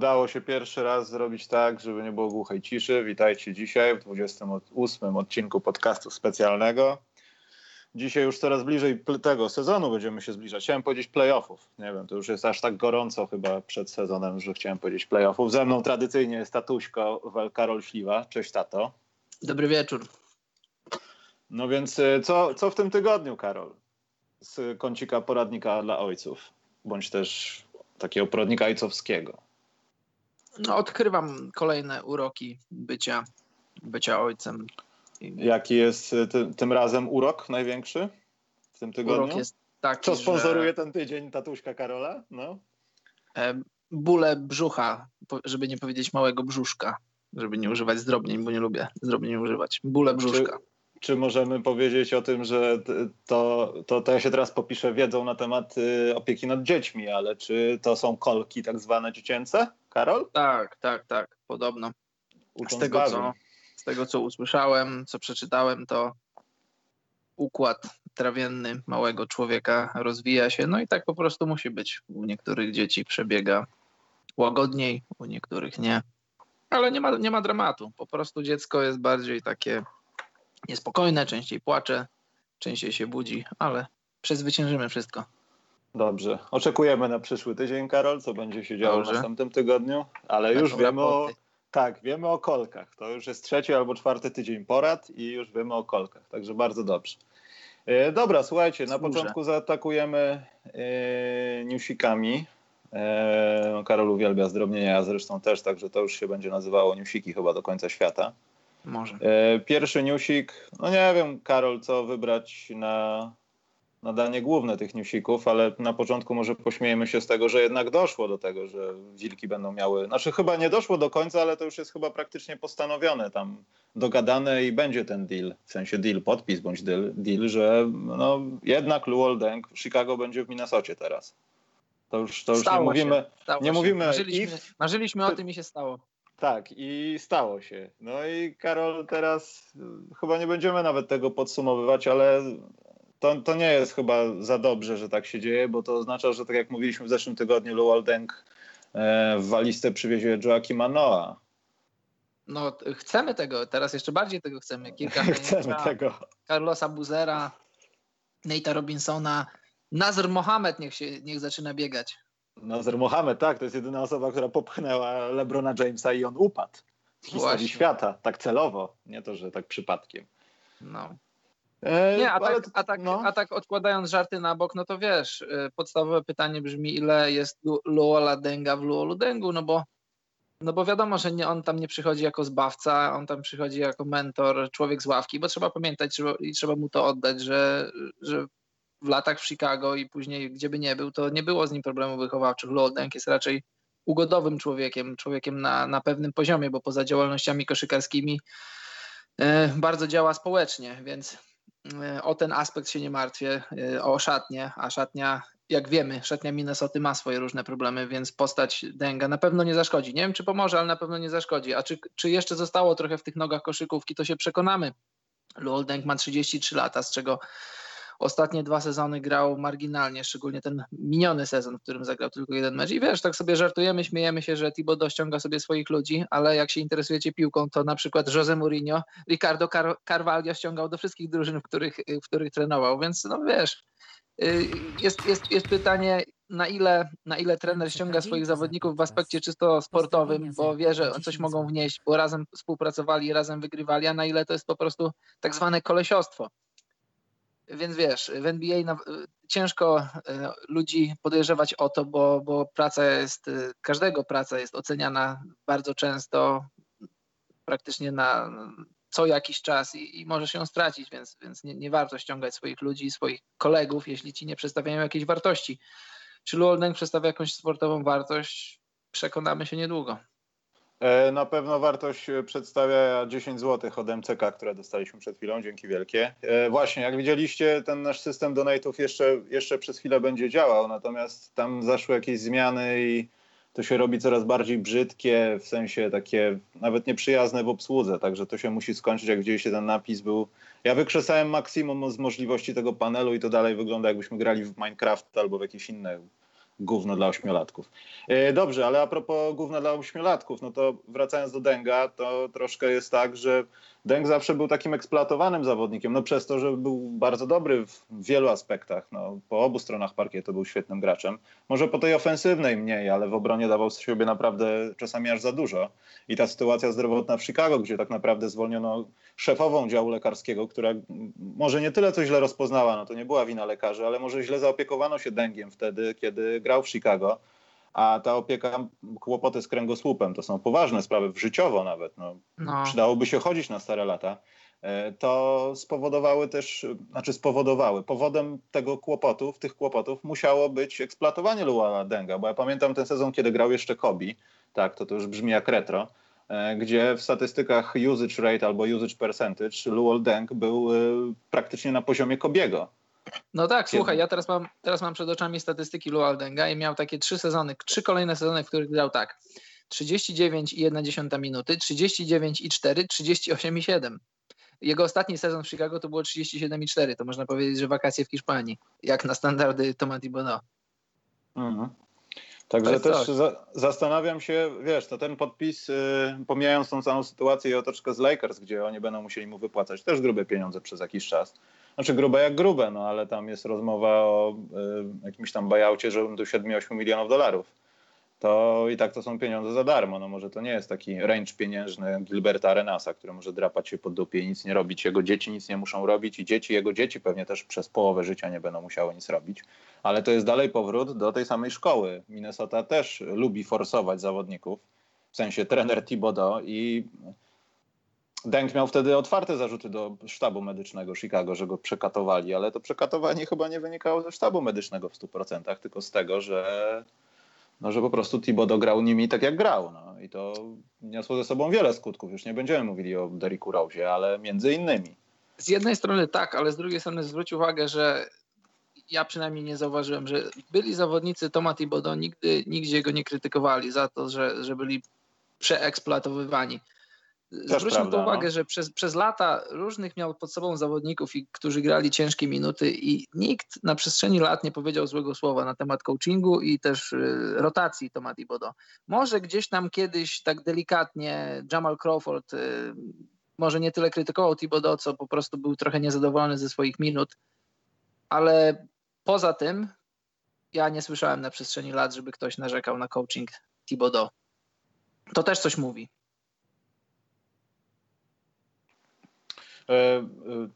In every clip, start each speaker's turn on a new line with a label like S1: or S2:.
S1: udało się pierwszy raz zrobić tak, żeby nie było głuchej ciszy. Witajcie dzisiaj w 28 odcinku podcastu specjalnego. Dzisiaj już coraz bliżej tego sezonu będziemy się zbliżać. Chciałem powiedzieć playoffów. Nie wiem, to już jest aż tak gorąco chyba przed sezonem, że chciałem powiedzieć playoffów. Ze mną tradycyjnie jest tatuśko Karol Śliwa. Cześć tato.
S2: Dobry wieczór.
S1: No więc y, co, co w tym tygodniu, Karol? Z kącika poradnika dla ojców, bądź też takiego poradnika ojcowskiego.
S2: No, odkrywam kolejne uroki bycia, bycia ojcem.
S1: Jaki jest y, ty, tym razem urok największy w tym tygodniu? Urok jest taki, Co sponsoruje że... ten tydzień tatuśka Karola? No.
S2: E, bóle brzucha, żeby nie powiedzieć małego brzuszka, żeby nie używać zdrobnień, bo nie lubię zdrobnień używać. Bóle brzuszka.
S1: Czy czy możemy powiedzieć o tym, że to, to, to ja się teraz popiszę wiedzą na temat y, opieki nad dziećmi, ale czy to są kolki tak zwane dziecięce, Karol?
S2: Tak, tak, tak, podobno. z tego, co, z tego, co usłyszałem, co przeczytałem, to układ trawienny małego człowieka rozwija się, no i tak po prostu musi być. U niektórych dzieci przebiega łagodniej, u niektórych nie. Ale nie ma, nie ma dramatu. Po prostu dziecko jest bardziej takie niespokojne, częściej płacze, częściej się budzi, ale przezwyciężymy wszystko.
S1: Dobrze. Oczekujemy na przyszły tydzień, Karol, co będzie się działo Dobrze. w następnym tygodniu, ale już wiemy o, tak, wiemy o kolkach. To już jest trzeci albo czwarty tydzień porad i już wiemy o kolkach, także bardzo dobrze. E, dobra, słuchajcie, na początku zaatakujemy e, newsikami. E, no, Karol uwielbia zdrobnienia, ja zresztą też, także to już się będzie nazywało newsiki chyba do końca świata.
S2: Może.
S1: E, pierwszy newsik, no nie wiem, Karol, co wybrać na, na danie główne tych newsików, ale na początku może pośmiejemy się z tego, że jednak doszło do tego, że wilki będą miały. Znaczy, chyba nie doszło do końca, ale to już jest chyba praktycznie postanowione, tam dogadane i będzie ten deal, w sensie deal, podpis bądź deal, deal że no, jednak Luoldeng w Chicago będzie w Minnesocie teraz. To już, to już nie mówimy. nie mówimy
S2: marzyliśmy, if, marzyliśmy o tym i się stało.
S1: Tak, i stało się. No i Karol, teraz y, chyba nie będziemy nawet tego podsumowywać, ale to, to nie jest chyba za dobrze, że tak się dzieje, bo to oznacza, że tak jak mówiliśmy w zeszłym tygodniu, Deng e, w walistę przywiezie Joaquima Noah.
S2: No, chcemy tego, teraz jeszcze bardziej tego chcemy. Kilka
S1: chcemy tego.
S2: Carlosa Buzera, Nate'a Robinsona, Nazr Mohamed niech, się, niech zaczyna biegać.
S1: Nazar Mohamed, tak, to jest jedyna osoba, która popchnęła LeBrona Jamesa i on upadł w historii Właśnie. świata, tak celowo, nie to, że tak przypadkiem.
S2: No. E, nie, a tak, a, tak, no. a tak odkładając żarty na bok, no to wiesz, y, podstawowe pytanie brzmi, ile jest Luola Denga w Luolu Dengu, no bo, no bo wiadomo, że nie, on tam nie przychodzi jako zbawca, on tam przychodzi jako mentor, człowiek z ławki, bo trzeba pamiętać trzeba, i trzeba mu to oddać, że, że w latach w Chicago i później gdzie by nie był, to nie było z nim problemów wychowawczych. Lodeng jest raczej ugodowym człowiekiem, człowiekiem na, na pewnym poziomie, bo poza działalnościami koszykarskimi e, bardzo działa społecznie, więc e, o ten aspekt się nie martwię, e, o szatnię, a szatnia, jak wiemy, szatnia Minnesoty ma swoje różne problemy, więc postać Denga na pewno nie zaszkodzi. Nie wiem, czy pomoże, ale na pewno nie zaszkodzi. A czy, czy jeszcze zostało trochę w tych nogach koszykówki, to się przekonamy. Luol Deng ma 33 lata, z czego ostatnie dwa sezony grał marginalnie, szczególnie ten miniony sezon, w którym zagrał tylko jeden mecz. I wiesz, tak sobie żartujemy, śmiejemy się, że Thibodeau ściąga sobie swoich ludzi, ale jak się interesujecie piłką, to na przykład Jose Mourinho, Ricardo Car Carvalho ściągał do wszystkich drużyn, w których, w których trenował, więc no wiesz, y, jest, jest, jest pytanie, na ile, na ile trener ściąga swoich zawodników w aspekcie czysto sportowym, bo wie, że coś mogą wnieść, bo razem współpracowali, razem wygrywali, a na ile to jest po prostu tak zwane kolesiostwo. Więc wiesz, w NBA na, ciężko e, ludzi podejrzewać o to, bo, bo praca jest, e, każdego praca jest oceniana bardzo często, praktycznie na co jakiś czas i, i może się stracić, więc, więc nie, nie, warto ściągać swoich ludzi, swoich kolegów, jeśli ci nie przedstawiają jakiejś wartości. Czy Luolden przedstawia jakąś sportową wartość? Przekonamy się niedługo.
S1: E, na pewno wartość e, przedstawia 10 zł od MCK, które dostaliśmy przed chwilą. Dzięki wielkie. E, właśnie, jak widzieliście, ten nasz system donate'ów jeszcze, jeszcze przez chwilę będzie działał, natomiast tam zaszły jakieś zmiany i to się robi coraz bardziej brzydkie, w sensie takie nawet nieprzyjazne w obsłudze, także to się musi skończyć, jak widzieliście ten napis był. Ja wykrzesałem maksimum z możliwości tego panelu i to dalej wygląda jakbyśmy grali w Minecraft albo w jakieś inne gówno dla ośmiolatków. E, dobrze, ale a propos gówna dla ośmiolatków, no to wracając do Denga, to troszkę jest tak, że Deng zawsze był takim eksploatowanym zawodnikiem, no przez to, że był bardzo dobry w wielu aspektach. No, po obu stronach parkietu był świetnym graczem. Może po tej ofensywnej mniej, ale w obronie dawał z siebie naprawdę czasami aż za dużo. I ta sytuacja zdrowotna w Chicago, gdzie tak naprawdę zwolniono szefową działu lekarskiego, która może nie tyle co źle rozpoznała, no to nie była wina lekarzy, ale może źle zaopiekowano się Dengiem wtedy, kiedy grał w Chicago a ta opieka, kłopoty z kręgosłupem, to są poważne sprawy, życiowo nawet, no, no. przydałoby się chodzić na stare lata, e, to spowodowały też, znaczy spowodowały, powodem tego kłopotów, tych kłopotów musiało być eksploatowanie Luana Denga, bo ja pamiętam ten sezon, kiedy grał jeszcze Kobi, tak, to to już brzmi jak retro, e, gdzie w statystykach usage rate albo usage percentage Luol Deng był e, praktycznie na poziomie Kobiego.
S2: No tak, Kiedy? słuchaj, ja teraz mam, teraz mam przed oczami statystyki Lualdenga i miał takie trzy sezony, trzy kolejne sezony, w których grał tak. 39,1 minuty, 39,4, 38,7. Jego ostatni sezon w Chicago to było 37,4. To można powiedzieć, że wakacje w Hiszpanii, jak na standardy Tomati Bono. Mhm.
S1: Także też za, zastanawiam się, wiesz, to ten podpis, yy, pomijając tą całą sytuację i otoczkę z Lakers, gdzie oni będą musieli mu wypłacać też grube pieniądze przez jakiś czas, znaczy grube jak grube, no ale tam jest rozmowa o y, jakimś tam buyoutie rzędu 7-8 milionów dolarów. To i tak to są pieniądze za darmo. No może to nie jest taki range pieniężny Gilberta Arenasa, który może drapać się pod dupie i nic nie robić. Jego dzieci nic nie muszą robić i dzieci jego dzieci pewnie też przez połowę życia nie będą musiały nic robić. Ale to jest dalej powrót do tej samej szkoły. Minnesota też lubi forsować zawodników, w sensie trener Thibodeau i Deng miał wtedy otwarte zarzuty do sztabu medycznego Chicago, że go przekatowali, ale to przekatowanie chyba nie wynikało ze sztabu medycznego w 100%, tylko z tego, że, no, że po prostu Thibodeau grał nimi tak jak grał. No. I to niosło ze sobą wiele skutków. Już nie będziemy mówili o Derricku Rose, ale między innymi.
S2: Z jednej strony tak, ale z drugiej strony zwróć uwagę, że ja przynajmniej nie zauważyłem, że byli zawodnicy Toma Thibodeau nigdy, nigdzie go nie krytykowali za to, że, że byli przeeksploatowywani. Zwróćmy to uwagę, no. że przez, przez lata różnych miał pod sobą zawodników, i, którzy grali ciężkie minuty i nikt na przestrzeni lat nie powiedział złego słowa na temat coachingu i też y, rotacji Tomati Bodo. Może gdzieś tam kiedyś tak delikatnie Jamal Crawford y, może nie tyle krytykował Thibodeau, co po prostu był trochę niezadowolony ze swoich minut, ale poza tym ja nie słyszałem na przestrzeni lat, żeby ktoś narzekał na coaching Thibodeau. To też coś mówi.
S1: E, e,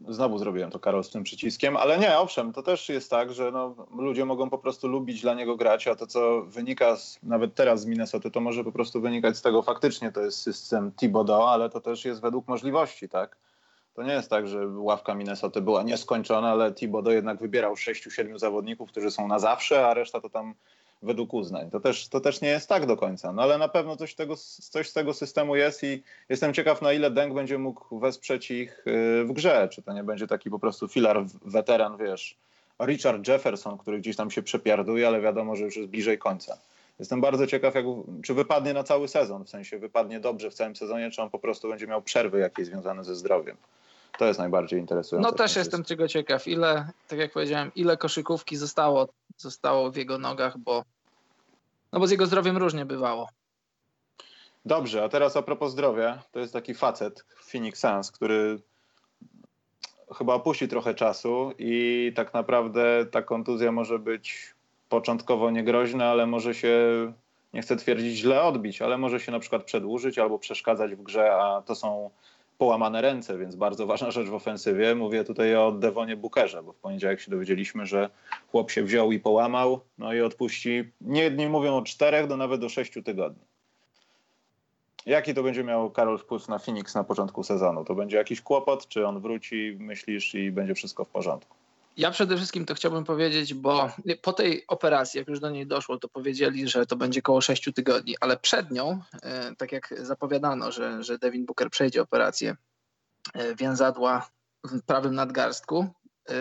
S1: znowu zrobiłem to Karol z tym przyciskiem, ale nie, owszem, to też jest tak, że no, ludzie mogą po prostu lubić dla niego grać, a to co wynika z, nawet teraz z Minnesota, to może po prostu wynikać z tego faktycznie to jest system Thibodeau, ale to też jest według możliwości, tak? To nie jest tak, że ławka Minnesota była nieskończona, ale Thibodeau jednak wybierał 6-7 zawodników, którzy są na zawsze, a reszta to tam według uznań. To też, to też nie jest tak do końca, no ale na pewno coś, tego, coś z tego systemu jest i jestem ciekaw, na ile Deng będzie mógł wesprzeć ich y, w grze. Czy to nie będzie taki po prostu filar weteran, wiesz, Richard Jefferson, który gdzieś tam się przepiarduje, ale wiadomo, że już jest bliżej końca. Jestem bardzo ciekaw, jak, czy wypadnie na cały sezon, w sensie wypadnie dobrze w całym sezonie, czy on po prostu będzie miał przerwy jakieś związane ze zdrowiem. To jest najbardziej interesujące.
S2: No też jestem tego ciekaw, ile, tak jak powiedziałem, ile koszykówki zostało, zostało w jego nogach, bo no bo z jego zdrowiem różnie bywało.
S1: Dobrze, a teraz a propos zdrowia, to jest taki facet, Phoenix Suns, który chyba opuści trochę czasu i tak naprawdę ta kontuzja może być początkowo niegroźna, ale może się, nie chcę twierdzić źle odbić, ale może się na przykład przedłużyć albo przeszkadzać w grze, a to są połamane ręce, więc bardzo ważna rzecz w ofensywie. Mówię tutaj o Devonie Bookerze, bo w poniedziałek się dowiedzieliśmy, że chłop się wziął i połamał, no i odpuści, nie jedni mówią o czterech, do nawet do sześciu tygodni. Jaki to będzie miał Karol wpływ na Phoenix na początku sezonu? To będzie jakiś kłopot, czy on wróci, myślisz, i będzie wszystko w porządku?
S2: Ja przede wszystkim to chciałbym powiedzieć, bo po tej operacji, jak już do niej doszło, to powiedzieli, że to będzie około 6 tygodni, ale przed nią, e, tak jak zapowiadano, że, że Devin Booker przejdzie operację e, więzadła w prawym nadgarstku, e,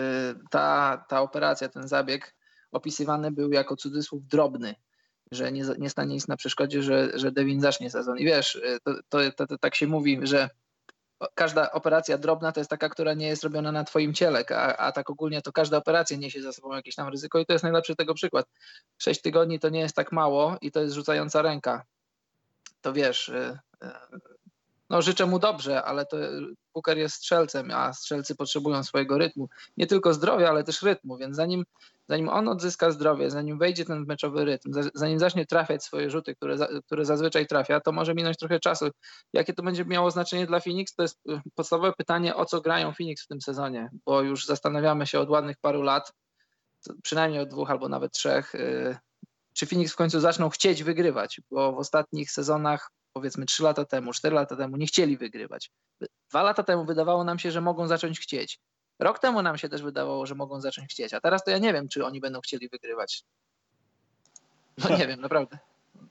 S2: ta, ta operacja, ten zabieg opisywany był jako cudzysłów drobny, że nie, nie stanie nic na przeszkodzie, że, że Devin zacznie sezon. I wiesz, to, to, to, to tak się mówi, że każda operacja drobna to jest taka, która nie jest robiona na twoim ciele, a, a tak ogólnie to każda operacja niesie za sobą jakieś tam ryzyko i to jest najlepszy tego przykład. Sześć tygodni to nie jest tak mało i to jest rzucająca ręka. To wiesz, y, y, no życzę mu dobrze, ale to Booker jest strzelcem, a strzelcy potrzebują swojego rytmu. Nie tylko zdrowia, ale też rytmu, więc zanim, zanim on odzyska zdrowie, zanim wejdzie ten meczowy rytm, zanim zacznie trafiać swoje rzuty, które, które zazwyczaj trafia, to może minąć trochę czasu. Jakie to będzie miało znaczenie dla Phoenix? To jest y, podstawowe pytanie, o co grają Phoenix w tym sezonie, bo już zastanawiamy się od ładnych paru lat, przynajmniej od dwóch albo nawet trzech, y, czy Phoenix w końcu zaczną chcieć wygrywać, bo w ostatnich sezonach powiedzmy 3 lata temu, 4 lata temu nie chcieli wygrywać. Dwa lata temu wydawało nam się, że mogą zacząć chcieć. Rok temu nam się też wydawało, że mogą zacząć chcieć, a teraz to ja nie wiem, czy oni będą chcieli wygrywać. No nie wiem, naprawdę.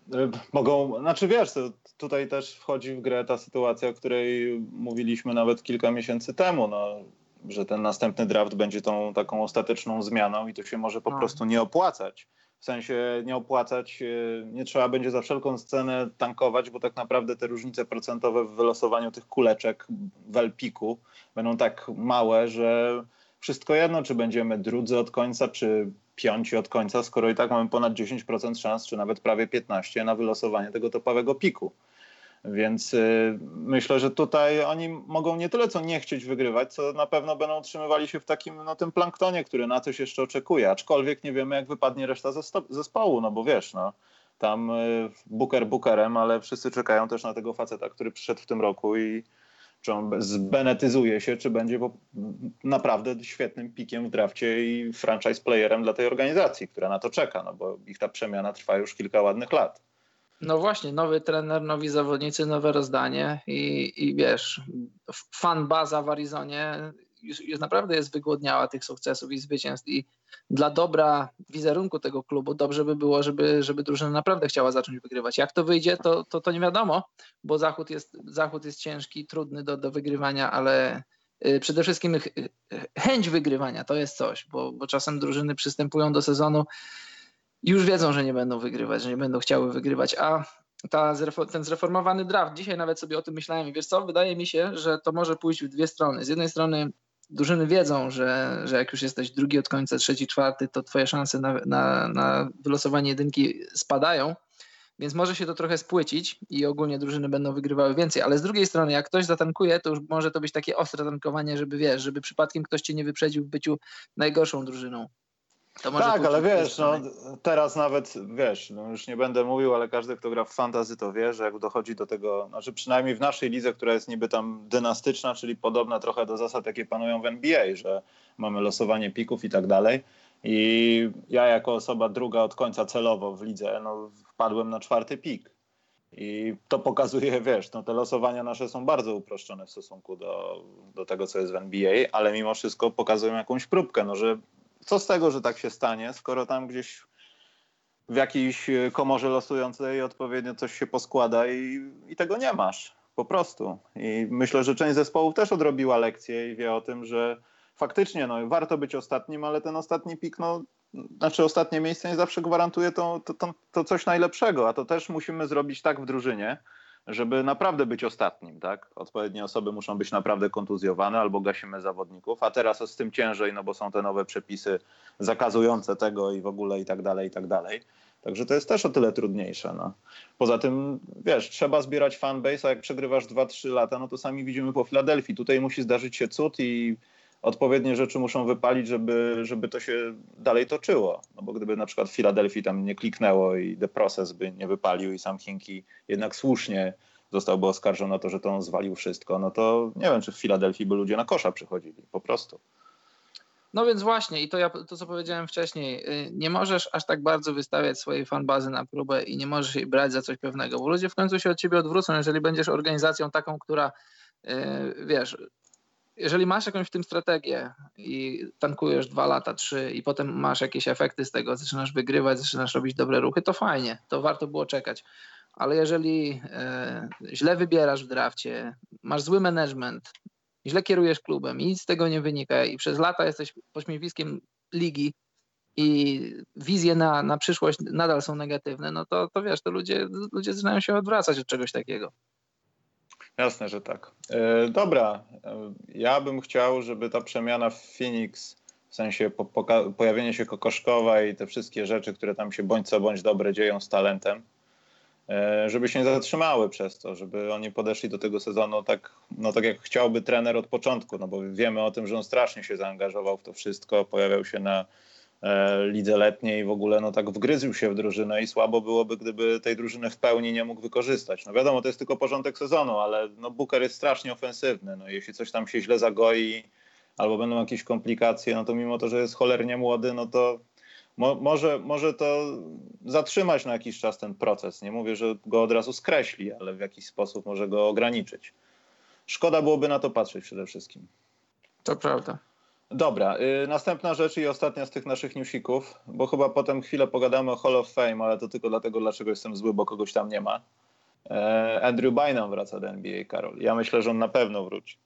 S1: Mogą, znaczy wiesz, tutaj też wchodzi w grę ta sytuacja, o której mówiliśmy nawet kilka miesięcy temu, no, że ten następny draft będzie tą taką ostateczną zmianą i to się może po no. prostu nie opłacać w sensie nie opłacać, e, nie trzeba będzie za wszelką cenę tankować, bo tak naprawdę te różnice procentowe w wylosowaniu tych kuleczek w będą tak małe, że wszystko jedno, czy będziemy drudzy od końca, czy piąci od końca, skoro i tak mamy ponad 10% szans, czy nawet prawie 15% na wylosowanie tego topowego piku. Więc y, myślę, że tutaj oni mogą nie tyle co nie chcieć wygrywać, co na pewno będą utrzymywali się w takim no, tym planktonie, który na coś jeszcze oczekuje. Aczkolwiek nie wiemy, jak wypadnie reszta zespołu, no bo wiesz, no, tam y, Booker Bookerem, ale wszyscy czekają też na tego faceta, który przyszedł w tym roku i czy on zbenetyzuje się, czy będzie naprawdę świetnym pikiem w drafcie i franchise playerem dla tej organizacji, która na to czeka, no bo ich ta przemiana trwa już kilka ładnych lat.
S2: No właśnie, nowy trener, nowi zawodnicy, nowe rozdanie i, i wiesz, fan baza w Arizonie już, już, naprawdę jest wygłodniała tych sukcesów i zwycięstw i dla dobra wizerunku tego klubu dobrze by było, żeby, żeby drużyna naprawdę chciała zacząć wygrywać. Jak to wyjdzie, to, to, to nie wiadomo, bo Zachód jest, Zachód jest ciężki, trudny do, do wygrywania, ale y, przede wszystkim chęć wygrywania to jest coś, bo, bo czasem drużyny przystępują do sezonu już wiedzą, że nie będą wygrywać, że nie będą chciały wygrywać, a ta, ten zreformowany draft, dzisiaj nawet sobie o tym myślałem i wiesz co, wydaje mi się, że to może pójść w dwie strony. Z jednej strony drużyny wiedzą, że, że jak już jesteś drugi od końca, trzeci, czwarty, to twoje szanse na, na, na wylosowanie jedynki spadają, więc może się to trochę spłycić i ogólnie drużyny będą wygrywały więcej, ale z drugiej strony, jak ktoś zatankuje, to już może to być takie ostre tankowanie, żeby wiesz, żeby przypadkiem ktoś cię nie wyprzedził w byciu najgorszą drużyną
S1: tak, ale wiesz, no, teraz nawet, wiesz, no już nie będę mówił, ale każdy, kto gra w fantazy, to wie, że jak dochodzi do tego, znaczy przynajmniej w naszej lidze, która jest niby tam dynastyczna, czyli podobna trochę do zasad, jakie panują w NBA, że mamy losowanie pików i tak dalej. I ja jako osoba druga od końca celowo w lidze, no, wpadłem na czwarty pik. I to pokazuje, wiesz, no te losowania nasze są bardzo uproszczone w stosunku do, do tego, co jest w NBA, ale mimo wszystko pokazują jakąś próbkę, no, że co z tego, że tak się stanie, skoro tam gdzieś w jakiejś e, komorze losującej odpowiednio coś się poskłada i, i tego nie masz. Po prostu. I myślę, że część zespołów też odrobiła lekcję i wie o tym, że faktycznie no, warto być ostatnim, ale ten ostatni pik, no, znaczy ostatnie miejsce nie zawsze gwarantuje to, to, to, to coś najlepszego, a to też musimy zrobić tak w drużynie, żeby naprawdę być ostatnim, tak? Odpowiednie osoby muszą być naprawdę kontuzjowane albo gasimy zawodników, a teraz z tym ciężej, no bo są te nowe przepisy zakazujące tego i w ogóle i tak dalej, i tak dalej. Także to jest też o tyle trudniejsze. No. Poza tym, wiesz, trzeba zbierać fanbase, a jak przegrywasz 2-3 lata, no to sami widzimy po Filadelfii. Tutaj musi zdarzyć się cud i odpowiednie rzeczy muszą wypalić, żeby, żeby to się dalej toczyło. No bo gdyby na przykład w Filadelfii tam nie kliknęło i The Process by nie wypalił i sam Hinki jednak słusznie zostałby oskarżony o to, że to on zwalił wszystko, no to nie wiem, czy w Filadelfii by ludzie na kosza przychodzili, po prostu.
S2: No więc właśnie, i to, ja, to co powiedziałem wcześniej, y, nie możesz aż tak bardzo wystawiać swojej fanbazy na próbę i nie możesz jej brać za coś pewnego, bo ludzie w końcu się od ciebie odwrócą, jeżeli będziesz organizacją taką, która, y, wiesz, jeżeli masz jakąś w tym strategię i tankujesz dwa lata, trzy i potem masz jakieś efekty z tego, zaczynasz wygrywać, zaczynasz robić dobre ruchy, to fajnie, to warto było czekać. Ale jeżeli e, źle wybierasz w drafcie, masz zły management, źle kierujesz klubem i nic z tego nie wynika i przez lata jesteś pośmiewiskiem ligi i wizje na, na przyszłość nadal są negatywne, no to, to wiesz, to ludzie, ludzie zaczynają się odwracać od czegoś takiego.
S1: Jasne, że tak. E, dobra, e, ja bym chciał, żeby ta przemiana w Phoenix, w sensie po, pojawienie się Kokoszkowa i te wszystkie rzeczy, które tam się bądź co bądź dobre dzieją z talentem, e, żeby się nie zatrzymały przez to, żeby oni podeszli do tego sezonu tak, no tak jak chciałby trener od początku, no bo wiemy o tym, że on strasznie się zaangażował w to wszystko, pojawiał się na lidze letniej w ogóle no tak wgryzł się w drużynę i słabo byłoby, gdyby tej drużyny w pełni nie mógł wykorzystać. No wiadomo, to jest tylko porządek sezonu, ale no Booker jest strasznie ofensywny. No jeśli coś tam się źle zagoi albo będą jakieś komplikacje, no to mimo to, że jest cholernie młody, no to mo może, może to zatrzymać na jakiś czas ten proces. Nie mówię, że go od razu skreśli, ale w jakiś sposób może go ograniczyć. Szkoda byłoby na to patrzeć przede wszystkim.
S2: To prawda.
S1: Dobra, y, następna rzecz i ostatnia z tych naszych newsików, bo chyba potem chwilę pogadamy o Hall of Fame, ale to tylko dlatego, dlaczego jestem zły, bo kogoś tam nie ma. E, Andrew Bynum wraca do NBA, Karol. Ja myślę, że on na pewno wróci.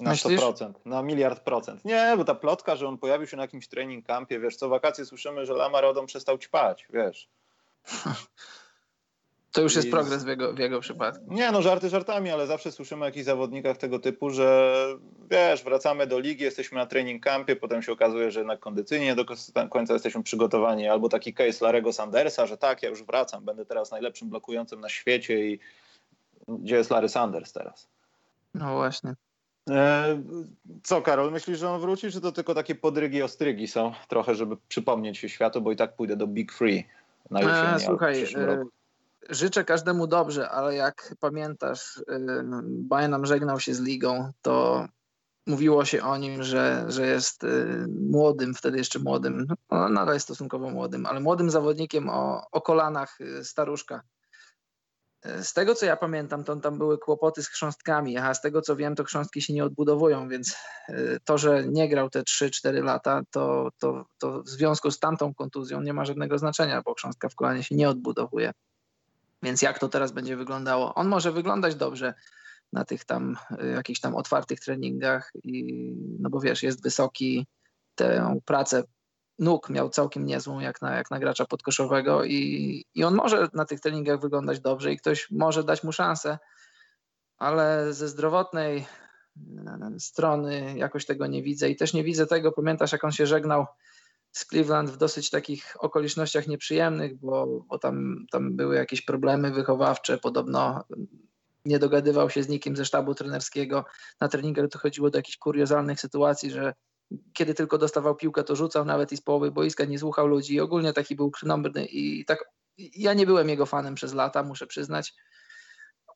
S1: Na Myślisz? 100%, na miliard procent. Nie, bo ta plotka, że on pojawił się na jakimś training campie, wiesz, co wakacje słyszymy, że Lamar Odom przestał ćpać, wiesz.
S2: To już jest progres w jego, w jego przypadku.
S1: Nie, no żarty żartami, ale zawsze słyszymy o jakichś zawodnikach tego typu, że wiesz, wracamy do ligi, jesteśmy na training campie, potem się okazuje, że jednak kondycyjnie do końca jesteśmy przygotowani. Albo taki case Larego Sandersa, że tak, ja już wracam, będę teraz najlepszym blokującym na świecie i gdzie jest Larry Sanders teraz?
S2: No właśnie.
S1: E, co, Karol, myślisz, że on wróci, czy to tylko takie podrygi, ostrygi są trochę, żeby przypomnieć się światu, bo i tak pójdę do Big Free na jesieni,
S2: e, Słuchaj, e, życzę każdemu dobrze, ale jak pamiętasz, y, Bynum żegnał się z ligą, to mówiło się o nim, że, że jest y, młodym, wtedy jeszcze młodym, no, nadal jest stosunkowo młodym, ale młodym zawodnikiem o, o kolanach y, staruszka. Z tego co ja pamiętam, to tam były kłopoty z chrząstkami, a z tego co wiem, to chrząstki się nie odbudowują, więc to, że nie grał te 3-4 lata, to, to, to w związku z tamtą kontuzją nie ma żadnego znaczenia, bo chrząstka w kolanie się nie odbudowuje. Więc jak to teraz będzie wyglądało? On może wyglądać dobrze na tych tam y, jakichś tam otwartych treningach, i, no bo wiesz, jest wysoki, tę pracę nóg miał całkiem niezłą jak na, jak na gracza podkoszowego i, i on może na tych treningach wyglądać dobrze i ktoś może dać mu szansę, ale ze zdrowotnej y, strony jakoś tego nie widzę i też nie widzę tego, pamiętasz jak on się żegnał z Cleveland w dosyć takich okolicznościach nieprzyjemnych, bo, bo tam, tam były jakieś problemy wychowawcze. Podobno nie dogadywał się z nikim ze sztabu trenerskiego. Na treningach dochodziło do jakichś kuriozalnych sytuacji, że kiedy tylko dostawał piłkę, to rzucał nawet i z połowy boiska, nie słuchał ludzi. Ogólnie taki był krnąbrny i tak ja nie byłem jego fanem przez lata, muszę przyznać.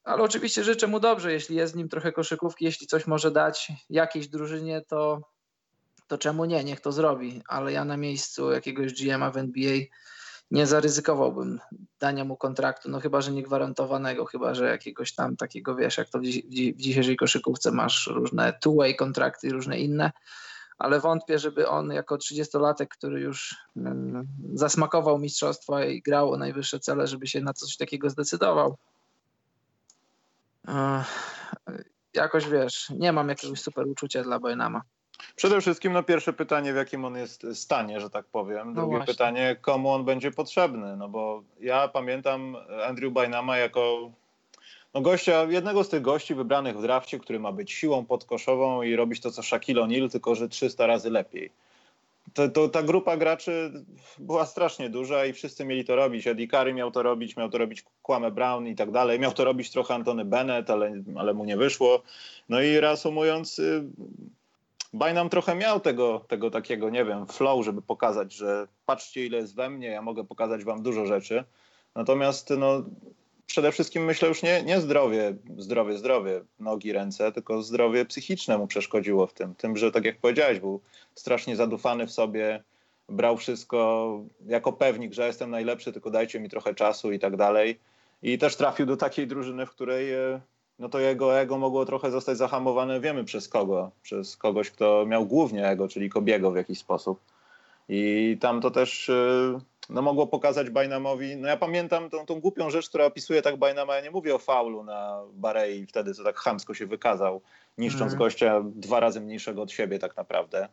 S2: Ale oczywiście życzę mu dobrze, jeśli jest z nim trochę koszykówki, jeśli coś może dać jakiejś drużynie, to, to czemu nie, niech to zrobi, ale ja na miejscu jakiegoś GM-a w NBA nie zaryzykowałbym dania mu kontraktu, no chyba, że nie gwarantowanego, chyba, że jakiegoś tam takiego, wiesz, jak to w, w dzisiejszej koszykówce masz różne two-way kontrakty i różne inne, ale wątpię, żeby on jako 30-latek, który już um, zasmakował mistrzostwa i grał o najwyższe cele, żeby się na coś takiego zdecydował. jakoś, wiesz, nie mam jakiegoś super uczucia dla Bynama.
S1: Przede wszystkim no, pierwsze pytanie, w jakim on jest stanie, że tak powiem. No Drugie no pytanie, komu on będzie potrzebny. No bo ja pamiętam Andrew Bynama jako no, gościa, jednego z tych gości wybranych w drafcie, który ma być siłą podkoszową i robić to, co Shaquille O'Neal, tylko że 300 razy lepiej. To, to, ta grupa graczy była strasznie duża i wszyscy mieli to robić. Eddie Curry miał to robić, miał to robić Kwame Brown i tak dalej. Miał to robić trochę Antony Bennett, ale, ale mu nie wyszło. No i reasumując, Bynum trochę miał tego, tego takiego, nie wiem, flow, żeby pokazać, że patrzcie ile jest we mnie, ja mogę pokazać wam dużo rzeczy. Natomiast no, przede wszystkim myślę już nie, nie zdrowie, zdrowie, zdrowie, nogi, ręce, tylko zdrowie psychiczne mu przeszkodziło w tym. Tym, że tak jak powiedziałeś, był strasznie zadufany w sobie, brał wszystko jako pewnik, że jestem najlepszy, tylko dajcie mi trochę czasu i tak dalej. I też trafił do takiej drużyny, w której e, no to jego ego mogło trochę zostać zahamowane, wiemy przez kogo. Przez kogoś, kto miał głównie ego, czyli Kobiego w jakiś sposób. I tam to też y, no, mogło pokazać Bajnamowi. No ja pamiętam tą, tą głupią rzecz, która opisuje tak Bajnama. Ja nie mówię o faulu na Barei wtedy, co tak chamsko się wykazał, niszcząc mm. gościa dwa razy mniejszego od siebie tak naprawdę.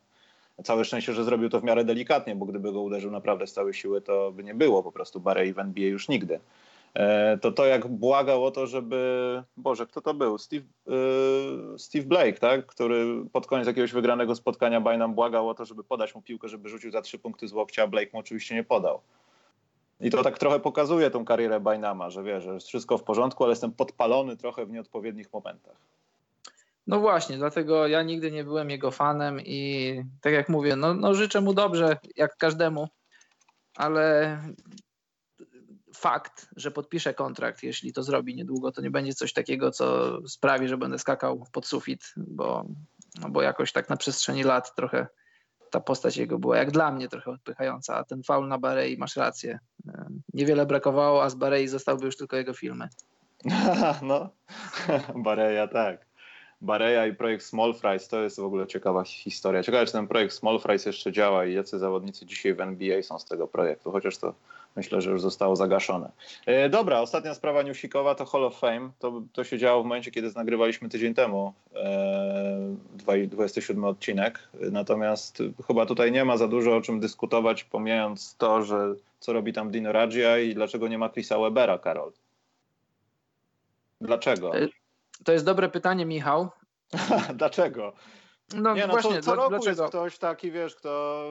S1: Całe szczęście, że zrobił to w miarę delikatnie, bo gdyby go uderzył naprawdę z całej siły, to by nie było po prostu Barei w NBA już nigdy. E, to to jak błagał o to, żeby, Boże, kto to był? Steve, yy, Steve Blake, tak? Który pod koniec jakiegoś wygranego spotkania Bynum błagał o to, żeby podać mu piłkę, żeby rzucił za trzy punkty z łokcia, a Blake mu oczywiście nie podał. I to tak trochę pokazuje tą karierę Bynama, że wie, że jest wszystko w porządku, ale jestem podpalony trochę w nieodpowiednich momentach.
S2: No właśnie, dlatego ja nigdy nie byłem jego fanem i tak jak mówię, no, no życzę mu dobrze, jak każdemu, ale fakt, że podpiszę kontrakt, jeśli to zrobi niedługo, to nie będzie coś takiego, co sprawi, że będę skakał pod sufit, bo, no bo jakoś tak na przestrzeni lat trochę ta postać jego była jak dla mnie trochę odpychająca, a ten faul na Barei, masz rację, niewiele brakowało, a z Barei zostałby już tylko jego filmy.
S1: no, Bareja tak. Bareja i projekt Small Fries to jest w ogóle ciekawa historia. Ciekawe, czy ten projekt Small Fries jeszcze działa i jacy zawodnicy dzisiaj w NBA są z tego projektu, chociaż to myślę, że już zostało zagaszone. E, dobra, ostatnia sprawa newsikowa to Hall of Fame. To, to się działo w momencie, kiedy nagrywaliśmy tydzień temu e, 27 odcinek. Natomiast chyba tutaj nie ma za dużo o czym dyskutować, pomijając to, że co robi tam Dino Raggia i dlaczego nie ma Chrisa Webera, Karol. Dlaczego? E,
S2: to jest dobre pytanie, Michał.
S1: dlaczego? No, nie, no właśnie, co, co roku dlaczego? jest ktoś taki, wiesz, kto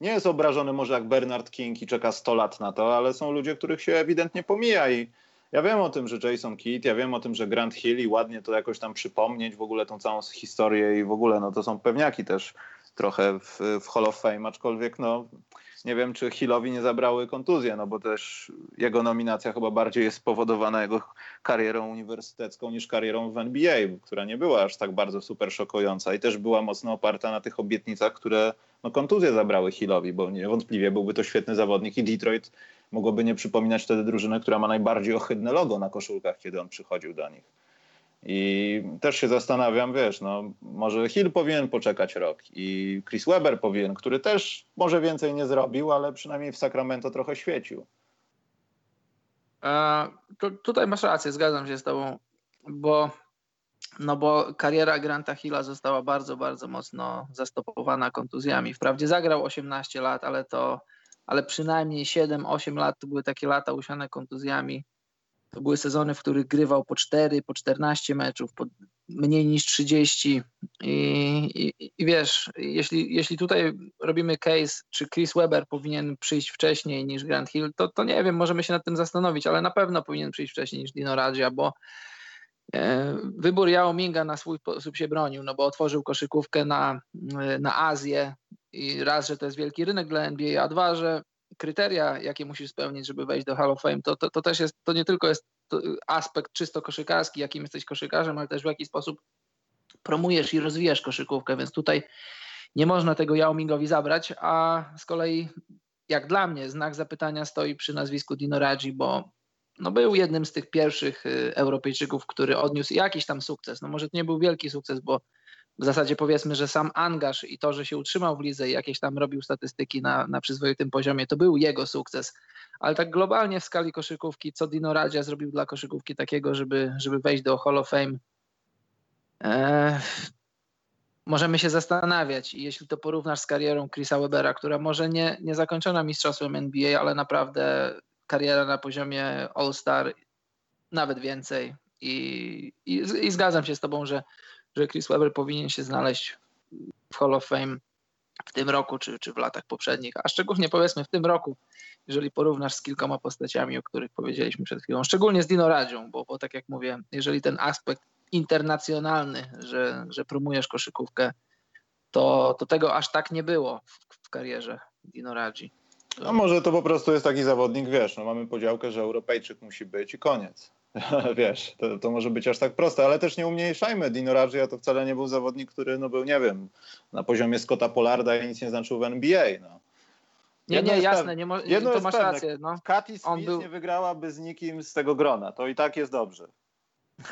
S1: nie jest obrażony może jak Bernard King i czeka 100 lat na to, ale są ludzie, których się ewidentnie pomija i ja wiem o tym, że Jason Kidd, ja wiem o tym, że Grant Hill i ładnie to jakoś tam przypomnieć w ogóle tą całą historię i w ogóle no to są pewniaki też trochę w, w Hall of Fame, aczkolwiek no nie wiem, czy Hillowi nie zabrały kontuzje, no bo też jego nominacja chyba bardziej jest spowodowana jego karierą uniwersytecką niż karierą w NBA, która nie była aż tak bardzo super szokująca i też była mocno oparta na tych obietnicach, które no, kontuzje zabrały Hillowi, bo niewątpliwie byłby to świetny zawodnik i Detroit mogłoby nie przypominać wtedy drużyny, która ma najbardziej ohydne logo na koszulkach, kiedy on przychodził do nich. I też się zastanawiam, wiesz, no, może Hill powinien poczekać rok i Chris Webber powinien, który też może więcej nie zrobił, ale przynajmniej w Sacramento trochę świecił.
S2: E, tutaj masz rację, zgadzam się z tobą, bo, no bo kariera Granta Hilla została bardzo, bardzo mocno zastopowana kontuzjami. Wprawdzie zagrał 18 lat, ale to, ale przynajmniej 7-8 lat to były takie lata usiane kontuzjami to były sezony, w których grywał po 4, po 14 meczów, po mniej niż 30. I, i, i wiesz, jeśli, jeśli tutaj robimy case, czy Chris Webber powinien przyjść wcześniej niż Grant Hill, to, to nie wiem, możemy się nad tym zastanowić, ale na pewno powinien przyjść wcześniej niż Dino Radzia, bo e, wybór Yao Minga na swój sposób się bronił, no bo otworzył koszykówkę na, na Azję i raz, że to jest wielki rynek dla NBA, a dwa, że kryteria, jakie musisz spełnić, żeby wejść do Hall of Fame, to, to, to też jest, to nie tylko jest aspekt czysto koszykarski, jakim jesteś koszykarzem, ale też w jaki sposób promujesz i rozwijasz koszykówkę, więc tutaj nie można tego Yao Mingowi zabrać, a z kolei jak dla mnie znak zapytania stoi przy nazwisku Dino Radzi, bo no był jednym z tych pierwszych y, Europejczyków, który odniósł jakiś tam sukces. No może to nie był wielki sukces, bo w zasadzie powiedzmy, że sam angaż i to, że się utrzymał w lidze i jakieś tam robił statystyki na, na przyzwoitym poziomie, to był jego sukces. Ale tak globalnie w skali koszykówki, co Dino Radzia zrobił dla koszykówki takiego, żeby, żeby wejść do Hall of Fame, e, możemy się zastanawiać. I jeśli to porównasz z karierą Chrisa Webera, która może nie, nie zakończona mistrzostwem NBA, ale naprawdę kariera na poziomie All-Star, nawet więcej. I, i, I zgadzam się z Tobą, że że Chris Webber powinien się znaleźć w Hall of Fame w tym roku czy, czy w latach poprzednich, a szczególnie powiedzmy w tym roku, jeżeli porównasz z kilkoma postaciami, o których powiedzieliśmy przed chwilą, szczególnie z Dino Radzią, bo, bo tak jak mówię, jeżeli ten aspekt internacjonalny, że, że promujesz koszykówkę, to, to tego aż tak nie było w, w karierze Dino Radzi.
S1: No może to po prostu jest taki zawodnik, wiesz, no mamy podziałkę, że Europejczyk musi być i koniec. Wiesz, to, to może być aż tak proste, ale też nie umniejszajmy. Dino Raggio to wcale nie był zawodnik, który no był, nie wiem, na poziomie Scotta Pollarda i nic nie znaczył w NBA. No.
S2: Nie, nie, jasne, nie mo- jedno to masz pewne. rację. No.
S1: Katy Smith był... nie wygrałaby z nikim z tego grona, to i tak jest dobrze.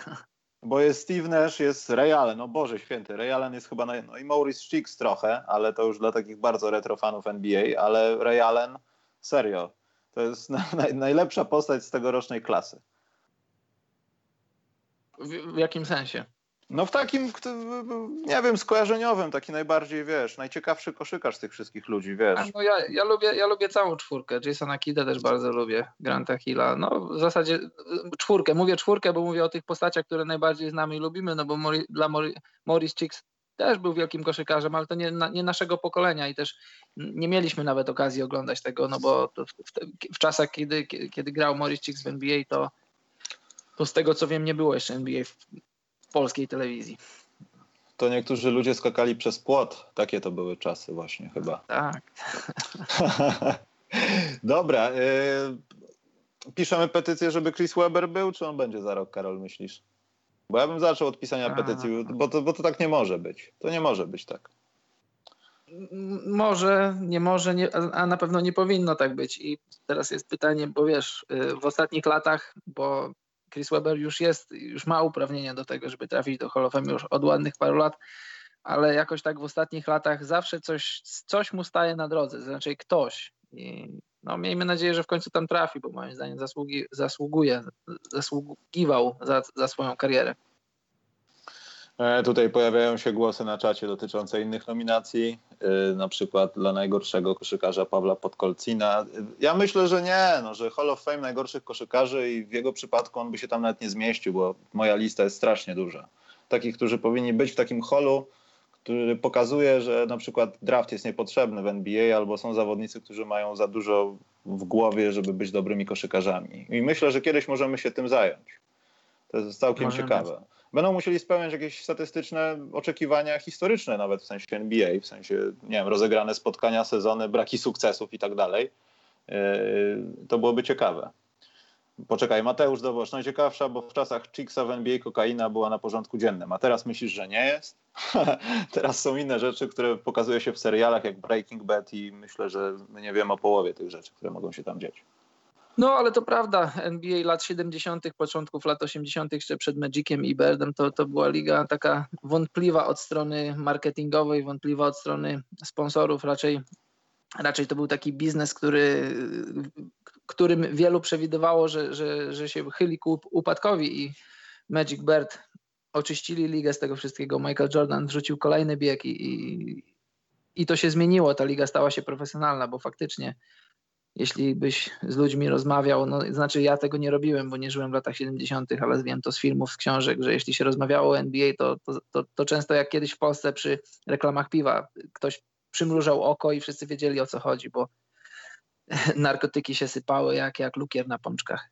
S1: Bo jest Steve Nash, jest Ray Allen, no Boże święty, Ray Allen jest chyba, naj... no i Maurice Cheeks trochę, ale to już dla takich bardzo retro fanów NBA, ale Ray Allen, serio, to jest na, na, najlepsza postać z tegorocznej klasy.
S2: W, w jakim sensie?
S1: No w takim, nie wiem, skojarzeniowym, taki najbardziej, wiesz, najciekawszy koszykarz z tych wszystkich ludzi, wiesz. A
S2: no ja, ja, lubię, ja lubię całą czwórkę. Jasona Kida też bardzo lubię, Granta Hilla. No w zasadzie czwórkę, mówię czwórkę, bo mówię o tych postaciach, które najbardziej znamy i lubimy, no bo Mori, dla Mori, Morris Chicks też był wielkim koszykarzem, ale to nie, nie, naszego pokolenia i też nie mieliśmy nawet okazji oglądać tego, no bo w, w, w czasach, kiedy, kiedy grał Morris Chicks w NBA, to, to z tego co wiem nie było jeszcze NBA w, polskiej telewizji.
S1: To niektórzy ludzie skakali przez płot. Takie to były czasy właśnie chyba.
S2: Tak.
S1: Dobra. Y piszemy petycję, żeby Chris Webber był, czy on będzie za rok, Karol, myślisz? Bo ja bym zaczął od pisania petycji, bo to, bo to tak nie może być. To nie może być tak.
S2: Może, nie może, nie, a na pewno nie powinno tak być. I teraz jest pytanie, bo wiesz, y, w ostatnich latach, bo Chris Webber już jest, już ma uprawnienia do tego, żeby trafić do Hall of Fame już od ładnych paru lat, ale jakoś tak w ostatnich latach zawsze coś, coś mu staje na drodze, znaczy ktoś. I no, miejmy nadzieję, że w końcu tam trafi, bo moim zdaniem zasługi, zasługuje, zasługiwał za, za swoją karierę.
S1: E, tutaj pojawiają się głosy na czacie dotyczące innych nominacji, e, na przykład dla najgorszego koszykarza Pawła Podkolcina. Ja myślę, że nie, no, że Hall of Fame najgorszych koszykarzy i w jego przypadku on by się tam nawet nie zmieścił, bo moja lista jest strasznie duża. Takich, którzy powinni być w takim holu, który pokazuje, że na przykład draft jest niepotrzebny w NBA, albo są zawodnicy, którzy mają za dużo w głowie, żeby być dobrymi koszykarzami. I myślę, że kiedyś możemy się tym zająć. To jest całkiem Możemy. ciekawe będą musieli spełniać jakieś statystyczne oczekiwania historyczne, nawet w sensie NBA, w sensie, nie wiem, rozegrane spotkania, sezony, braki sukcesów i tak dalej. Yy, to byłoby ciekawe. Poczekaj, Mateusz Dobosz, najciekawsza, bo w czasach Chicksa w NBA kokaina była na porządku dziennym, a teraz myślisz, że nie jest? teraz są inne rzeczy, które pokazuje się w serialach jak Breaking Bad i myślę, że my nie wiemy o połowie tych rzeczy, które mogą się tam dziać.
S2: No, ale to prawda. NBA lat 70., początków lat 80., jeszcze przed Magiciem i Birdem, to, to była liga taka wątpliwa od strony marketingowej, wątpliwa od strony sponsorów. Raczej, raczej to był taki biznes, który, którym wielu przewidywało, że, że, że się chyli ku upadkowi i Magic Bird oczyścili ligę z tego wszystkiego. Michael Jordan wrzucił kolejny bieg i, i, i to się zmieniło. Ta liga stała się profesjonalna, bo faktycznie jeśli byś z ludźmi rozmawiał, no znaczy ja tego nie robiłem, bo nie żyłem w latach 70., ale wiem to z filmów, z książek, że jeśli się rozmawiało o NBA, to, to, to, to często jak kiedyś w Polsce przy reklamach piwa, ktoś przymrużał oko i wszyscy wiedzieli o co chodzi, bo narkotyki się sypały jak, jak lukier na pączkach.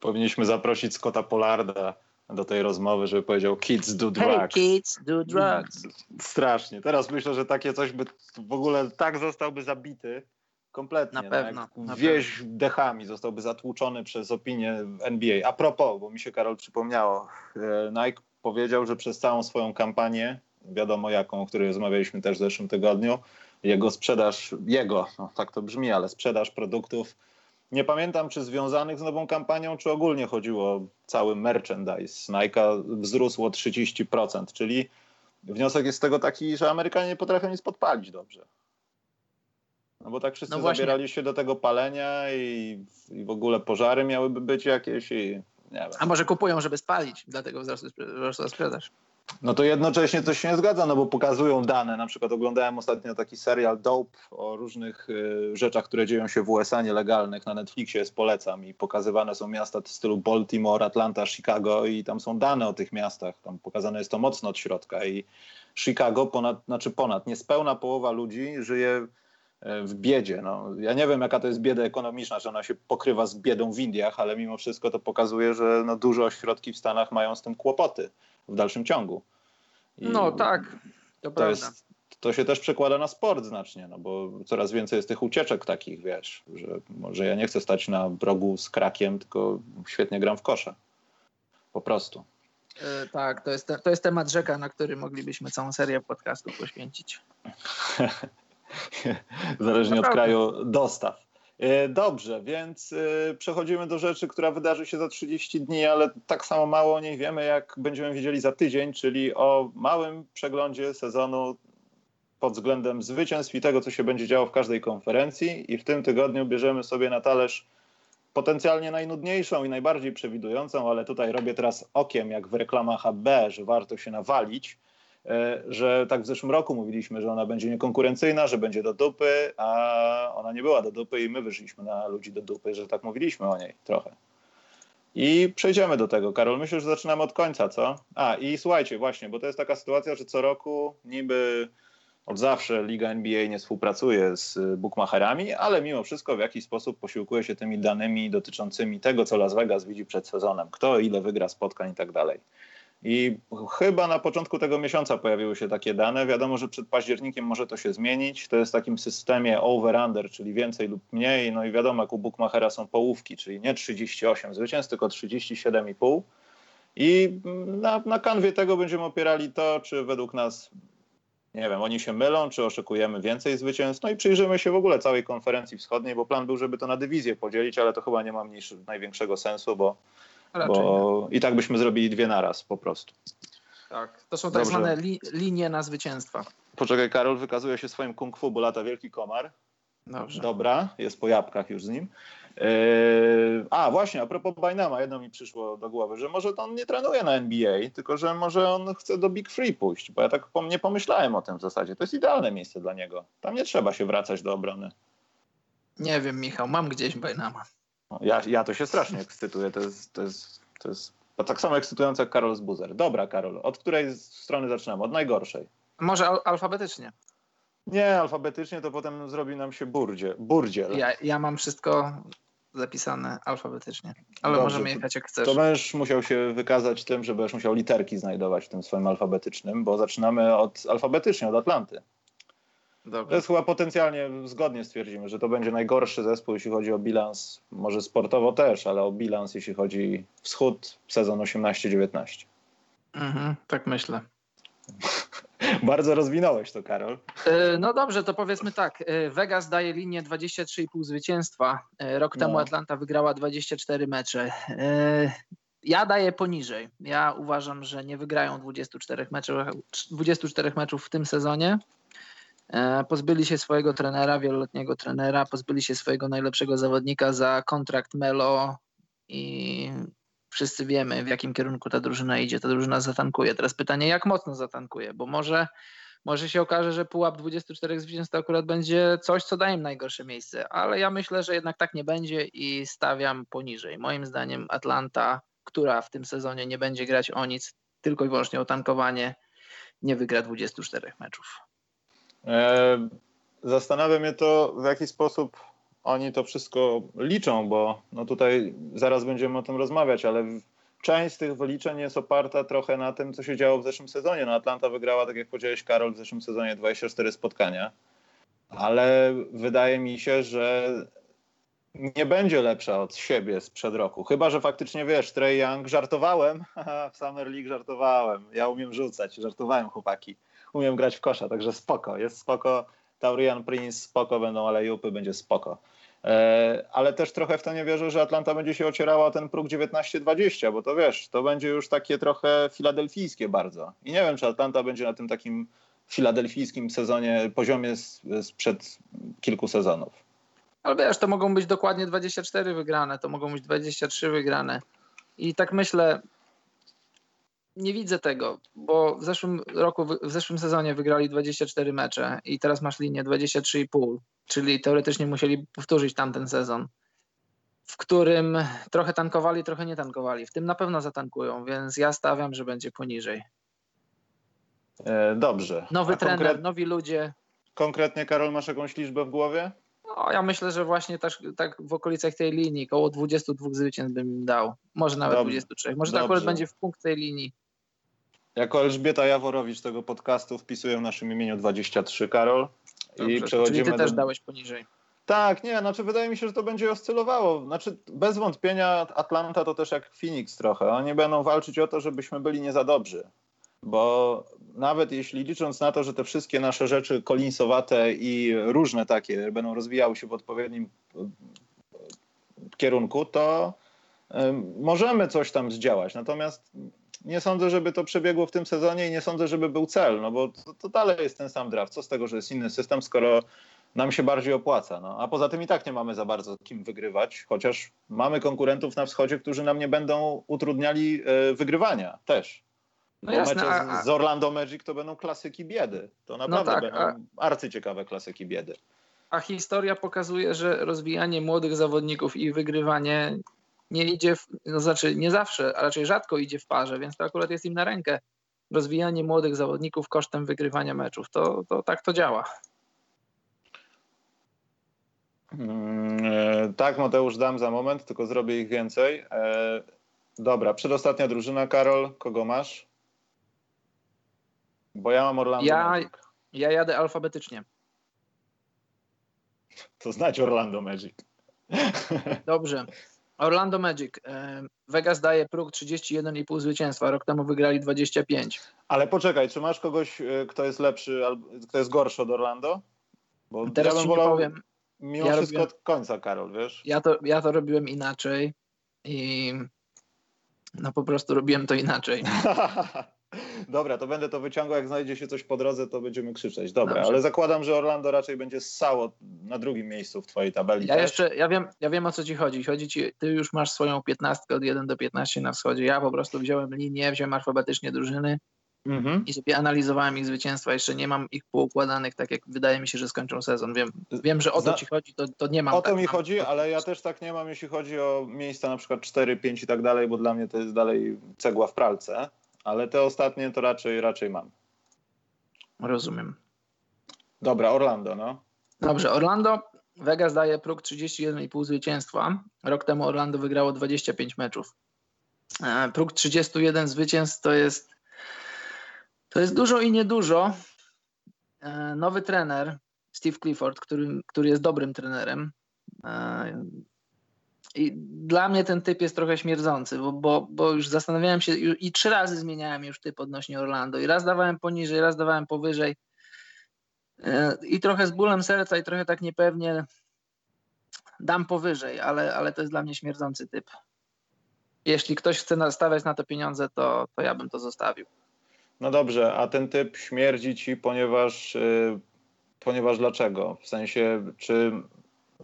S1: Powinniśmy zaprosić Scotta Polarda do tej rozmowy, żeby powiedział kids do drugs.
S2: Hey kids do drugs.
S1: Strasznie. Teraz myślę, że takie coś by w ogóle tak zostałby zabity kompletnie.
S2: Na pewno.
S1: No, wieś pewno. dechami zostałby zatłuczony przez opinię NBA. A propos, bo mi się Karol przypomniało, e, Nike powiedział, że przez całą swoją kampanię, wiadomo jaką, o której rozmawialiśmy też w zeszłym tygodniu, jego sprzedaż, jego, no tak to brzmi, ale sprzedaż produktów nie pamiętam, czy związanych z nową kampanią, czy ogólnie chodziło o cały merchandise. Nike wzrósł o 30%, czyli wniosek jest z tego taki, że Amerykanie nie potrafią nic podpalić dobrze. No bo tak wszyscy no zabierali się do tego palenia i, i, w ogóle pożary miałyby być jakieś i nie wiem.
S2: A może kupują, żeby spalić, dlatego wzrosła sprzedaż.
S1: No to jednocześnie coś się nie zgadza, no bo pokazują dane. Na przykład oglądałem ostatnio taki serial Dope o różnych y, rzeczach, które dzieją się w USA nielegalnych. Na Netflixie jest polecam i pokazywane są miasta w stylu Baltimore, Atlanta, Chicago i tam są dane o tych miastach. Tam pokazane jest to mocno od środka i Chicago ponad, znaczy ponad, niespełna połowa ludzi żyje e, w biedzie. No, ja nie wiem, jaka to jest bieda ekonomiczna, że ona się pokrywa z biedą w Indiach, ale mimo wszystko to pokazuje, że no, duże ośrodki w Stanach mają z tym kłopoty w dalszym ciągu.
S2: I no tak, to, to Jest,
S1: to się też przekłada na sport znacznie, no bo coraz więcej jest tych ucieczek takich, wiesz, że może ja nie chcę stać na progu z krakiem, tylko świetnie gram w kosze. Po prostu.
S2: Yy, tak, to jest, to jest temat rzeka, na który moglibyśmy całą serię podcastów poświęcić.
S1: Zależnie Naprawdę. od kraju dostaw. E, dobrze, więc e, przechodzimy do rzeczy, która wydarzy się za 30 dni, ale tak samo mało o niej wiemy, jak będziemy wiedzieli za tydzień, czyli o małym przeglądzie sezonu pod względem zwycięstw i tego, co się będzie działo w każdej konferencji. I w tym tygodniu bierzemy sobie na talerz potencjalnie najnudniejszą i najbardziej przewidującą, ale tutaj robię teraz okiem, jak w reklamach AB, że warto się nawalić, że tak w zeszłym roku mówiliśmy, że ona będzie niekonkurencyjna, że będzie do dupy, a ona nie była do dupy i my wyszliśmy na ludzi do dupy, że tak mówiliśmy o niej trochę. I przejdziemy do tego. Karol, myślę, że zaczynamy od końca, co? A i słuchajcie, właśnie, bo to jest taka sytuacja, że co roku niby od zawsze Liga NBA nie współpracuje z bookmacherami, ale mimo wszystko w jakiś sposób posiłkuje się tymi danymi dotyczącymi tego, co Las Vegas widzi przed sezonem. Kto ile wygra spotkań i tak dalej. I chyba na początku tego miesiąca pojawiły się takie dane. Wiadomo, że przed październikiem może to się zmienić. To jest w takim systemie over-under, czyli więcej lub mniej. No i wiadomo, jak u Bookmachera są połówki, czyli nie 38 zwycięstw, tylko 37,5. I na, na kanwie tego będziemy opierali to, czy według nas, nie wiem, oni się mylą, czy oczekujemy więcej zwycięstw. No i przyjrzymy się w ogóle całej konferencji wschodniej, bo plan był, żeby to na dywizję podzielić, ale to chyba nie ma mniejszy, największego sensu, bo bo i tak byśmy zrobili dwie naraz po prostu.
S2: Tak, to są tak Dobrze. zwane li, linie na zwycięstwa.
S1: Poczekaj, Karol wykazuje się swoim kung fu, bo lata wielki komar. Dobrze. Dobra, jest po jabłkach już z nim. Yy, a właśnie, a propos Bajnama, jedno mi przyszło do głowy, że może to on nie trenuje na NBA, tylko że może on chce do Big Free pójść, bo ja tak nie pomyślałem o tym w zasadzie. To jest idealne miejsce dla niego. Tam nie trzeba się wracać do obrony.
S2: Nie wiem, Michał, mam gdzieś Bajnama.
S1: Ja, ja to się strasznie ekscytuję. To jest, to jest, to jest tak samo ekscytujące jak Karol z Buzer. Dobra, Karol, od której strony zaczynamy? Od najgorszej.
S2: Może al alfabetycznie.
S1: Nie, alfabetycznie to potem zrobi nam się burdzie, burdziel.
S2: Ja, ja mam wszystko zapisane alfabetycznie, ale Dobrze, możemy jechać jak chcesz.
S1: To będziesz musiał się wykazać tym, że będziesz musiał literki znajdować w tym swoim alfabetycznym, bo zaczynamy od alfabetycznie, od Atlanty. Dobrze. To jest chyba potencjalnie zgodnie stwierdzimy, że to będzie najgorszy zespół, jeśli chodzi o bilans, może sportowo też, ale o bilans, jeśli chodzi wschód, sezon 18-19.
S2: Mhm, tak myślę.
S1: Bardzo rozwinąłeś to, Karol.
S2: E, no dobrze, to powiedzmy tak. E, Vegas daje linię 23,5 zwycięstwa. E, rok temu no. Atlanta wygrała 24 mecze. Ja daję poniżej. Ja uważam, że nie wygrają 24 meczów, 24 meczów w tym sezonie. E, pozbyli się swojego trenera, wieloletniego trenera, pozbyli się swojego najlepszego zawodnika za kontrakt Melo i wszyscy wiemy, w jakim kierunku ta drużyna idzie. Ta drużyna zatankuje. Teraz pytanie, jak mocno zatankuje, bo może, może się okaże, że pułap 24 zwycięstw to akurat będzie coś, co daje im najgorsze miejsce, ale ja myślę, że jednak tak nie będzie i stawiam poniżej. Moim zdaniem Atlanta, która w tym sezonie nie będzie grać o nic, tylko i wyłącznie o tankowanie, nie wygra 24 meczów.
S1: E, zastanawia mnie to, w jaki sposób oni to wszystko liczą, bo no tutaj zaraz będziemy o tym rozmawiać, ale część z tych wyliczeń jest oparta trochę na tym, co się działo w zeszłym sezonie. No Atlanta wygrała, tak jak powiedziałeś Karol, w zeszłym sezonie 24 spotkania, ale wydaje mi się, że nie będzie lepsza od siebie sprzed roku. Chyba, że faktycznie wiesz, Trey Young, żartowałem, w Summer League żartowałem, ja umiem rzucać, żartowałem chłopaki umiem grać w kosza, także spoko, jest spoko. Taurian Prince spoko, będą alejupy, będzie spoko. E, ale też trochę w to nie wierzę, że Atlanta będzie się ocierała o ten próg 19-20, bo to wiesz, to będzie już takie trochę filadelfijskie bardzo. I nie wiem, czy Atlanta będzie na tym takim filadelfijskim sezonie, poziomie sprzed kilku sezonów.
S2: Ale wiesz, to mogą być dokładnie 24 wygrane, to mogą być 23 wygrane. I tak myślę, nie widzę tego, bo w zeszłym roku, w zeszłym sezonie wygrali 24 mecze i teraz masz linię 23,5, czyli teoretycznie musieli powtórzyć tamten sezon, w którym trochę tankowali, trochę nie tankowali. W tym na pewno zatankują, więc ja stawiam, że będzie poniżej.
S1: E, dobrze.
S2: Nowy A trener, konkret... nowi ludzie.
S1: Konkretnie, Karol, masz jakąś liczbę w głowie?
S2: No, ja myślę, że właśnie tak, tak w okolicach tej linii, około 22 zwycięstw bym dał. Może nawet Dobrze. 23. Może to akurat będzie w punkt tej linii.
S1: Jako Elżbieta Jaworowicz tego podcastu wpisuję w naszym imieniu 23, Karol.
S2: Dobrze, I przechodzimy czyli ty też do... dałeś poniżej.
S1: Tak, nie, znaczy wydaje mi się, że to będzie oscylowało. Znaczy bez wątpienia Atlanta to też jak Phoenix trochę. Oni będą walczyć o to, żebyśmy byli nie za dobrzy. Bo nawet jeśli licząc na to, że te wszystkie nasze rzeczy kolinsowate i różne takie będą rozwijały się w odpowiednim kierunku, to możemy coś tam zdziałać. Natomiast nie sądzę, żeby to przebiegło w tym sezonie i nie sądzę, żeby był cel, no bo to, to, dalej jest ten sam draft. Co z tego, że jest inny system, skoro nam się bardziej opłaca. No. A poza tym i tak nie mamy za bardzo kim wygrywać, chociaż mamy konkurentów na wschodzie, którzy nam nie będą utrudniali e, wygrywania też. No Bo jasne, mecze a, a... z Orlando Magic to będą klasyki biedy. To no naprawdę no tak, będą a... arcyciekawe klasyki biedy.
S2: A historia pokazuje, że rozwijanie młodych zawodników i wygrywanie nie idzie, w, no znaczy nie zawsze, a raczej rzadko idzie w parze, więc to akurat jest im na rękę. Rozwijanie młodych zawodników kosztem wygrywania meczów. To, to tak to działa.
S1: Mm, e, tak, Mateusz, dam za moment, tylko zrobię ich więcej. E, dobra, przedostatnia drużyna, Karol, kogo masz? Bo ja mam Orlando
S2: ja, Magic. Ja jadę alfabetycznie.
S1: To znać Orlando Magic.
S2: Dobrze. Orlando Magic. E, Vegas daje próg 31,5 zwycięstwa. Rok temu wygrali 25.
S1: Ale poczekaj, czy masz kogoś, kto jest lepszy, albo kto jest gorszy od Orlando?
S2: Bo Teraz ja bym wolał... powiem
S1: mimo ja wszystko robiłem, od końca, Karol, wiesz?
S2: Ja to, ja to robiłem inaczej i no po prostu robiłem to inaczej.
S1: Dobra, to będę to wyciągał. Jak znajdzie się coś po drodze, to będziemy krzyczeć. Dobra, Dobrze. ale zakładam, że Orlando raczej będzie ssało na drugim miejscu w twojej tabeli.
S2: Ja też. jeszcze, ja wiem, ja wiem o co ci chodzi. Chodzi ci, ty już masz swoją piętnastkę od 1 do 15 na wschodzie. Ja po prostu wziąłem linię, wziąłem alfabetycznie drużyny Mhm. I sobie analizowałem ich zwycięstwa. Jeszcze nie mam ich poukładanych tak, jak wydaje mi się, że skończą sezon. Wiem, wiem że o to ci chodzi, to, to nie mam.
S1: O to tak, mi chodzi, ale ja też tak nie mam, jeśli chodzi o miejsca na przykład 4, 5 i tak dalej, bo dla mnie to jest dalej cegła w pralce. Ale te ostatnie to raczej, raczej mam.
S2: Rozumiem.
S1: Dobra, Orlando, no.
S2: Dobrze, Orlando. Vegas daje próg 31,5 zwycięstwa. Rok temu Orlando wygrało 25 meczów. E, próg 31 zwycięstw to jest to jest dużo i niedużo. E, nowy trener, Steve Clifford, który, który jest dobrym trenerem. I dla mnie ten typ jest trochę śmierdzący, bo, bo, bo już zastanawiałem się i trzy razy zmieniałem już typ odnośnie Orlando. I raz dawałem poniżej, raz dawałem powyżej. E, I trochę z bólem serca, i trochę tak niepewnie dam powyżej, ale, ale to jest dla mnie śmierdzący typ. Jeśli ktoś chce nastawiać na to pieniądze, to, to ja bym to zostawił.
S1: No dobrze, a ten typ śmierdzi ci, ponieważ, yy, ponieważ dlaczego? W sensie, czy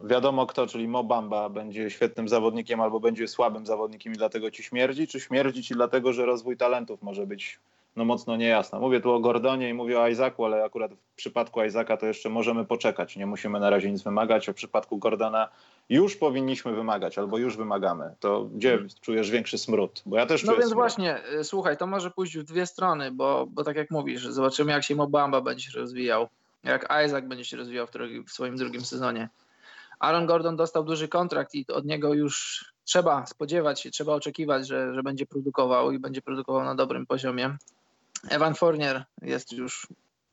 S1: wiadomo kto, czyli Mobamba będzie świetnym zawodnikiem albo będzie słabym zawodnikiem i dlatego ci śmierdzi, czy śmierdzi ci dlatego, że rozwój talentów może być no mocno niejasna. Mówię tu o Gordonie i mówię o Isaacu, ale akurat w przypadku Isaaca to jeszcze możemy poczekać. Nie musimy na razie nic wymagać. A w przypadku Gordona już powinniśmy wymagać albo już wymagamy. To gdzie czujesz większy smród? Bo ja też
S2: No
S1: więc
S2: smród. właśnie, y, słuchaj, to może pójść w dwie strony, bo, bo tak jak mówisz, zobaczymy jak się Mobamba będzie się rozwijał, jak Isaac będzie się rozwijał w, w swoim drugim sezonie. Aaron Gordon dostał duży kontrakt i od niego już trzeba spodziewać się, trzeba oczekiwać, że, że będzie produkował i będzie produkował na dobrym poziomie. Evan Fournier jest już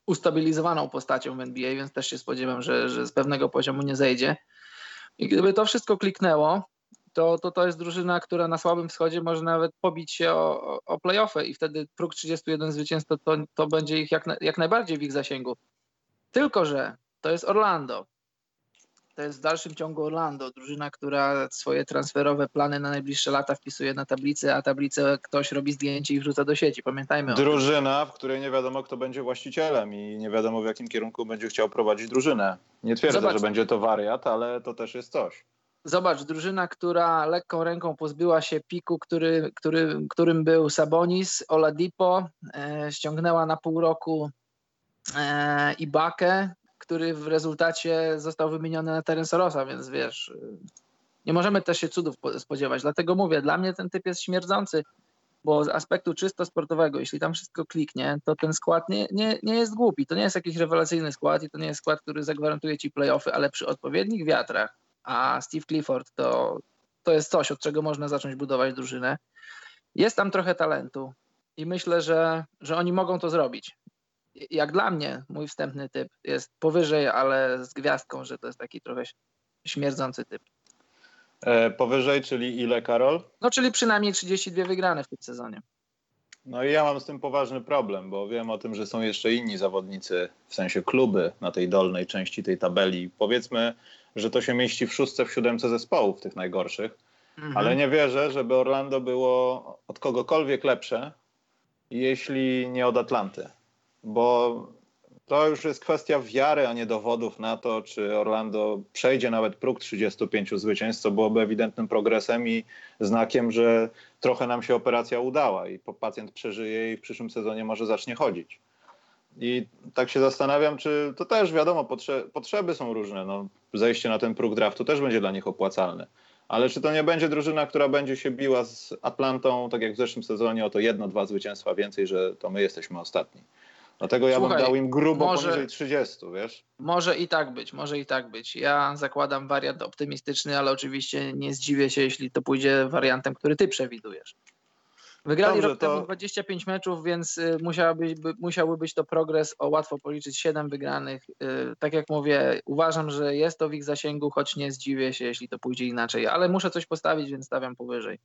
S2: ustabilizowaną postacią w NBA, więc też się spodziewam, że, że z pewnego poziomu nie zejdzie. I gdyby to wszystko kliknęło, to, to to jest drużyna, która na słabym wschodzie może nawet pobić się o, o playoffy i wtedy próg 31 zwycięstw to, to, to będzie ich jak, jak najbardziej w ich zasięgu. Tylko, że to jest Orlando to jest w dalszym ciągu Orlando, drużyna, która swoje transferowe plany na najbliższe lata wpisuje na tablicę, a tablicę ktoś robi zdjęcie i wrzuca do sieci. Pamiętajmy
S1: Drużyna, w której nie wiadomo, kto będzie właścicielem i nie wiadomo, w jakim kierunku będzie chciał prowadzić drużynę. Nie twierdzę, Zobacz. że będzie to wariat, ale to też jest coś.
S2: Zobacz, drużyna, która lekką ręką pozbyła się piku, który, który, którym był Sabonis, Oladipo, e, ściągnęła na pół roku e, Ibakę, który w rezultacie został wymieniony na teren Sorosa, więc wiesz, nie możemy też się cudów spodziewać. Dlatego mówię, dla mnie ten typ jest śmierdzący, bo z aspektu czysto sportowego, jeśli tam wszystko kliknie, to ten skład nie, nie, nie jest głupi. To nie jest jakiś rewelacyjny skład i to nie jest skład, który zagwarantuje ci playoffy, ale przy odpowiednich wiatrach, a Steve Clifford to, to jest coś, od czego można zacząć budować drużynę. Jest tam trochę talentu i myślę, że, że oni mogą to zrobić jak dla mnie mój wstępny typ jest powyżej, ale z gwiazdką, że to jest taki trochę śmierdzący typ.
S1: E, powyżej, czyli ile, Karol?
S2: No, czyli przynajmniej 32 wygrane w tym sezonie.
S1: No i ja mam z tym poważny problem, bo wiem o tym, że są jeszcze inni zawodnicy, w sensie kluby na tej dolnej części tej tabeli. Powiedzmy, że to się mieści w szóstce, w siódemce zespołów, tych najgorszych. Mhm. Ale nie wierzę, żeby Orlando było od kogokolwiek lepsze, jeśli nie od Atlanty bo To już jest kwestia wiary, a nie dowodów na to, czy Orlando przejdzie nawet próg 35 zwycięstw, co byłoby ewidentnym progresem i znakiem, że trochę nam się operacja udała i pacjent przeżyje i w przyszłym sezonie może zacznie chodzić. I tak się zastanawiam, czy to też wiadomo, potrze potrzeby są różne. No, zejście na ten próg draftu też będzie dla nich opłacalne. Ale czy to nie będzie drużyna, która będzie się biła z Atlantą, tak jak w zeszłym sezonie, o to jedno, dwa zwycięstwa więcej, że to my jesteśmy ostatni? Dlatego ja Słuchaj, bym dał im grubo może, poniżej 30, wiesz?
S2: Może i tak być, może i tak być. Ja zakładam wariant optymistyczny, ale oczywiście nie zdziwię się, jeśli to pójdzie wariantem, który ty przewidujesz. Wygrali Dobrze, rok to... temu 25 meczów, więc y, musiałby, musiałby być to progres o łatwo policzyć 7 wygranych. Y, tak jak mówię, uważam, że jest to w ich zasięgu, choć nie zdziwię się, jeśli to pójdzie inaczej, ale muszę coś postawić, więc stawiam powyżej.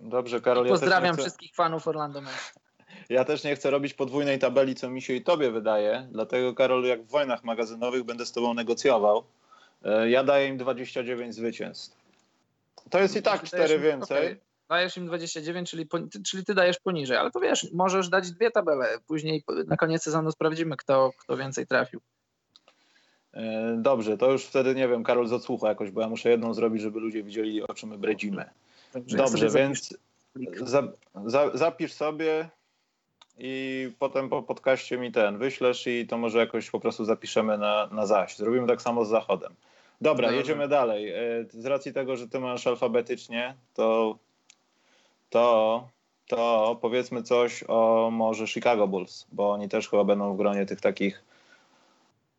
S1: Dobrze, Karol.
S2: Pozdrawiam ja chcę... wszystkich fanów Orlando Magic.
S1: Ja też nie chcę robić podwójnej tabeli, co mi się i tobie wydaje. Dlatego, Karol, jak w wojnach magazynowych będę z tobą negocjował. E, ja daję im 29 zwycięstw. To jest i tak 4 więcej. Okay.
S2: Dajesz im 29, czyli, czyli ty dajesz poniżej, ale to wiesz, możesz dać dwie tabele. Później na koniec sezonu sprawdzimy, kto, kto więcej trafił.
S1: E, dobrze, to już wtedy nie wiem, Karol z jakoś, bo ja muszę jedną zrobić, żeby ludzie widzieli, o czym my bredzimy. Dobrze, Dobrze więc za, za, zapisz sobie i potem po podcaście mi ten wyślesz i to może jakoś po prostu zapiszemy na, na zaś. Zrobimy tak samo z zachodem. Dobra, Dobrze. jedziemy dalej. E, z racji tego, że ty masz alfabetycznie, to, to, to powiedzmy coś o może Chicago Bulls, bo oni też chyba będą w gronie tych takich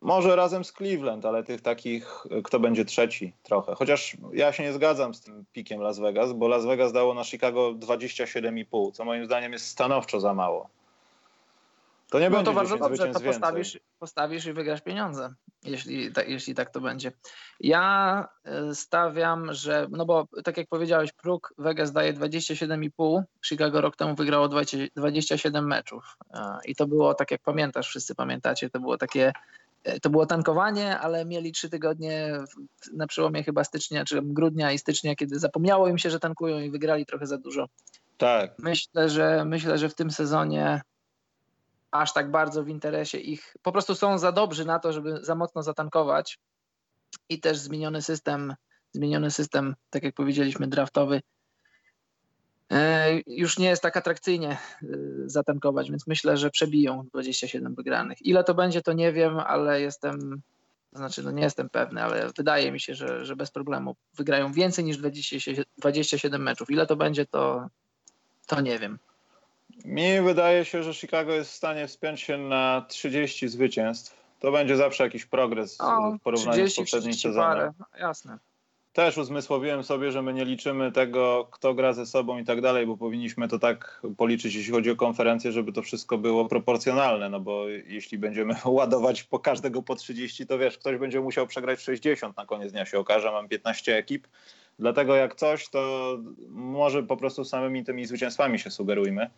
S1: może razem z Cleveland, ale tych takich, kto będzie trzeci trochę. Chociaż ja się nie zgadzam z tym pikiem Las Vegas, bo Las Vegas dało na Chicago 27,5, co moim zdaniem jest stanowczo za mało. To nie no będzie to bardzo dobrze, to
S2: postawisz, postawisz i wygrasz pieniądze, jeśli, ta, jeśli tak to będzie. Ja e, stawiam, że, no bo tak jak powiedziałeś, próg Vegas daje 27,5, Chicago rok temu wygrało 20, 27 meczów e, i to było, tak jak pamiętasz, wszyscy pamiętacie, to było takie e, to było tankowanie, ale mieli trzy tygodnie na przełomie chyba stycznia, czy grudnia i stycznia, kiedy zapomniało im się, że tankują i wygrali trochę za dużo.
S1: Tak.
S2: Myślę, że myślę, że w tym sezonie aż tak bardzo w interesie ich. Po prostu są za dobrzy na to, żeby za mocno zatankować i też zmieniony system, zmieniony system, tak jak powiedzieliśmy, draftowy e, już nie jest tak atrakcyjnie e, zatankować, więc myślę, że przebiją 27 wygranych. Ile to będzie, to nie wiem, ale jestem, znaczy no nie jestem pewny, ale wydaje mi się, że, że bez problemu wygrają więcej niż 27 meczów. Ile to będzie, to, to nie wiem.
S1: Mi wydaje się, że Chicago jest w stanie wspiąć się na 30 zwycięstw. To będzie zawsze jakiś progres o, w porównaniu 30, z poprzednim sezonem.
S2: Jasne.
S1: Też uzmysłowiłem sobie, że my nie liczymy tego, kto gra ze sobą i tak dalej, bo powinniśmy to tak policzyć, jeśli chodzi o konferencję, żeby to wszystko było proporcjonalne, no bo jeśli będziemy ładować po każdego po 30, to wiesz, ktoś będzie musiał przegrać 60 na koniec dnia się okaże, mam 15 ekip, dlatego jak coś, to może po prostu samymi tymi zwycięstwami się sugerujmy.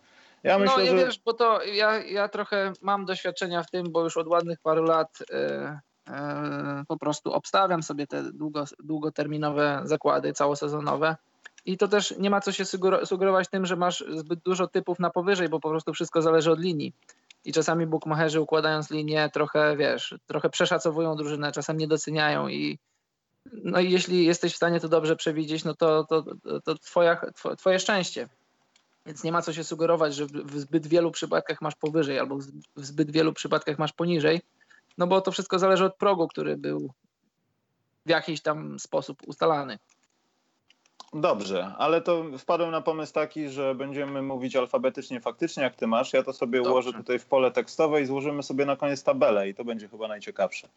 S2: Ja no, myślę, no, że... wiesz, bo to ja, ja trochę mam doświadczenia w tym, bo już od ładnych paru lat e, e, po prostu obstawiam sobie te długo, długoterminowe zakłady całosezonowe. I to też nie ma co się sugerować tym, że masz zbyt dużo typów na powyżej, bo po prostu wszystko zależy od linii. I czasami bookmacherzy układając linię trochę, wiesz, trochę przeszacowują drużynę, czasem nie doceniają i no i jeśli jesteś w stanie to dobrze przewidzieć, no to, to, to twoja, twoje szczęście. Więc nie ma co się sugerować, że w zbyt wielu przypadkach masz powyżej albo w zbyt wielu przypadkach masz poniżej, no bo to wszystko zależy od progu, który był w jakiś tam sposób ustalany.
S1: Dobrze, ale to wpadłem na pomysł taki, że będziemy mówić alfabetycznie faktycznie, jak ty masz. Ja to sobie Dobrze. ułożę tutaj w pole tekstowe i złożymy sobie na koniec tabelę i to będzie chyba najciekawsze.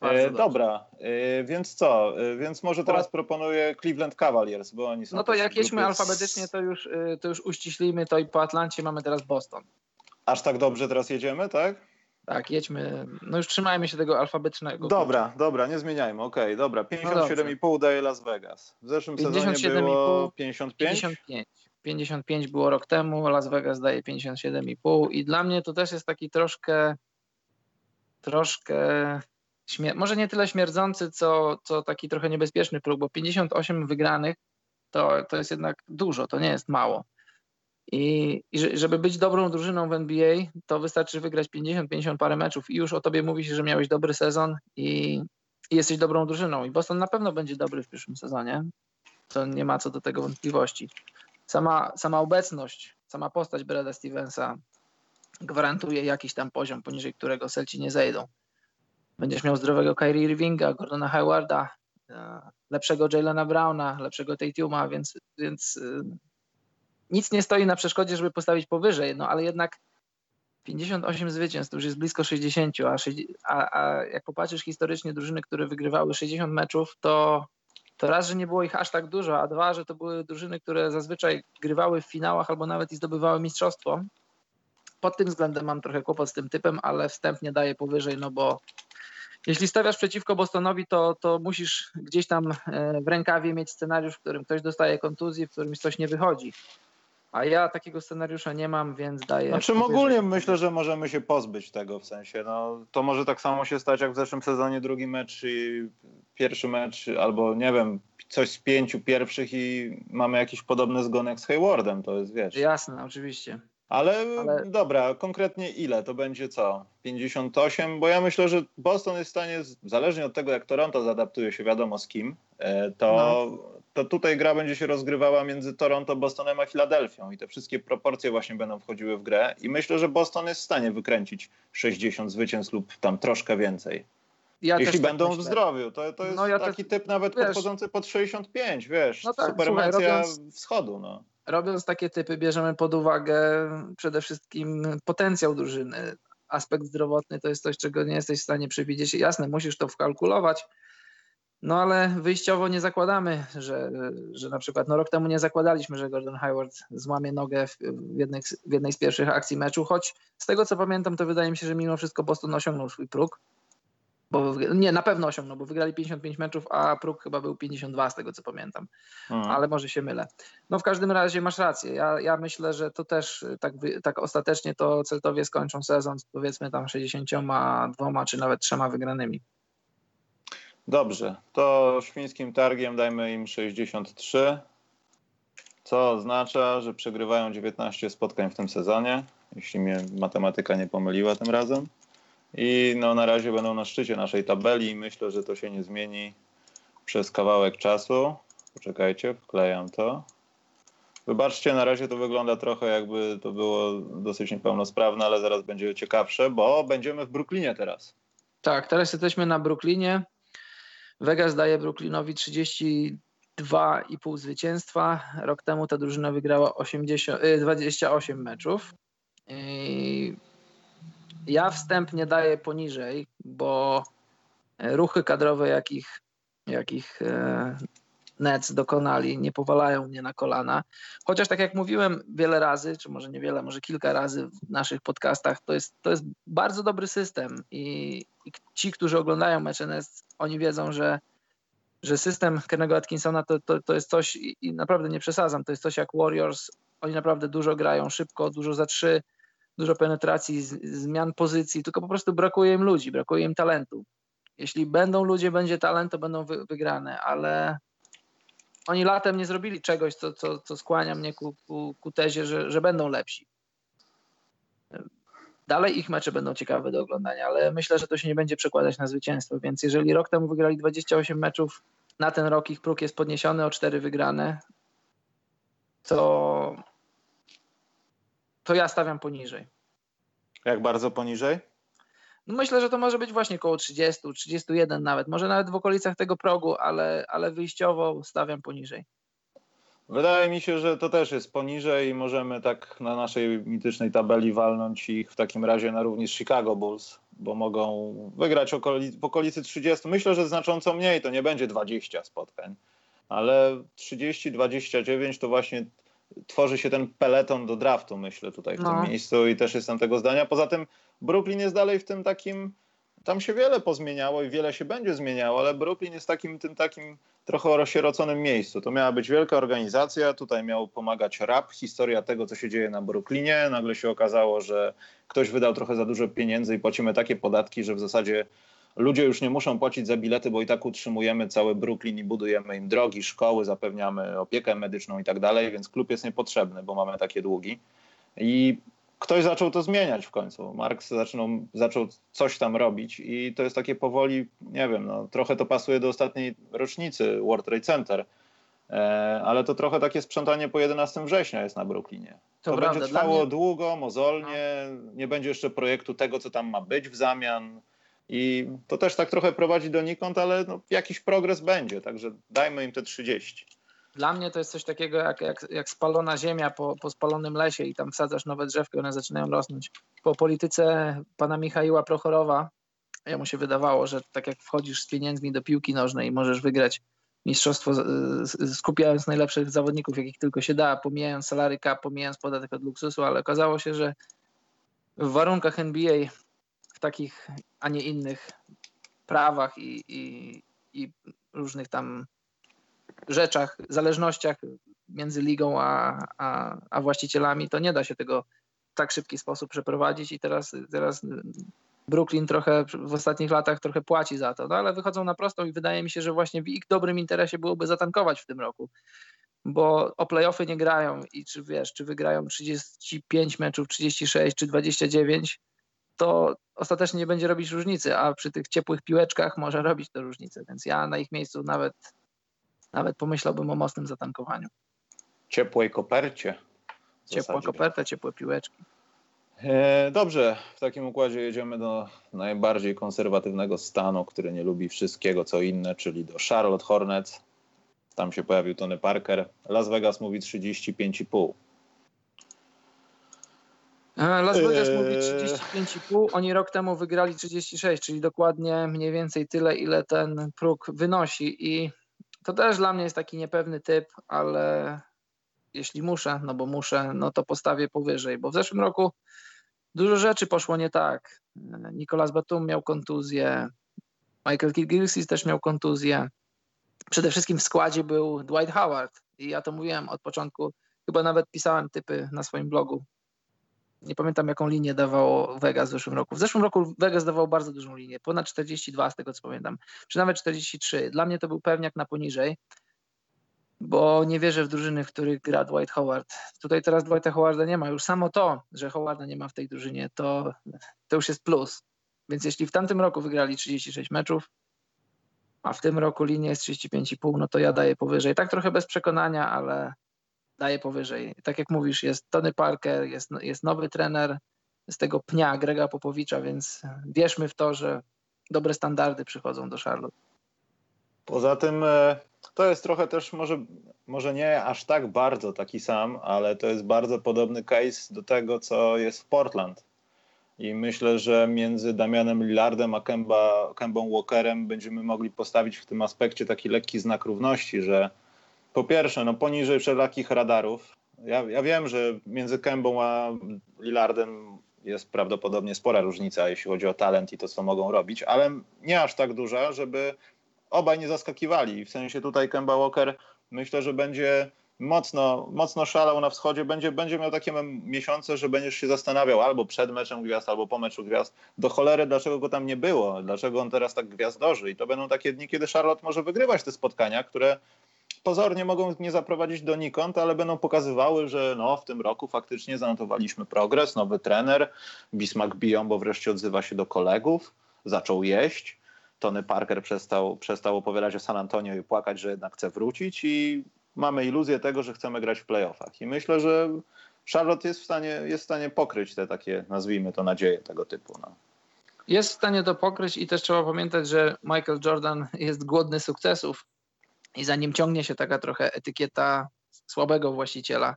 S1: E, dobra, e, więc co? E, więc może teraz proponuję Cleveland Cavaliers, bo oni są.
S2: No to jak jedźmy alfabetycznie, to już, e, to już uściślimy to i po Atlancie mamy teraz Boston.
S1: Aż tak dobrze teraz jedziemy, tak?
S2: Tak, jedźmy. No już trzymajmy się tego alfabetycznego.
S1: Dobra, klucza. dobra, nie zmieniajmy. Okej, okay, dobra. 57,5 no daje Las Vegas. W zeszłym sezonie było 55? 55.
S2: 55 było rok temu, Las Vegas daje 57,5 i dla mnie to też jest taki troszkę troszkę może nie tyle śmierdzący, co, co taki trochę niebezpieczny próg, bo 58 wygranych to, to jest jednak dużo, to nie jest mało. I, I, żeby być dobrą drużyną w NBA, to wystarczy wygrać 50-50 parę meczów i już o tobie mówi się, że miałeś dobry sezon i, i, jesteś dobrą drużyną. I Boston na pewno będzie dobry w przyszłym sezonie. To nie ma co do tego wątpliwości. Sama, sama obecność, sama postać Brada Stevensa gwarantuje jakiś tam poziom, poniżej którego Celci nie zejdą. Będziesz miał zdrowego Kyrie Irvinga, Gordona Haywarda, e, lepszego Jalena Browna, lepszego Tatuma, więc, więc e, nic nie stoi na przeszkodzie, żeby postawić powyżej, no ale jednak 58 zwycięstw to już jest blisko 60, a, a, a jak popatrzysz historycznie drużyny, które wygrywały 60 meczów, to, to raz, że nie było ich aż tak dużo, a dwa, że to były drużyny, które zazwyczaj grywały w finałach albo nawet i zdobywały mistrzostwo. Pod tym względem mam trochę kłopot z tym typem, ale wstępnie daję powyżej, no bo jeśli stawiasz przeciwko Bostonowi, to, to musisz gdzieś tam e, w rękawie mieć scenariusz, w którym ktoś dostaje kontuzję, w którym coś nie wychodzi. A ja takiego scenariusza nie mam, więc daję.
S1: Znaczy ogólnie myślę, że możemy się pozbyć tego w sensie. No, to może tak samo się stać jak w zeszłym sezonie drugi mecz i pierwszy mecz, albo nie wiem, coś z pięciu pierwszych i mamy jakiś podobny zgon jak z Haywardem, to jest wiesz.
S2: Jasne, oczywiście.
S1: Ale, Ale, dobra, konkretnie ile? To będzie co? 58? Bo ja myślę, że Boston jest w stanie, zależnie od tego, jak Toronto zaadaptuje się wiadomo z kim, e, to, no. to tutaj gra będzie się rozgrywała między Toronto, Bostonem a Filadelfią i te wszystkie proporcje właśnie będą wchodziły w grę i myślę, że Boston jest w stanie wykręcić 60 zwycięstw lub tam troszkę więcej. Ja Jeśli tak będą tak w zdrowiu, to, to jest no ja taki typ nawet wiesz, podchodzący pod 65, wiesz, no tak, słuchaj, robiąc... wschodu. No
S2: robiąc takie typy, bierzemy pod uwagę przede wszystkim potencjał drużyny. Aspekt zdrowotny to jest coś, czego nie jesteś w stanie przewidzieć. Jasne, musisz to wkalkulować, no ale wyjściowo nie zakładamy, że, że na przykład no rok temu nie zakładaliśmy, że Gordon Hayward złamie nogę w, jednej, w jednej z pierwszych akcji meczu, choć z tego co pamiętam, to wydaje mi się, że mimo wszystko Boston osiągnął swój próg. Bo, nie, na pewno osiągnął, bo wygrali 55 meczów, a próg chyba był 52 z tego co pamiętam, mhm. ale może się mylę. No w każdym razie masz rację. Ja, ja myślę, że to też tak, tak ostatecznie to Celtowie skończą sezon powiedzmy tam 62 czy nawet trzema wygranymi.
S1: Dobrze, to świńskim targiem dajmy im 63, co oznacza, że przegrywają 19 spotkań w tym sezonie, jeśli mnie matematyka nie pomyliła tym razem. I no, na razie będą na szczycie naszej tabeli myślę, że to się nie zmieni przez kawałek czasu. Poczekajcie, wklejam to. Wybaczcie, na razie to wygląda trochę jakby to było dosyć niepełnosprawne, ale zaraz będzie ciekawsze, bo będziemy w Brooklynie teraz.
S2: Tak, teraz jesteśmy na Brooklynie. Vegas daje Brooklynowi 32,5 zwycięstwa. Rok temu ta drużyna wygrała 80, 28 y, meczów. I ja wstępnie daję poniżej, bo ruchy kadrowe, jakich, jakich e, Nets dokonali, nie powalają mnie na kolana. Chociaż tak jak mówiłem wiele razy, czy może niewiele, może kilka razy w naszych podcastach, to jest, to jest bardzo dobry system i, i ci, którzy oglądają mecze Nets, oni wiedzą, że, że system Kennego Atkinsona to, to, to jest coś i, i naprawdę nie przesadzam, to jest coś jak Warriors, oni naprawdę dużo grają szybko, dużo za trzy, dużo penetracji, zmian pozycji, tylko po prostu brakuje im ludzi, brakuje im talentu. Jeśli będą ludzie, będzie talent, to będą wy, wygrane, ale oni latem nie zrobili czegoś, co, co, co skłania mnie ku, ku, ku tezie, że, że będą lepsi. Dalej ich mecze będą ciekawe do oglądania, ale myślę, że to się nie będzie przekładać na zwycięstwo, więc jeżeli rok temu wygrali 28 meczów, na ten rok ich próg jest podniesiony o 4 wygrane, to to ja stawiam poniżej.
S1: Jak bardzo poniżej?
S2: No myślę, że to może być właśnie około 30, 31 nawet, może nawet w okolicach tego progu, ale, ale wyjściowo stawiam poniżej.
S1: Wydaje mi się, że to też jest poniżej i możemy tak na naszej mitycznej tabeli walnąć ich w takim razie na równi z Chicago Bulls, bo mogą wygrać okolic, w okolicy 30. Myślę, że znacząco mniej, to nie będzie 20 spotkań, ale 30-29 to właśnie tworzy się ten peleton do draftu, myślę, tutaj w no. tym miejscu i też jestem tego zdania. Poza tym Brooklyn jest dalej w tym takim, tam się wiele pozmieniało i wiele się będzie zmieniało, ale Brooklyn jest takim, tym takim trochę rozsieroconym miejscu. To miała być wielka organizacja, tutaj miał pomagać rap, historia tego, co się dzieje na Brooklynie. Nagle się okazało, że ktoś wydał trochę za dużo pieniędzy i płacimy takie podatki, że w zasadzie ludzie już nie muszą płacić za bilety, bo i tak utrzymujemy cały Brooklyn i budujemy im drogi, szkoły, zapewniamy opiekę medyczną i tak dalej, więc klub jest niepotrzebny, bo mamy takie długi. I ktoś zaczął to zmieniać w końcu. Marx zaczął, zaczął coś tam robić i to jest takie powoli, nie wiem, no, trochę to pasuje do ostatniej rocznicy World Trade Center, e, ale to trochę takie sprzątanie po 11 września jest na Brooklynie. To, to będzie trwało mnie... długo, mozolnie, no. nie będzie jeszcze projektu tego, co tam ma być w zamian. I to też tak trochę prowadzi donikąd, ale no, jakiś progres będzie, także dajmy im te 30.
S2: Dla mnie to jest coś takiego jak, jak, jak spalona ziemia po, po spalonym lesie i tam wsadzasz nowe drzewki, one zaczynają rosnąć. Po polityce pana Michaiła Prochorowa, mu się wydawało, że tak jak wchodzisz z pieniędzmi do piłki nożnej i możesz wygrać mistrzostwo skupiając najlepszych zawodników, jakich tylko się da, pomijając salary cap, pomijając podatek od luksusu, ale okazało się, że w warunkach NBA, w takich, a nie innych prawach i, i, i różnych tam rzeczach, zależnościach między ligą a, a, a właścicielami, to nie da się tego w tak szybki sposób przeprowadzić i teraz, teraz Brooklyn trochę w ostatnich latach trochę płaci za to, no ale wychodzą na prostą i wydaje mi się, że właśnie w ich dobrym interesie byłoby zatankować w tym roku, bo o playoffy nie grają i czy wiesz, czy wygrają 35 meczów, 36 czy 29, to ostatecznie nie będzie robić różnicy, a przy tych ciepłych piłeczkach może robić to różnicę, więc ja na ich miejscu nawet nawet pomyślałbym o mocnym zatankowaniu.
S1: Ciepłej kopercie.
S2: Ciepła koperta, ciepłe piłeczki.
S1: E, dobrze, w takim układzie jedziemy do najbardziej konserwatywnego stanu, który nie lubi wszystkiego co inne, czyli do Charlotte Hornets. Tam się pojawił Tony Parker. Las Vegas mówi 35,5.
S2: Las Vegas mówi 35,5. Oni rok temu wygrali 36, czyli dokładnie mniej więcej tyle, ile ten próg wynosi. I to też dla mnie jest taki niepewny typ, ale jeśli muszę, no bo muszę, no to postawię powyżej, bo w zeszłym roku dużo rzeczy poszło nie tak. Nicolas Batum miał kontuzję, Michael Gilgilsis też miał kontuzję. Przede wszystkim w składzie był Dwight Howard i ja to mówiłem od początku, chyba nawet pisałem typy na swoim blogu nie pamiętam jaką linię dawało Vegas w zeszłym roku. W zeszłym roku Vegas dawał bardzo dużą linię, ponad 42 z tego co pamiętam, czy nawet 43. Dla mnie to był pewniak na poniżej, bo nie wierzę w drużyny, w których gra Dwight Howard. Tutaj teraz Dwighta Howarda nie ma. Już samo to, że Howarda nie ma w tej drużynie, to, to już jest plus. Więc jeśli w tamtym roku wygrali 36 meczów, a w tym roku linia jest 35,5, no to ja daję powyżej. Tak trochę bez przekonania, ale daje powyżej. Tak jak mówisz, jest Tony Parker, jest, jest nowy trener z tego pnia Grega Popowicza, więc wierzmy w to, że dobre standardy przychodzą do Charlotte.
S1: Poza tym e, to jest trochę też może, może nie aż tak bardzo taki sam, ale to jest bardzo podobny case do tego, co jest w Portland. I myślę, że między Damianem Lillardem a Kemba, Kembą Walkerem będziemy mogli postawić w tym aspekcie taki lekki znak równości, że po pierwsze, no poniżej wszelakich radarów. Ja, ja wiem, że między Kębą a Lillardem jest prawdopodobnie spora różnica, jeśli chodzi o talent i to, co mogą robić, ale nie aż tak duża, żeby obaj nie zaskakiwali. W sensie tutaj Kemba Walker myślę, że będzie mocno, mocno szalał na wschodzie, będzie, będzie miał takie miesiące, że będziesz się zastanawiał albo przed meczem gwiazd, albo po meczu gwiazd. Do cholery, dlaczego go tam nie było, dlaczego on teraz tak gwiazdorzy. I to będą takie dni, kiedy Charlotte może wygrywać te spotkania, które pozornie mogą nie zaprowadzić donikąd, ale będą pokazywały, że no, w tym roku faktycznie zanotowaliśmy progres, nowy trener, Bismarck biją, bo wreszcie odzywa się do kolegów, zaczął jeść. Tony Parker przestał, przestał opowiadać o San Antonio i płakać, że jednak chce wrócić i mamy iluzję tego, że chcemy grać w playoffach. I myślę, że Charlotte jest w stanie, jest w stanie pokryć te takie, nazwijmy to, nadzieje tego typu. No.
S2: Jest w stanie to pokryć i też trzeba pamiętać, że Michael Jordan jest głodny sukcesów i za nim ciągnie się taka trochę etykieta słabego właściciela.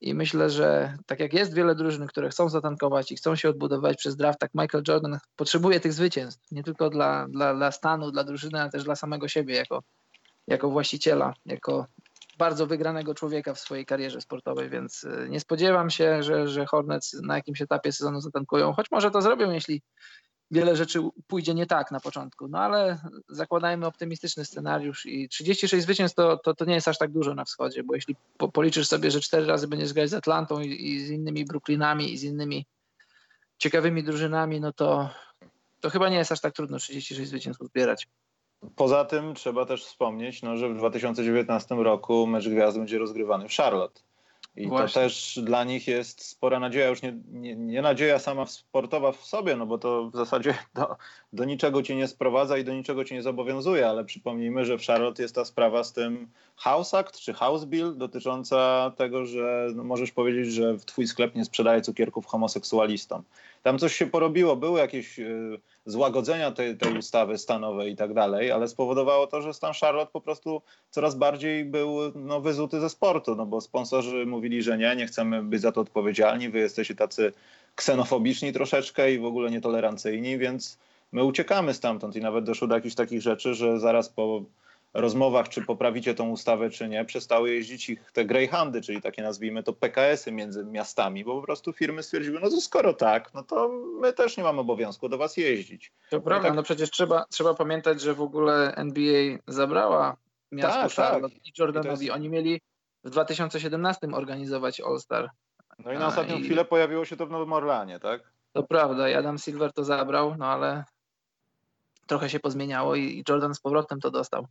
S2: I myślę, że tak jak jest wiele drużyn, które chcą zatankować i chcą się odbudować przez draft, tak Michael Jordan potrzebuje tych zwycięstw. Nie tylko dla, dla, dla stanu, dla drużyny, ale też dla samego siebie jako, jako właściciela, jako bardzo wygranego człowieka w swojej karierze sportowej, więc y, nie spodziewam się, że, że Hornets na jakimś etapie sezonu zatankują, choć może to zrobią, jeśli wiele rzeczy pójdzie nie tak na początku. No ale zakładajmy optymistyczny scenariusz i 36 zwycięstw to, to, to nie jest aż tak dużo na wschodzie, bo jeśli po, policzysz sobie, że cztery razy będziesz grać z Atlantą i, i, z innymi Brooklynami i z innymi ciekawymi drużynami, no to to chyba nie jest aż tak trudno 36 zwycięstw zbierać.
S1: Poza tym trzeba też wspomnieć, no, że w 2019 roku mecz gwiazd będzie rozgrywany w Charlotte. I Właśnie. to też dla nich jest spora nadzieja, już nie, nie, nie, nadzieja sama sportowa w sobie, no bo to w zasadzie do, do niczego cię nie sprowadza i do niczego cię nie zobowiązuje, ale przypomnijmy, że w Charlotte jest ta sprawa z tym House Act czy House Bill dotycząca tego, że no możesz powiedzieć, że twój sklep nie sprzedaje cukierków homoseksualistom. Tam coś się porobiło, były jakieś y, złagodzenia tej, tej ustawy stanowej i tak dalej, ale spowodowało to, że stan Charlotte po prostu coraz bardziej był no, wyzuty ze sportu, no bo sponsorzy mówili, że nie, nie chcemy być za to odpowiedzialni, wy jesteście tacy ksenofobiczni troszeczkę i w ogóle nietolerancyjni, więc my uciekamy stamtąd i nawet doszło do jakichś takich rzeczy, że zaraz po rozmowach, czy poprawicie tą ustawę, czy nie, przestały jeździć ich te greyhoundy, czyli takie nazwijmy to PKS-y między miastami, bo po prostu firmy stwierdziły, no to skoro tak, no to my też nie mamy obowiązku do was jeździć.
S2: To no prawda, tak... no przecież trzeba, trzeba pamiętać, że w ogóle NBA zabrała miasto tak, Charlotte tak. i Jordanowi. Jest... Oni mieli w 2017 organizować All-Star.
S1: No i na ostatnią i... chwilę pojawiło się to w Nowym Orlanie, tak?
S2: To prawda, i Adam Silver to zabrał, no ale trochę się pozmieniało i Jordan z powrotem to dostał.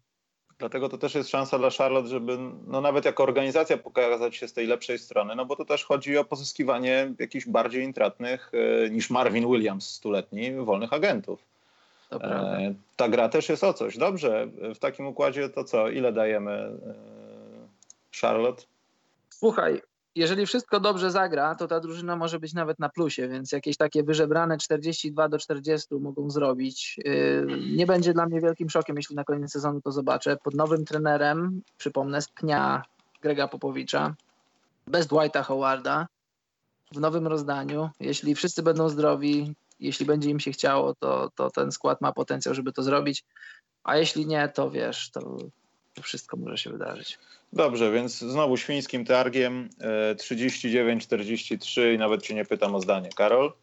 S1: Dlatego to też jest szansa dla Charlotte, żeby no nawet jako organizacja pokazać się z tej lepszej strony, no bo to też chodzi o pozyskiwanie jakichś bardziej intratnych e, niż Marvin Williams stuletni wolnych agentów. E, ta gra też jest o coś. Dobrze, w takim układzie to co? Ile dajemy e, Charlotte?
S2: Słuchaj, jeżeli wszystko dobrze zagra, to ta drużyna może być nawet na plusie, więc jakieś takie wyżebrane 42 do 40 mogą zrobić. Yy, nie będzie dla mnie wielkim szokiem, jeśli na koniec sezonu to zobaczę. Pod nowym trenerem, przypomnę, z pnia Grega Popowicza, bez Dwighta Howarda, w nowym rozdaniu. Jeśli wszyscy będą zdrowi, jeśli będzie im się chciało, to, to ten skład ma potencjał, żeby to zrobić. A jeśli nie, to wiesz, to wszystko może się wydarzyć.
S1: Dobrze, więc znowu świńskim targiem 39-43 e, i nawet cię nie pytam o zdanie. Karol?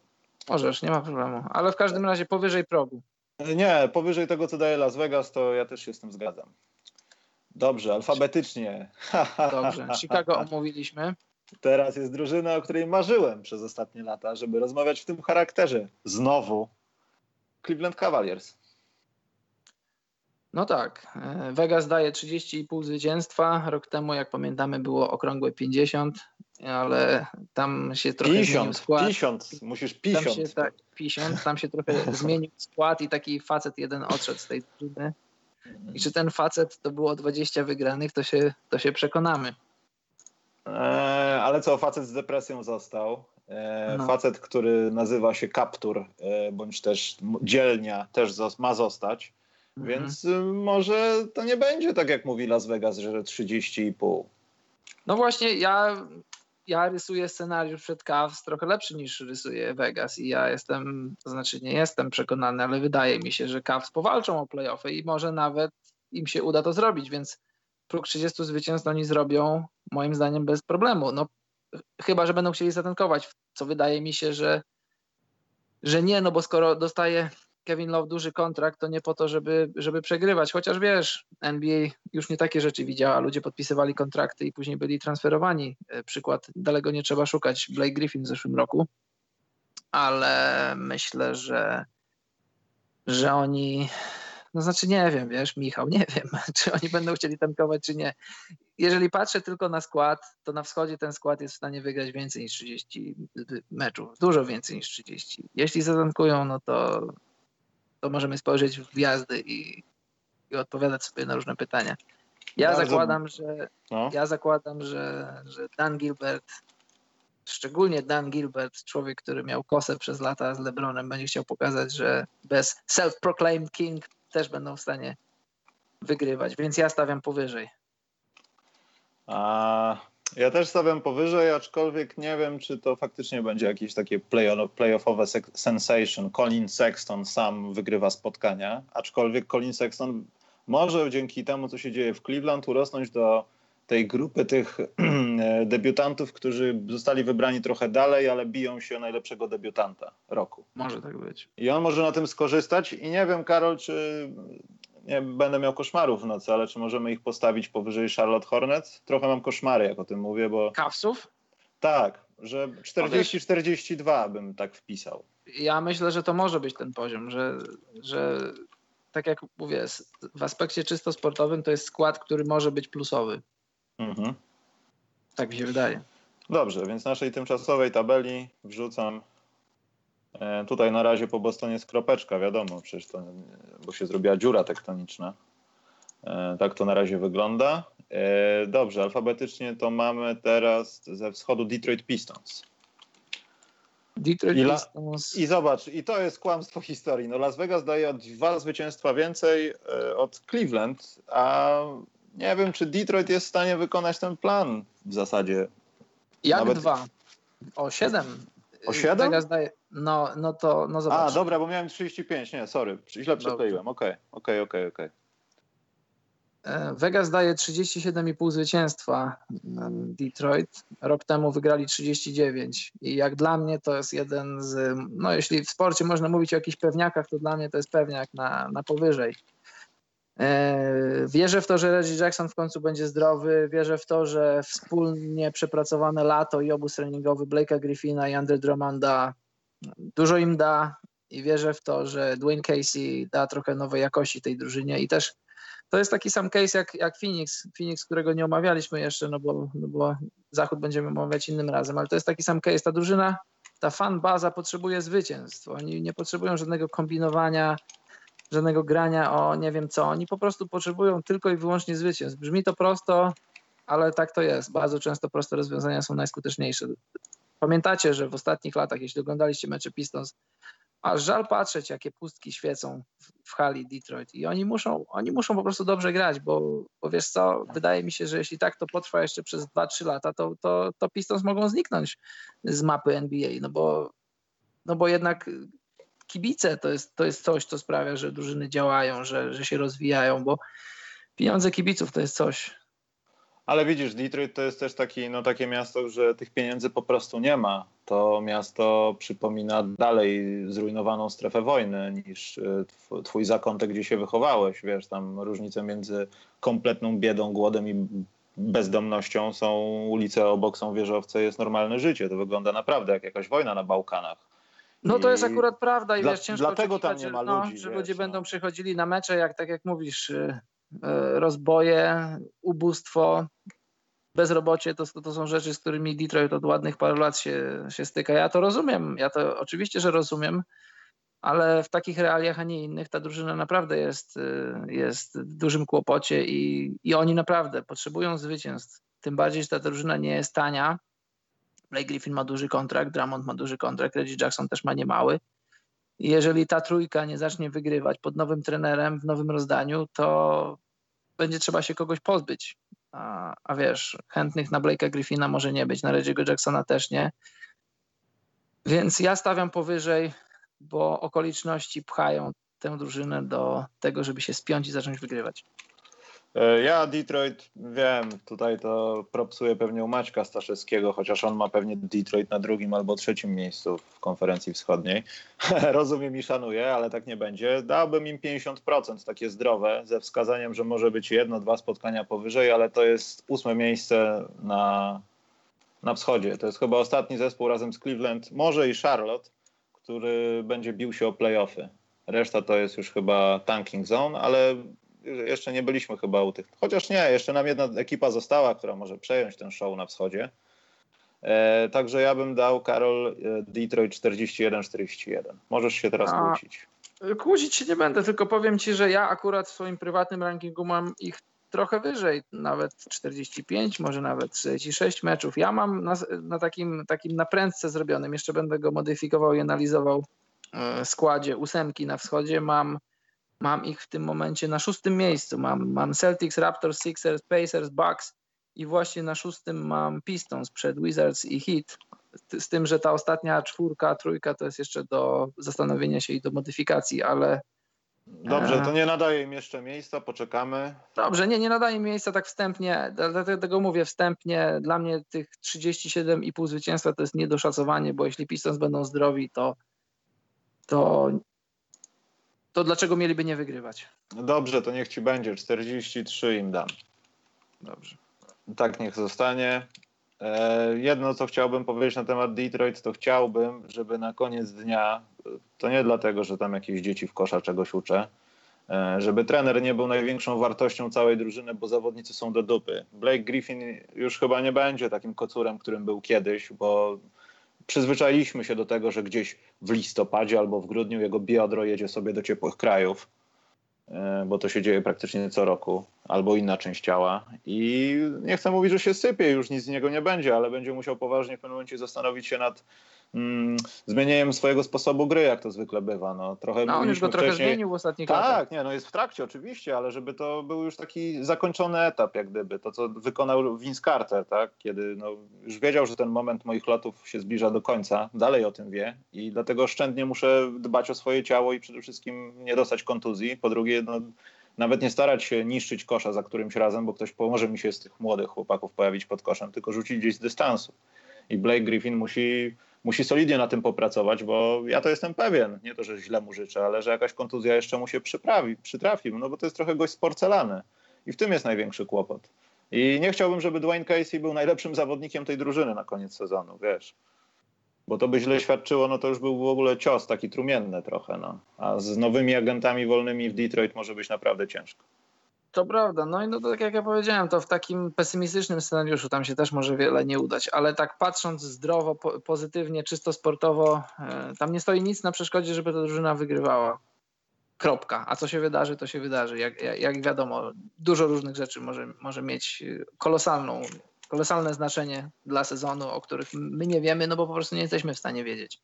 S2: Możesz, nie ma problemu. Ale w każdym razie powyżej progu.
S1: Nie, powyżej tego, co daje Las Vegas, to ja też się z tym zgadzam. Dobrze, alfabetycznie.
S2: Dobrze, Chicago omówiliśmy.
S1: Teraz jest drużyna, o której marzyłem przez ostatnie lata, żeby rozmawiać w tym charakterze. Znowu Cleveland Cavaliers.
S2: No tak. E, Vegas daje 30,5 zwycięstwa. Rok temu, jak pamiętamy, było okrągłe 50, ale tam się trochę 50, zmienił skład.
S1: 50, musisz 50.
S2: Tam się, tak, 50, tam się trochę zmienił skład i taki facet jeden odszedł z tej drużyny. I czy ten facet to było 20 wygranych, to się, to się przekonamy.
S1: E, ale co, facet z depresją został. E, no. Facet, który nazywa się Kaptur, e, bądź też dzielnia, też ma zostać. Mhm. Więc y, może to nie będzie tak, jak mówi Las Vegas, że 30,5.
S2: No właśnie, ja, ja rysuję scenariusz przed Cavs trochę lepszy niż rysuje Vegas i ja jestem, to znaczy nie jestem przekonany, ale wydaje mi się, że Cavs powalczą o playoffy i może nawet im się uda to zrobić, więc próg 30 zwycięstw oni zrobią moim zdaniem bez problemu. No, chyba, że będą chcieli zatankować, co wydaje mi się, że, że nie, no bo skoro dostaje Kevin Love duży kontrakt, to nie po to, żeby, żeby przegrywać. Chociaż wiesz, NBA już nie takie rzeczy widziała. Ludzie podpisywali kontrakty i później byli transferowani. E, przykład daleko nie trzeba szukać. Blake Griffin w zeszłym roku. Ale myślę, że, że oni. No znaczy nie wiem, wiesz, Michał, nie wiem, czy oni będą chcieli tankować, czy nie. Jeżeli patrzę tylko na skład, to na wschodzie ten skład jest w stanie wygrać więcej niż 30 meczów. Dużo więcej niż 30. Jeśli zatankują, no to to możemy spojrzeć w gwiazdy i, i odpowiadać sobie na różne pytania. Ja Bardzo... zakładam, że no. ja zakładam, że, że Dan Gilbert, szczególnie Dan Gilbert, człowiek, który miał kosę przez lata z LeBronem, będzie chciał pokazać, że bez self-proclaimed king też będą w stanie wygrywać, więc ja stawiam powyżej.
S1: A ja też stawiam powyżej, aczkolwiek nie wiem, czy to faktycznie będzie jakieś takie playoffowe sensation. Colin Sexton sam wygrywa spotkania, aczkolwiek Colin Sexton może dzięki temu, co się dzieje w Cleveland, urosnąć do tej grupy tych debiutantów, którzy zostali wybrani trochę dalej, ale biją się o najlepszego debiutanta roku.
S2: Może tak być.
S1: I on może na tym skorzystać i nie wiem, Karol, czy nie będę miał koszmarów w nocy, ale czy możemy ich postawić powyżej Charlotte Hornets? Trochę mam koszmary, jak o tym mówię, bo...
S2: Kawsów?
S1: Tak, że 40-42 bym tak wpisał.
S2: Ja myślę, że to może być ten poziom, że, że tak jak mówię, w aspekcie czysto sportowym to jest skład, który może być plusowy. Mhm. Tak mi się wydaje.
S1: Dobrze, więc naszej tymczasowej tabeli wrzucam tutaj na razie po Bostonie jest kropeczka, wiadomo, przecież to, bo się zrobiła dziura tektoniczna. E, tak to na razie wygląda. E, dobrze, alfabetycznie to mamy teraz ze wschodu Detroit Pistons.
S2: Detroit I, Pistons.
S1: I zobacz, i to jest kłamstwo historii. No Las Vegas daje dwa zwycięstwa więcej od Cleveland, a nie wiem, czy Detroit jest w stanie wykonać ten plan w zasadzie
S2: jak Nawet... dwa? O siedem.
S1: O siedem?
S2: No, no to no zobacz.
S1: A, dobra, bo miałem 35. Nie, sorry. Źle przekleiłem. Okej, okej, okej, okej.
S2: E, Vegas daje 37,5 zwycięstwa Detroit. Rok temu wygrali 39. I jak dla mnie to jest jeden z. No, jeśli w sporcie można mówić o jakichś pewniakach, to dla mnie to jest pewniak na, na powyżej. E, wierzę w to, że Reggie Jackson w końcu będzie zdrowy. Wierzę w to, że wspólnie przepracowane lato i obóz treningowy Blake'a Griffina i Andre Drummonda dużo im da i wierzę w to, że Dwayne Casey da trochę nowej jakości tej drużynie i też to jest taki sam case jak, jak Phoenix, Phoenix, którego nie omawialiśmy jeszcze, no bo, no bo Zachód będziemy omawiać innym razem, ale to jest taki sam case. Ta drużyna, ta fan baza potrzebuje zwycięstw. Oni nie potrzebują żadnego kombinowania, żadnego grania o nie wiem co. Oni po prostu potrzebują tylko i wyłącznie zwycięstw. Brzmi to prosto, ale tak to jest. Bardzo często proste rozwiązania są najskuteczniejsze. Pamiętacie, że w ostatnich latach, jeśli oglądaliście mecze Pistons, aż żal patrzeć, jakie pustki świecą w, w hali Detroit. I oni muszą, oni muszą po prostu dobrze grać, bo, bo wiesz co, wydaje mi się, że jeśli tak to potrwa jeszcze przez 2-3 lata, to, to, to Pistons mogą zniknąć z mapy NBA, no bo, no bo jednak kibice to jest, to jest coś, co sprawia, że drużyny działają, że, że się rozwijają, bo pieniądze kibiców to jest coś.
S1: Ale widzisz, Detroit to jest też taki, no, takie miasto, że tych pieniędzy po prostu nie ma. To miasto przypomina dalej zrujnowaną strefę wojny niż e, twój zakątek, gdzie się wychowałeś. Wiesz, tam różnice między kompletną biedą, głodem i bezdomnością są ulice obok, są wieżowce, jest normalne życie. To wygląda naprawdę jak jakaś wojna na Bałkanach.
S2: No to jest akurat prawda i
S1: dla,
S2: wiesz, ciężko
S1: Dlatego tam nie ma
S2: no,
S1: ludzi.
S2: Że wiesz, ludzie no. będą przychodzili na mecze, jak tak jak mówisz, y, rozboje, ubóstwo, bezrobocie, to, to są rzeczy, z którymi Detroit od ładnych paru lat się, się styka. Ja to rozumiem, ja to oczywiście, że rozumiem, ale w takich realiach, a nie innych, ta drużyna naprawdę jest, y, jest w dużym kłopocie i, i oni naprawdę potrzebują zwycięstw. Tym bardziej, że ta drużyna nie jest tania Blake Griffin ma duży kontrakt, Drummond ma duży kontrakt, Reggie Jackson też ma niemały. Jeżeli ta trójka nie zacznie wygrywać pod nowym trenerem w nowym rozdaniu, to będzie trzeba się kogoś pozbyć. A, a wiesz, chętnych na Blake'a Griffina może nie być, na Reggie'ego Jacksona też nie. Więc ja stawiam powyżej, bo okoliczności pchają tę drużynę do tego, żeby się spiąć i zacząć wygrywać.
S1: E, ja Detroit wiem, tutaj to propsuje pewnie u Maćka Staszewskiego, chociaż on ma pewnie Detroit na drugim albo trzecim miejscu w konferencji wschodniej. Rozumiem i szanuję, ale tak nie będzie. Dałbym im 50% takie zdrowe, ze wskazaniem, że może być jedno, dwa spotkania powyżej, ale to jest ósme miejsce na, na wschodzie. To jest chyba ostatni zespół razem z Cleveland, może i Charlotte, który będzie bił się o playoffy. Reszta to jest już chyba tanking zone, ale jeszcze nie byliśmy chyba u tych. Chociaż nie, jeszcze nam jedna ekipa została, która może przejąć ten show na wschodzie. E, także ja bym dał Karol e, Detroit 41-41. Możesz się teraz A, kłócić.
S2: Kłócić się nie będę, tylko powiem ci, że ja akurat w swoim prywatnym rankingu mam ich trochę wyżej, nawet 45, może nawet 46 meczów. Ja mam na, na takim, takim naprędce zrobionym, jeszcze będę go modyfikował i analizował e, składzie ósemki na wschodzie. Mam Mam ich w tym momencie na szóstym miejscu. Mam, mam Celtics, Raptors, Sixers, Pacers, Bucks i właśnie na szóstym mam Pistons przed Wizards i Heat. Z tym, że ta ostatnia czwórka, trójka to jest jeszcze do zastanowienia się i do modyfikacji, ale.
S1: Dobrze, to nie nadaje im jeszcze miejsca, poczekamy.
S2: Dobrze, nie, nie nadaje im miejsca tak wstępnie, dlatego mówię wstępnie. Dla mnie tych 37,5 zwycięstwa to jest niedoszacowanie, bo jeśli Pistons będą zdrowi, to, to to dlaczego mieliby nie wygrywać?
S1: Dobrze, to niech ci będzie. 43 im dam.
S2: Dobrze.
S1: Tak niech zostanie. E, jedno, co chciałbym powiedzieć na temat Detroit, to chciałbym, żeby na koniec dnia, to nie dlatego, że tam jakieś dzieci w kosza czegoś uczę, e, żeby trener nie był największą wartością całej drużyny, bo zawodnicy są do dupy. Blake Griffin już chyba nie będzie takim kocurem, którym był kiedyś, bo przyzwyczailiśmy się do tego, że gdzieś w listopadzie albo w grudniu jego biodro jedzie sobie do ciepłych krajów, e, bo to się dzieje praktycznie co roku, albo inna część ciała. I nie chcę mówić, że się sypie, już nic z niego nie będzie, ale będzie musiał poważnie w pewnym momencie zastanowić się nad mm, zmienieniem swojego sposobu gry, jak to zwykle bywa. No, trochę
S2: no on już go trochę wcześniej... zmienił w ostatnich
S1: tak,
S2: latach.
S1: Tak, nie, no jest w trakcie oczywiście, ale żeby to był już taki zakończony etap, jak gdyby. To, co wykonał Vince Carter, tak? kiedy no, już wiedział, że ten moment moich lotów się zbliża do końca, dalej o tym wie i dlatego oszczędnie muszę dbać o swoje ciało i przede wszystkim nie dostać kontuzji. Po drugie, no, nawet nie starać się niszczyć kosza za którymś razem, bo ktoś pomoże mi się z tych młodych chłopaków pojawić pod koszem, tylko rzucić gdzieś z dystansu. I Blake Griffin musi musi solidnie na tym popracować, bo ja to jestem pewien, nie to, że źle mu życzę, ale że jakaś kontuzja jeszcze mu się przyprawi, przytrafi, no bo to jest trochę gość z porcelany i w tym jest największy kłopot. I nie chciałbym, żeby Dwayne Casey był najlepszym zawodnikiem tej drużyny na koniec sezonu, wiesz. Bo to by źle świadczyło, no to już był w ogóle cios taki trumienny trochę, no. A z nowymi agentami wolnymi w Detroit może być naprawdę ciężko.
S2: To prawda. No i no to tak jak ja powiedziałem, to w takim pesymistycznym scenariuszu tam się też może wiele nie udać, ale tak patrząc zdrowo, po, pozytywnie, czysto sportowo, e, tam nie stoi nic na przeszkodzie, żeby ta drużyna wygrywała. Kropka. A co się wydarzy, to się wydarzy. Jak, jak, jak wiadomo, dużo różnych rzeczy może, może mieć kolosalną, kolosalne znaczenie dla sezonu, o których my nie wiemy, no bo po prostu nie jesteśmy w stanie wiedzieć.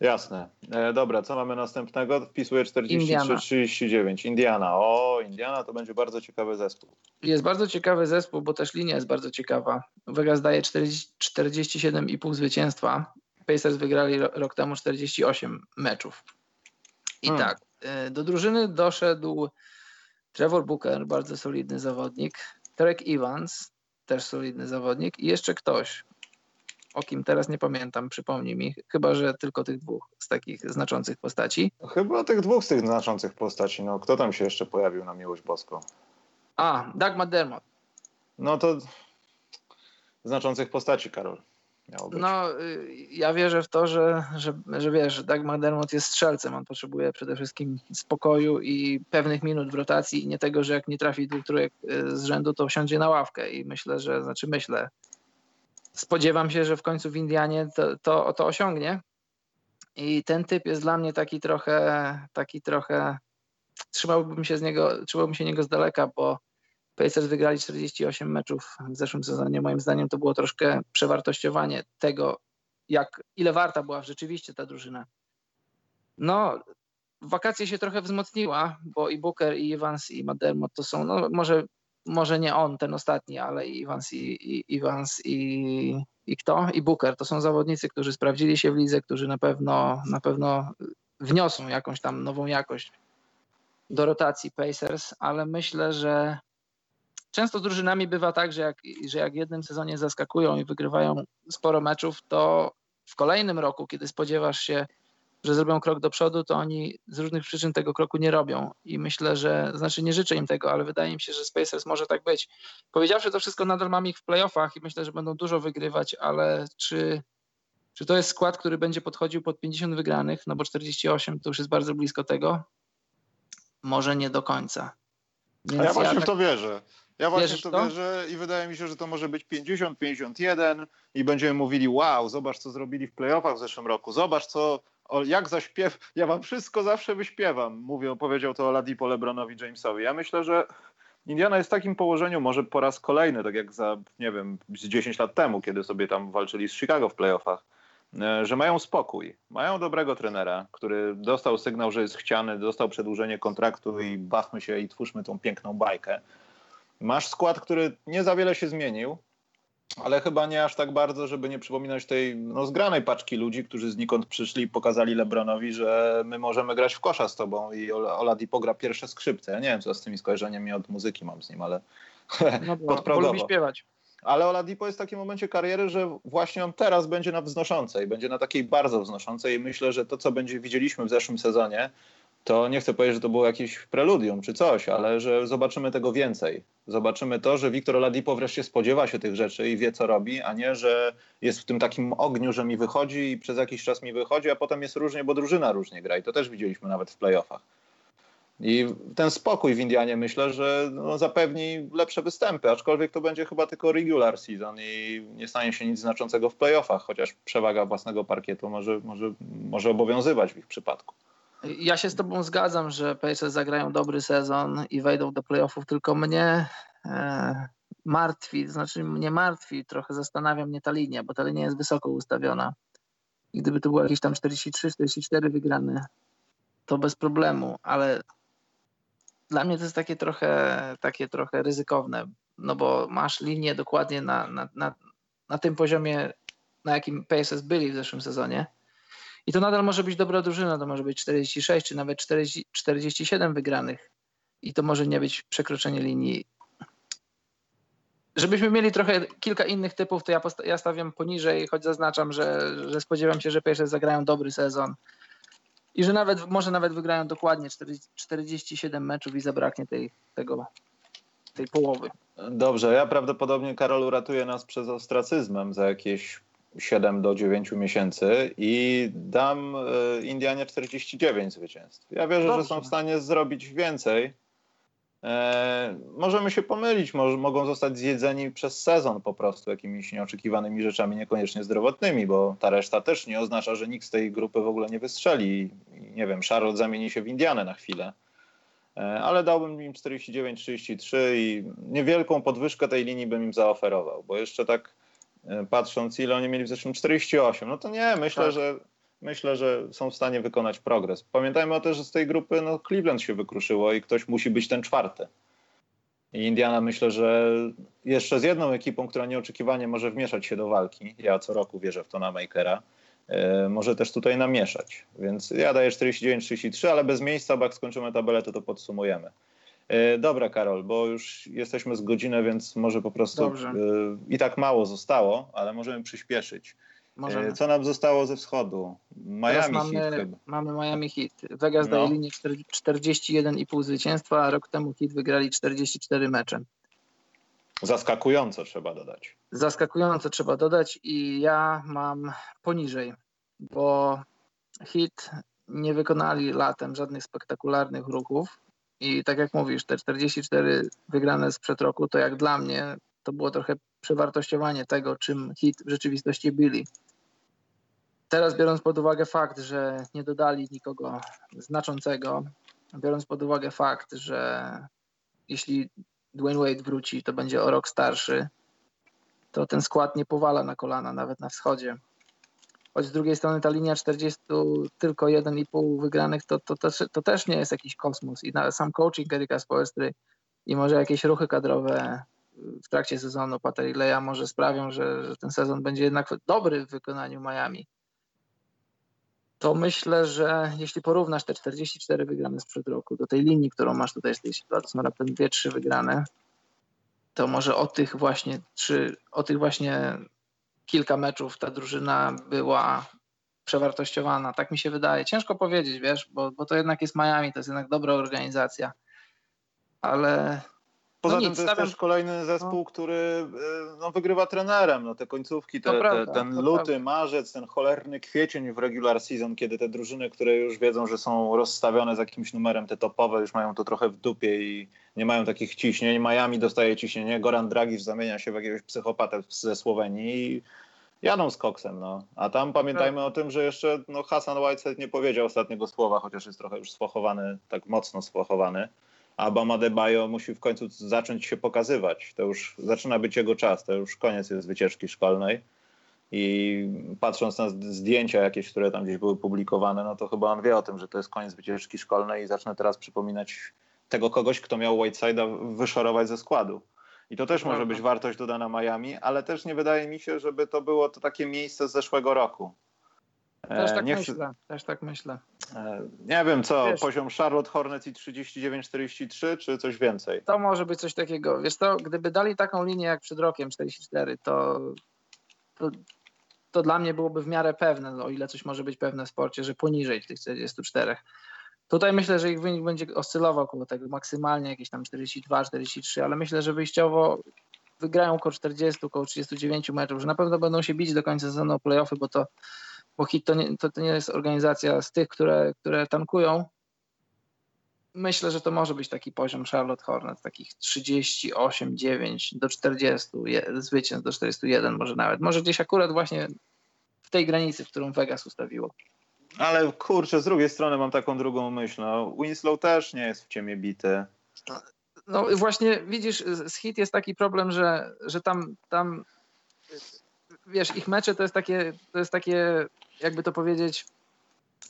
S1: Jasne. E, dobra, co mamy następnego? Wpisuję 43-39. Indiana. O, Indiana to będzie bardzo ciekawy zespół.
S2: Jest bardzo ciekawy zespół, bo też linia jest bardzo ciekawa. Vegas daje 47,5 zwycięstwa. Pacers wygrali rok temu 48 meczów. I hmm. tak, e, do drużyny doszedł Trevor Booker, bardzo solidny zawodnik, Trek Evans, też solidny zawodnik i jeszcze ktoś, o kim teraz nie pamiętam, przypomnij mi, chyba że tylko tych dwóch z takich znaczących postaci.
S1: Chyba tych dwóch z tych znaczących postaci. No, kto tam się jeszcze pojawił na miłość boską?
S2: A, Doug McDermott.
S1: No to znaczących postaci, Karol.
S2: No, y, ja wierzę w to, że, że, że wiesz, Doug McDermott jest strzelcem. On potrzebuje przede wszystkim spokoju i pewnych minut w rotacji i nie tego, że jak nie trafi dwóch trójek y, z rzędu, to wsiądzie na ławkę. I myślę, że, znaczy myślę, spodziewam się, że w końcu w Indianie to, to, to osiągnie. I ten typ jest dla mnie taki trochę, taki trochę, trzymałbym się z niego, trzymałbym się niego z daleka, bo Pacers wygrali 48 meczów w zeszłym sezonie. Moim zdaniem to było troszkę przewartościowanie tego, jak, ile warta była rzeczywiście ta drużyna. No, wakacje się trochę wzmocniła, bo i Booker, i Evans, i Madermot to są, no może może nie on, ten ostatni, ale i Evans i, i, Evans i, i kto? I Booker. To są zawodnicy, którzy sprawdzili się w lidze, którzy na pewno, na pewno wniosą jakąś tam nową jakość do rotacji Pacers, ale myślę, że często z drużynami bywa tak, że jak, że jak w jednym sezonie zaskakują i wygrywają sporo meczów, to w kolejnym roku, kiedy spodziewasz się że zrobią krok do przodu, to oni z różnych przyczyn tego kroku nie robią. I myślę, że, znaczy nie życzę im tego, ale wydaje mi się, że Spacers może tak być. Powiedziawszy to wszystko, nadal mam ich w playoffach i myślę, że będą dużo wygrywać, ale czy, czy to jest skład, który będzie podchodził pod 50 wygranych, no bo 48 to już jest bardzo blisko tego? Może nie do końca.
S1: Więc A ja właśnie ja tak... w to wierzę. Ja właśnie w to, to wierzę i wydaje mi się, że to może być 50-51 i będziemy mówili wow, zobacz co zrobili w playoffach w zeszłym roku, zobacz co o, jak zaśpiew, ja wam wszystko zawsze wyśpiewam, mówią, powiedział to Oladipo LeBronowi Jamesowi. Ja myślę, że Indiana jest w takim położeniu, może po raz kolejny, tak jak za, nie wiem, z 10 lat temu, kiedy sobie tam walczyli z Chicago w playoffach, e, że mają spokój, mają dobrego trenera, który dostał sygnał, że jest chciany, dostał przedłużenie kontraktu i bawmy się i twórzmy tą piękną bajkę. Masz skład, który nie za wiele się zmienił, ale chyba nie aż tak bardzo, żeby nie przypominać tej no, zgranej paczki ludzi, którzy znikąd przyszli i pokazali Lebronowi, że my możemy grać w kosza z tobą i Oladipo gra pierwsze skrzypce. Ja nie wiem, co z tymi skojarzeniami od muzyki mam z nim, ale
S2: no, bo lubi śpiewać.
S1: Ale Oladipo jest w takim momencie kariery, że właśnie on teraz będzie na wznoszącej, będzie na takiej bardzo wznoszącej i myślę, że to, co będzie widzieliśmy w zeszłym sezonie, to nie chcę powiedzieć, że to było jakieś preludium czy coś, ale że zobaczymy tego więcej. Zobaczymy to, że Wiktor Oladipo wreszcie spodziewa się tych rzeczy i wie, co robi, a nie, że jest w tym takim ogniu, że mi wychodzi i przez jakiś czas mi wychodzi, a potem jest różnie, bo drużyna różnie gra i to też widzieliśmy nawet w playoffach. I ten spokój w Indianie myślę, że no, zapewni lepsze występy, aczkolwiek to będzie chyba tylko regular season i nie stanie się nic znaczącego w playoffach, chociaż przewaga własnego parkietu może, może, może obowiązywać w ich przypadku.
S2: Ja się z tobą zgadzam, że Pacers zagrają dobry sezon i wejdą do playoffów, tylko mnie e, martwi, znaczy mnie martwi, trochę zastanawia mnie ta linia, bo ta linia jest wysoko ustawiona. I gdyby to było jakieś tam 43-44 wygrane, to bez problemu, ale dla mnie to jest takie trochę, takie trochę ryzykowne, no bo masz linię dokładnie na, na, na, na tym poziomie, na jakim Pacers byli w zeszłym sezonie i to nadal może być dobra drużyna, to może być 46 czy nawet 40, 47 wygranych. I to może nie być przekroczenie linii. Żebyśmy mieli trochę kilka innych typów, to ja, ja stawiam poniżej, choć zaznaczam, że, że spodziewam się, że pierwsze zagrają dobry sezon. I że nawet może nawet wygrają dokładnie 40, 47 meczów i zabraknie tej, tego, tej połowy.
S1: Dobrze, ja prawdopodobnie Karol uratuje nas przez ostracyzmem za jakieś 7 do 9 miesięcy i dam e, Indianie 49 zwycięstw. Ja wierzę, Dobrze. że są w stanie zrobić więcej. E, możemy się pomylić, może, mogą zostać zjedzeni przez sezon po prostu jakimiś nieoczekiwanymi rzeczami, niekoniecznie zdrowotnymi, bo ta reszta też nie oznacza, że nikt z tej grupy w ogóle nie wystrzeli. Nie wiem, Charlotte zamieni się w Indianę na chwilę. E, ale dałbym im 49-33 i niewielką podwyżkę tej linii bym im zaoferował, bo jeszcze tak patrząc ile oni mieli w zeszłym 48, no to nie, myślę, tak. że myślę, że są w stanie wykonać progres. Pamiętajmy o tym, że z tej grupy no, Cleveland się wykruszyło i ktoś musi być ten czwarty. I Indiana myślę, że jeszcze z jedną ekipą, która nieoczekiwanie może wmieszać się do walki, ja co roku wierzę w to na Makera, yy, może też tutaj namieszać. Więc ja daję 49-33, ale bez miejsca, bo jak skończymy tabelę, to to podsumujemy. E, dobra, Karol, bo już jesteśmy z godzinę, więc może po prostu Dobrze. E, i tak mało zostało, ale możemy przyspieszyć. Możemy. Co nam zostało ze wschodu? Miami mamy, Heat chyba.
S2: Mamy Miami Heat. Vegas no. daje linię 41,5 zwycięstwa, a rok temu Heat wygrali 44 mecze.
S1: Zaskakująco trzeba dodać.
S2: Zaskakująco trzeba dodać i ja mam poniżej, bo Heat nie wykonali latem żadnych spektakularnych ruchów. I tak jak mówisz, te 44 wygrane sprzed roku, to jak dla mnie to było trochę przewartościowanie tego, czym hit w rzeczywistości byli. Teraz biorąc pod uwagę fakt, że nie dodali nikogo znaczącego, biorąc pod uwagę fakt, że jeśli Dwayne Wade wróci, to będzie o rok starszy, to ten skład nie powala na kolana, nawet na wschodzie choć z drugiej strony ta linia 40 tylko 1,5 wygranych to, to, to, to, też nie jest jakiś kosmos i sam coaching Erika Spoelstry i może jakieś ruchy kadrowe w trakcie sezonu Paterileja może sprawią, że, że ten sezon będzie jednak dobry w wykonaniu Miami. To myślę, że jeśli porównasz te 44 wygrane sprzed roku do tej linii, którą masz tutaj z tej sytuacji, są raptem 2-3 wygrane, to może o tych właśnie trzy, o tych właśnie kilka meczów ta drużyna była przewartościowana. Tak mi się wydaje. Ciężko powiedzieć, wiesz, bo, bo to jednak jest Miami, to jest jednak dobra organizacja. Ale
S1: Poza no tym nic, to jest stawiam... też kolejny zespół, no. który y, no, wygrywa trenerem. No, te końcówki, te, prawda, te, ten luty, prawda. marzec, ten cholerny kwiecień w regular season, kiedy te drużyny, które już wiedzą, że są rozstawione z jakimś numerem, te topowe, już mają to trochę w dupie i nie mają takich ciśnień. Miami dostaje ciśnienie, Goran Dragic zamienia się w jakiegoś psychopatę ze Słowenii i jadą z koksem. No. A tam pamiętajmy tak. o tym, że jeszcze no, Hasan Whitehead nie powiedział ostatniego słowa, chociaż jest trochę już sfochowany, tak mocno sfochowany a Bama Debajo musi w końcu zacząć się pokazywać. To już zaczyna być jego czas, to już koniec jest wycieczki szkolnej. I patrząc na zdjęcia jakieś, które tam gdzieś były publikowane, no to chyba on wie o tym, że to jest koniec wycieczki szkolnej i zacznę teraz przypominać tego kogoś, kto miał Whiteside'a wyszorować ze składu. I to też może być wartość dodana Miami, ale też nie wydaje mi się, żeby to było to takie miejsce z zeszłego roku.
S2: Też e, tak nie myślę, chcę... też tak myślę.
S1: E, nie wiem co, Wiesz, poziom Charlotte Hornets i 39-43 czy coś więcej?
S2: To może być coś takiego. Wiesz to, gdyby dali taką linię jak przed rokiem 44, to, to, to dla mnie byłoby w miarę pewne, no, o ile coś może być pewne w sporcie, że poniżej tych 44. Tutaj myślę, że ich wynik będzie oscylował koło tego maksymalnie jakieś tam 42, 43, ale myślę, że wyjściowo wygrają około 40, około 39 meczów, że na pewno będą się bić do końca sezonu o playoffy, bo to bo hit to nie, to, to nie jest organizacja z tych, które, które tankują. Myślę, że to może być taki poziom Charlotte Hornets, takich 38, 9 do 40, zwycięstw do 41 może nawet. Może gdzieś akurat właśnie w tej granicy, w którą Vegas ustawiło.
S1: Ale kurczę, z drugiej strony mam taką drugą myśl. No, Winslow też nie jest w ciemię bity.
S2: No właśnie widzisz, z hit jest taki problem, że, że tam, tam wiesz, ich mecze to jest takie, to jest takie, jakby to powiedzieć,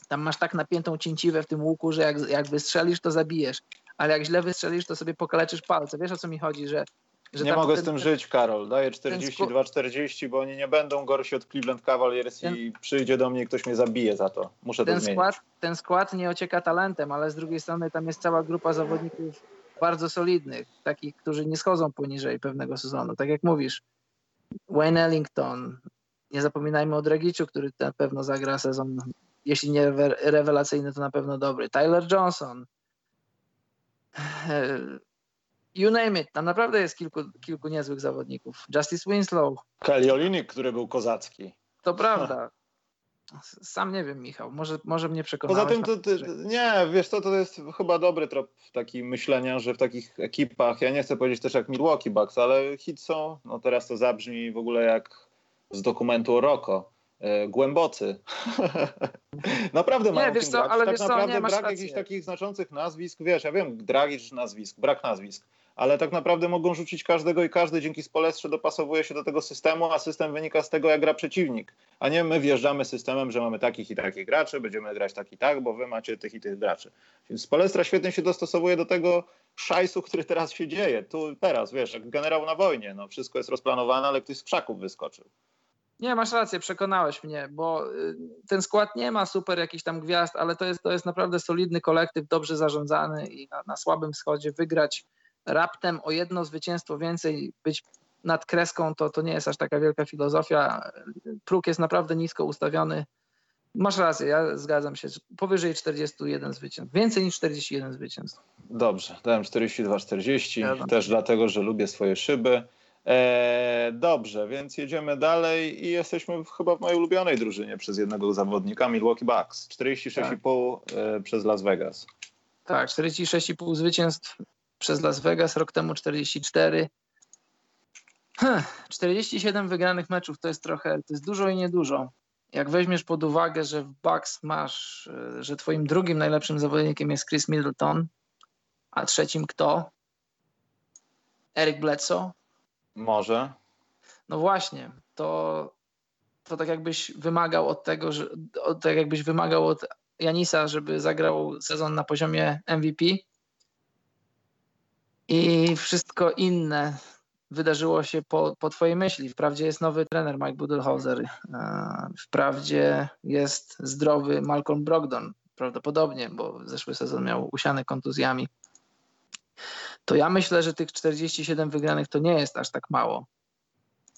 S2: tam masz tak napiętą cięciwę w tym łuku, że jak, jak wystrzelisz, to zabijesz. Ale jak źle wystrzelisz, to sobie pokaleczysz palce. Wiesz o co mi chodzi, że. że
S1: nie mogę ten, z tym żyć, Karol. Daję 42-40, bo oni nie będą gorsi od Cleveland Cavaliers ten, i przyjdzie do mnie i ktoś mnie zabije za to. Muszę
S2: ten
S1: to zmienić.
S2: Skład, ten skład nie ocieka talentem, ale z drugiej strony tam jest cała grupa zawodników bardzo solidnych, takich, którzy nie schodzą poniżej pewnego sezonu. Tak jak mówisz, Wayne Ellington, nie zapominajmy o Dragiczu, który na pewno zagra sezon, jeśli nie rewelacyjny, to na pewno dobry. Tyler Johnson. You name it. Tam naprawdę jest kilku, kilku niezłych zawodników. Justice Winslow.
S1: Kelly Olinik, który był kozacki.
S2: To prawda. Sam nie wiem, Michał. Może, może mnie przekonałeś.
S1: Poza tym, to, to, nie, wiesz co, to jest chyba dobry trop taki myślenia, że w takich ekipach, ja nie chcę powiedzieć też jak Milwaukee Bucks, ale hit są, no teraz to zabrzmi w ogóle jak z dokumentu o Rocco. E, głębocy. naprawdę nie, mają
S2: wiesz co, ale tak
S1: naprawdę
S2: co,
S1: brak rację. jakichś takich znaczących nazwisk, wiesz, ja wiem, Dragic nazwisk, brak nazwisk, ale tak naprawdę mogą rzucić każdego i każdy dzięki Spolestrze dopasowuje się do tego systemu, a system wynika z tego, jak gra przeciwnik, a nie my wjeżdżamy systemem, że mamy takich i takich graczy, będziemy grać tak i tak, bo wy macie tych i tych graczy. Więc Spolestra świetnie się dostosowuje do tego szajsu, który teraz się dzieje, tu teraz, wiesz, jak generał na wojnie, no wszystko jest rozplanowane, ale ktoś z krzaków wyskoczył.
S2: Nie, masz rację, przekonałeś mnie, bo y, ten skład nie ma super jakichś tam gwiazd, ale to jest, to jest naprawdę solidny kolektyw, dobrze zarządzany i na, na słabym wschodzie wygrać raptem o jedno zwycięstwo więcej, być nad kreską, to, to nie jest aż taka wielka filozofia. Próg jest naprawdę nisko ustawiony. Masz rację, ja zgadzam się. Powyżej 41 zwycięstw. Więcej niż 41 zwycięstw.
S1: Dobrze, dałem 42-40. Też dlatego, że lubię swoje szyby. E, dobrze, więc jedziemy dalej i jesteśmy chyba w mojej ulubionej drużynie przez jednego zawodnika, Milwaukee Bucks. 46,5 tak. E, przez Las Vegas.
S2: Tak, 46,5 zwycięstw przez Las Vegas, rok temu 44. 47 wygranych meczów to jest trochę, to jest dużo i niedużo. Jak weźmiesz pod uwagę, że w Bucks masz, e, że twoim drugim najlepszym zawodnikiem jest Chris Middleton, a trzecim kto? Eric Bledsoe?
S1: Może.
S2: No właśnie, to, to tak jakbyś wymagał od tego, że tak jakbyś wymagał od Janisa, żeby zagrał sezon na poziomie MVP, i wszystko inne wydarzyło się po, po twojej myśli. Wprawdzie jest nowy trener Mike Budenholzer, e, wprawdzie jest zdrowy Malcolm Brogdon, prawdopodobnie, bo zeszły sezon miał usiany kontuzjami. To ja myślę, że tych 47 wygranych to nie jest aż tak mało.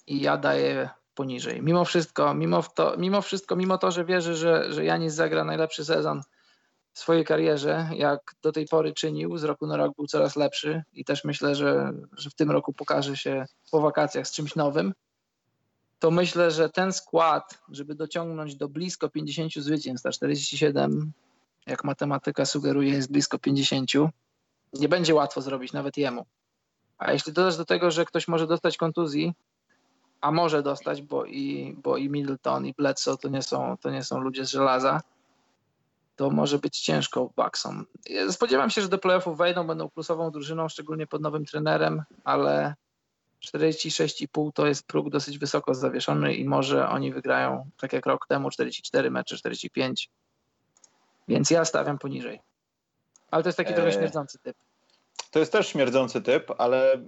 S2: I ja daję poniżej. Mimo wszystko, mimo, to, mimo wszystko, mimo to, że wierzę, że, że Janis zagra najlepszy sezon w swojej karierze, jak do tej pory czynił, z roku na rok był coraz lepszy i też myślę, że, że w tym roku pokaże się po wakacjach z czymś nowym, to myślę, że ten skład, żeby dociągnąć do blisko 50 zwycięstw, a 47, jak matematyka sugeruje, jest blisko 50, nie będzie łatwo zrobić nawet jemu. A jeśli dodasz do tego, że ktoś może dostać kontuzji, a może dostać, bo i, bo i Middleton, i Bledsoe to nie, są, to nie są ludzie z żelaza, to może być ciężko Bucksom. Spodziewam się, że do playoffów wejdą, będą plusową drużyną, szczególnie pod nowym trenerem, ale 46,5 to jest próg dosyć wysoko zawieszony i może oni wygrają, tak jak rok temu, 44 mecze, 45. Więc ja stawiam poniżej. Ale to jest taki trochę eee. śmierdzący typ.
S1: To jest też śmierdzący typ, ale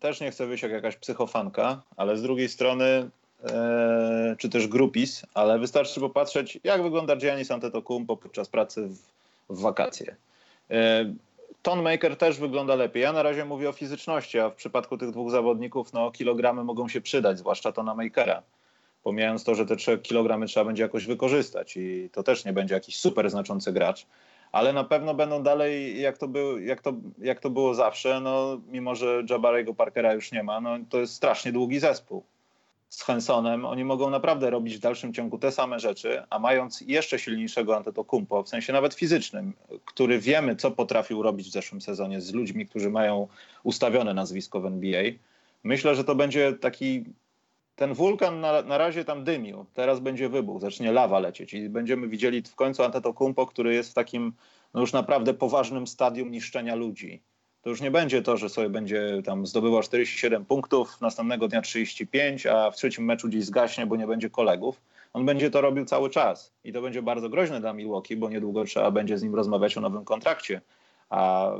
S1: też nie chcę wyjść jak jakaś psychofanka, ale z drugiej strony E, czy też grupis, ale wystarczy popatrzeć, jak wygląda Giannis Antetokounmpo podczas pracy w, w wakacje. E, Tonmaker też wygląda lepiej. Ja na razie mówię o fizyczności, a w przypadku tych dwóch zawodników no, kilogramy mogą się przydać, zwłaszcza to na Makera. Pomijając to, że te 3 kilogramy trzeba będzie jakoś wykorzystać i to też nie będzie jakiś super znaczący gracz. Ale na pewno będą dalej, jak to, był, jak to, jak to było zawsze, no, mimo że Jabarego Parkera już nie ma, no, to jest strasznie długi zespół. Z Hensonem oni mogą naprawdę robić w dalszym ciągu te same rzeczy, a mając jeszcze silniejszego Antetokumpo, w sensie nawet fizycznym, który wiemy, co potrafił robić w zeszłym sezonie z ludźmi, którzy mają ustawione nazwisko w NBA, myślę, że to będzie taki ten wulkan na, na razie tam dymił, teraz będzie wybuch, zacznie lawa lecieć i będziemy widzieli w końcu Antetokumpo, który jest w takim no już naprawdę poważnym stadium niszczenia ludzi. To już nie będzie to, że sobie będzie tam zdobywał 47 punktów, następnego dnia 35, a w trzecim meczu gdzieś zgaśnie, bo nie będzie kolegów. On będzie to robił cały czas i to będzie bardzo groźne dla Milwaukee, bo niedługo trzeba będzie z nim rozmawiać o nowym kontrakcie. A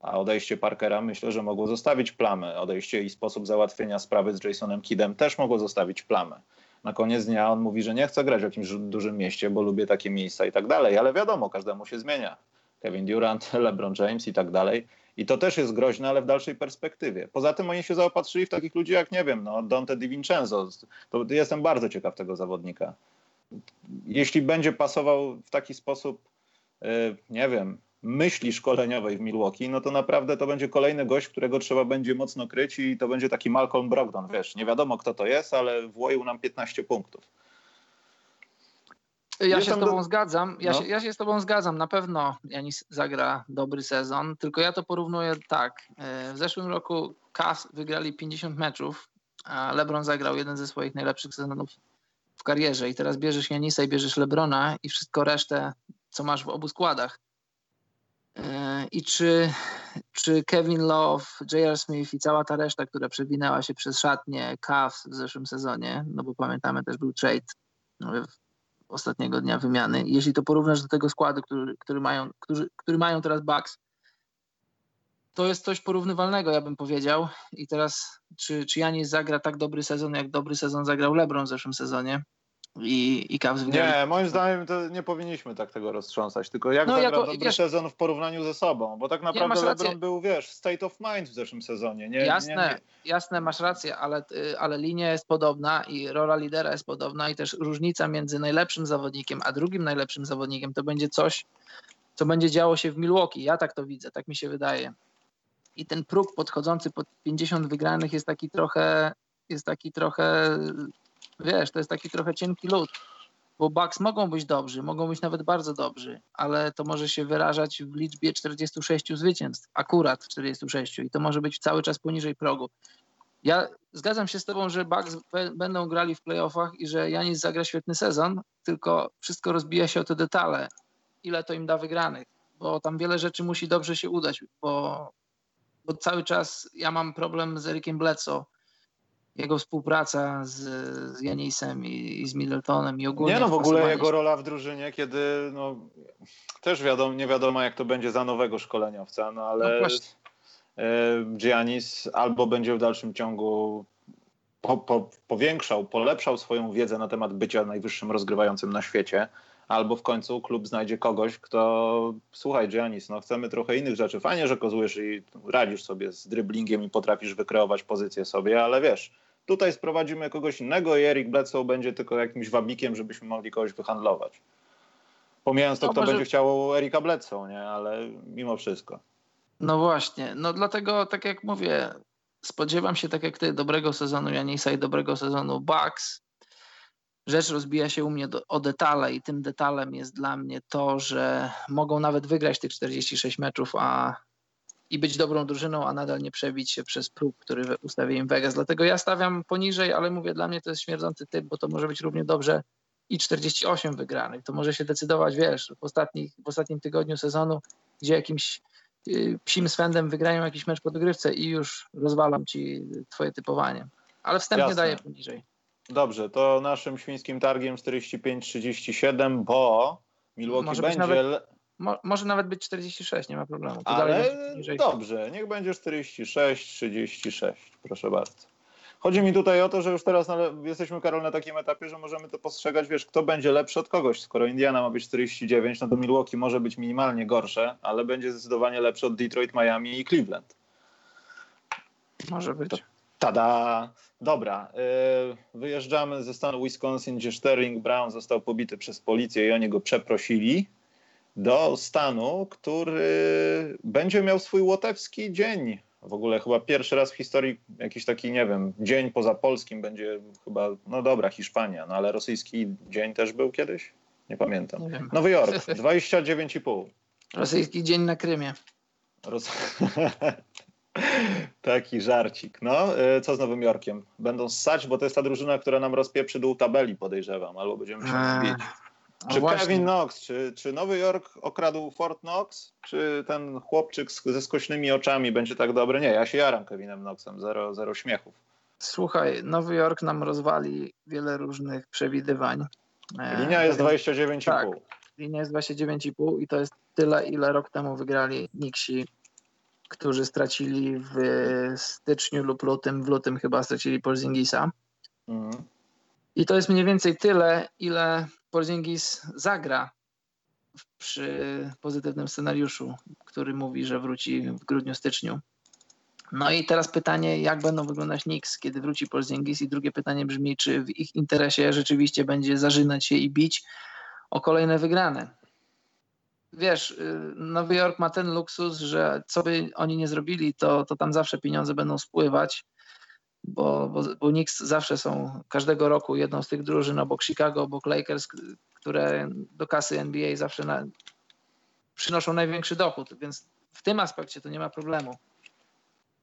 S1: a odejście Parkera myślę, że mogło zostawić plamę. Odejście i sposób załatwienia sprawy z Jasonem Kidem też mogło zostawić plamę. Na koniec dnia on mówi, że nie chce grać w jakimś dużym mieście, bo lubię takie miejsca i tak dalej, ale wiadomo, każdemu się zmienia. Kevin Durant, LeBron James i tak dalej. I to też jest groźne, ale w dalszej perspektywie. Poza tym oni się zaopatrzyli w takich ludzi jak, nie wiem, no, Dante DiVincenzo. To jestem bardzo ciekaw tego zawodnika. Jeśli będzie pasował w taki sposób, yy, nie wiem, myśli szkoleniowej w Milwaukee, no to naprawdę to będzie kolejny gość, którego trzeba będzie mocno kryć i to będzie taki Malcolm Brogdon, wiesz, nie wiadomo kto to jest, ale włoił nam 15 punktów.
S2: Ja się z tobą do... zgadzam. Ja, no. się, ja się z tobą zgadzam. Na pewno Janis zagra dobry sezon, tylko ja to porównuję tak. E, w zeszłym roku Cavs wygrali 50 meczów, a LeBron zagrał jeden ze swoich najlepszych sezonów w karierze i teraz bierzesz Janisa i bierzesz LeBrona i wszystko resztę, co masz w obu składach I czy, czy Kevin Love, J.R. Smith i cała ta reszta, która przewinęła się przez szatnie Cavs w zeszłym sezonie, no bo pamiętamy też był trade no, ostatniego dnia wymiany. Jeśli to porównasz do tego składu, który, który, mają, który, który mają teraz Bucks, to jest coś porównywalnego, ja bym powiedział. I teraz, czy, czy Janis zagra tak dobry sezon, jak dobry sezon zagrał LeBron w zeszłym sezonie? I, i Cavs
S1: wygrali. Nie, moim zdaniem to nie powinniśmy tak tego roztrząsać, tylko jak no, zagra jako, dobry wiesz, sezon w porównaniu ze sobą, bo tak naprawdę LeBron był, wiesz, state of mind w zeszłym sezonie. Nie,
S2: jasne, nie, nie. jasne, masz rację, ale, y, ale linia jest podobna i rola lidera jest podobna i też różnica między najlepszym zawodnikiem a drugim najlepszym zawodnikiem to będzie coś, co będzie działo się w Milwaukee. Ja tak to widzę, tak mi się wydaje. I ten próg podchodzący pod 50 wygranych jest taki trochę, jest taki trochę wiesz, to jest taki trochę cienki lód, bo Bucks mogą być dobrzy, mogą być nawet bardzo dobrzy, ale to może się wyrażać w liczbie 46 zwycięstw, akurat 46 i to może być cały czas poniżej progu. Ja zgadzam się z tobą, że Bucks będą grali w playoffach i że Janis zagra świetny sezon, tylko wszystko rozbija się o te detale, ile to im da wygranych, bo tam wiele rzeczy musi dobrze się udać, bo, bo cały czas ja mam problem z Erikiem Bledsoe, jego współpraca z, z Janisem i, i, z Middletonem i ogólnie.
S1: Nie no, w ogóle jego rola w drużynie, kiedy no, też wiadomo, nie wiadomo jak to będzie za nowego szkoleniowca, no ale no Giannis albo będzie w dalszym ciągu po, po, powiększał, polepszał swoją wiedzę na temat bycia najwyższym rozgrywającym na świecie, albo w końcu klub znajdzie kogoś, kto słuchaj Giannis, no chcemy trochę innych rzeczy. Fajnie, że kozujesz i radzisz sobie z dryblingiem i potrafisz wykreować pozycję sobie, ale wiesz, Tutaj sprowadzimy kogoś innego i Eric Bledsoe będzie tylko jakimś wabikiem, żebyśmy mogli kogoś wyhandlować. Pomijając to, no, kto może... będzie chciał Erika Bledsoe, nie? Ale mimo wszystko.
S2: No właśnie, no dlatego tak jak mówię, spodziewam się tak jak ty dobrego sezonu Janisa i dobrego sezonu Bucks. Rzecz rozbija się u mnie do, o detale i tym detalem jest dla mnie to, że mogą nawet wygrać tych 46 meczów, a i być dobrą drużyną, a nadal nie przebić się przez próg, który ustawi im Vegas. Dlatego ja stawiam poniżej, ale mówię, dla mnie to jest śmierdzący typ, bo to może być równie dobrze i 48 wygranych. To może się decydować, wiesz, w, ostatnich, w ostatnim tygodniu sezonu, gdzie jakimś y, psim swędem wygrają jakiś mecz po dogrywce i już rozwalam ci twoje typowanie. Ale wstępnie Jasne. daję poniżej.
S1: Dobrze, to naszym świńskim targiem 45-37, bo Milwaukee może będzie... Nawet
S2: Mo, może nawet być 46, nie ma problemu.
S1: To Ale dobrze, niech będzie 46, 36, proszę bardzo. Chodzi mi tutaj o to, że już teraz jesteśmy, Karol, na takim etapie, że możemy to postrzegać, wiesz, kto będzie lepszy od kogoś. Skoro Indiana ma być 49, no to Milwaukee może być minimalnie gorsze, ale będzie zdecydowanie lepszy od Detroit, Miami i Cleveland.
S2: Może być.
S1: Tada! Dobra, yy, wyjeżdżamy ze stanu Wisconsin, gdzie Sterling Brown został pobity przez policję i oni go przeprosili do stanu, który będzie miał swój łotewski dzień. W ogóle chyba pierwszy raz w historii jakiś taki, nie wiem, dzień poza polskim będzie chyba, no dobra, Hiszpania, no ale rosyjski dzień też był kiedyś? Nie pamiętam. Nie Nowy Jork, 29,5.
S2: Rosyjski dzień na Krymie.
S1: Roz... Taki żarcik. No, e, co z Nowym Jorkiem? Będą ssać, bo to jest ta drużyna, która nam rozpieprzy dół tabeli, podejrzewam, albo będziemy się eee, zbić. Czy Kevin Knox, czy, czy Nowy Jork okradł Fort Knox, czy ten chłopczyk ze skośnymi oczami będzie tak dobry? Nie, ja się jaram Kevinem Knoxem, zero, zero śmiechów.
S2: Słuchaj, Nowy Jork nam rozwali wiele różnych przewidywań.
S1: E, linia jest 29,5. Tak,
S2: linia jest 29,5 i to jest tyle, ile rok temu wygrali Nixi którzy stracili w styczniu lub lutym, w lutym chyba stracili Porzingisa. Mhm. I to jest mniej więcej tyle, ile Porzingis zagra przy pozytywnym scenariuszu, który mówi, że wróci w grudniu, styczniu. No i teraz pytanie, jak będą wyglądać Knicks, kiedy wróci Porzingis? I drugie pytanie brzmi, czy w ich interesie rzeczywiście będzie zażynać się i bić o kolejne wygrane? Wiesz, y, Nowy Jork ma ten luksus, że co by oni nie zrobili, to, to tam zawsze pieniądze będą spływać, bo, bo, bo Knicks zawsze są każdego roku jedną z tych drużyn obok Chicago, obok Lakers, które do kasy NBA zawsze na, przynoszą największy dochód, więc w tym aspekcie to nie ma problemu.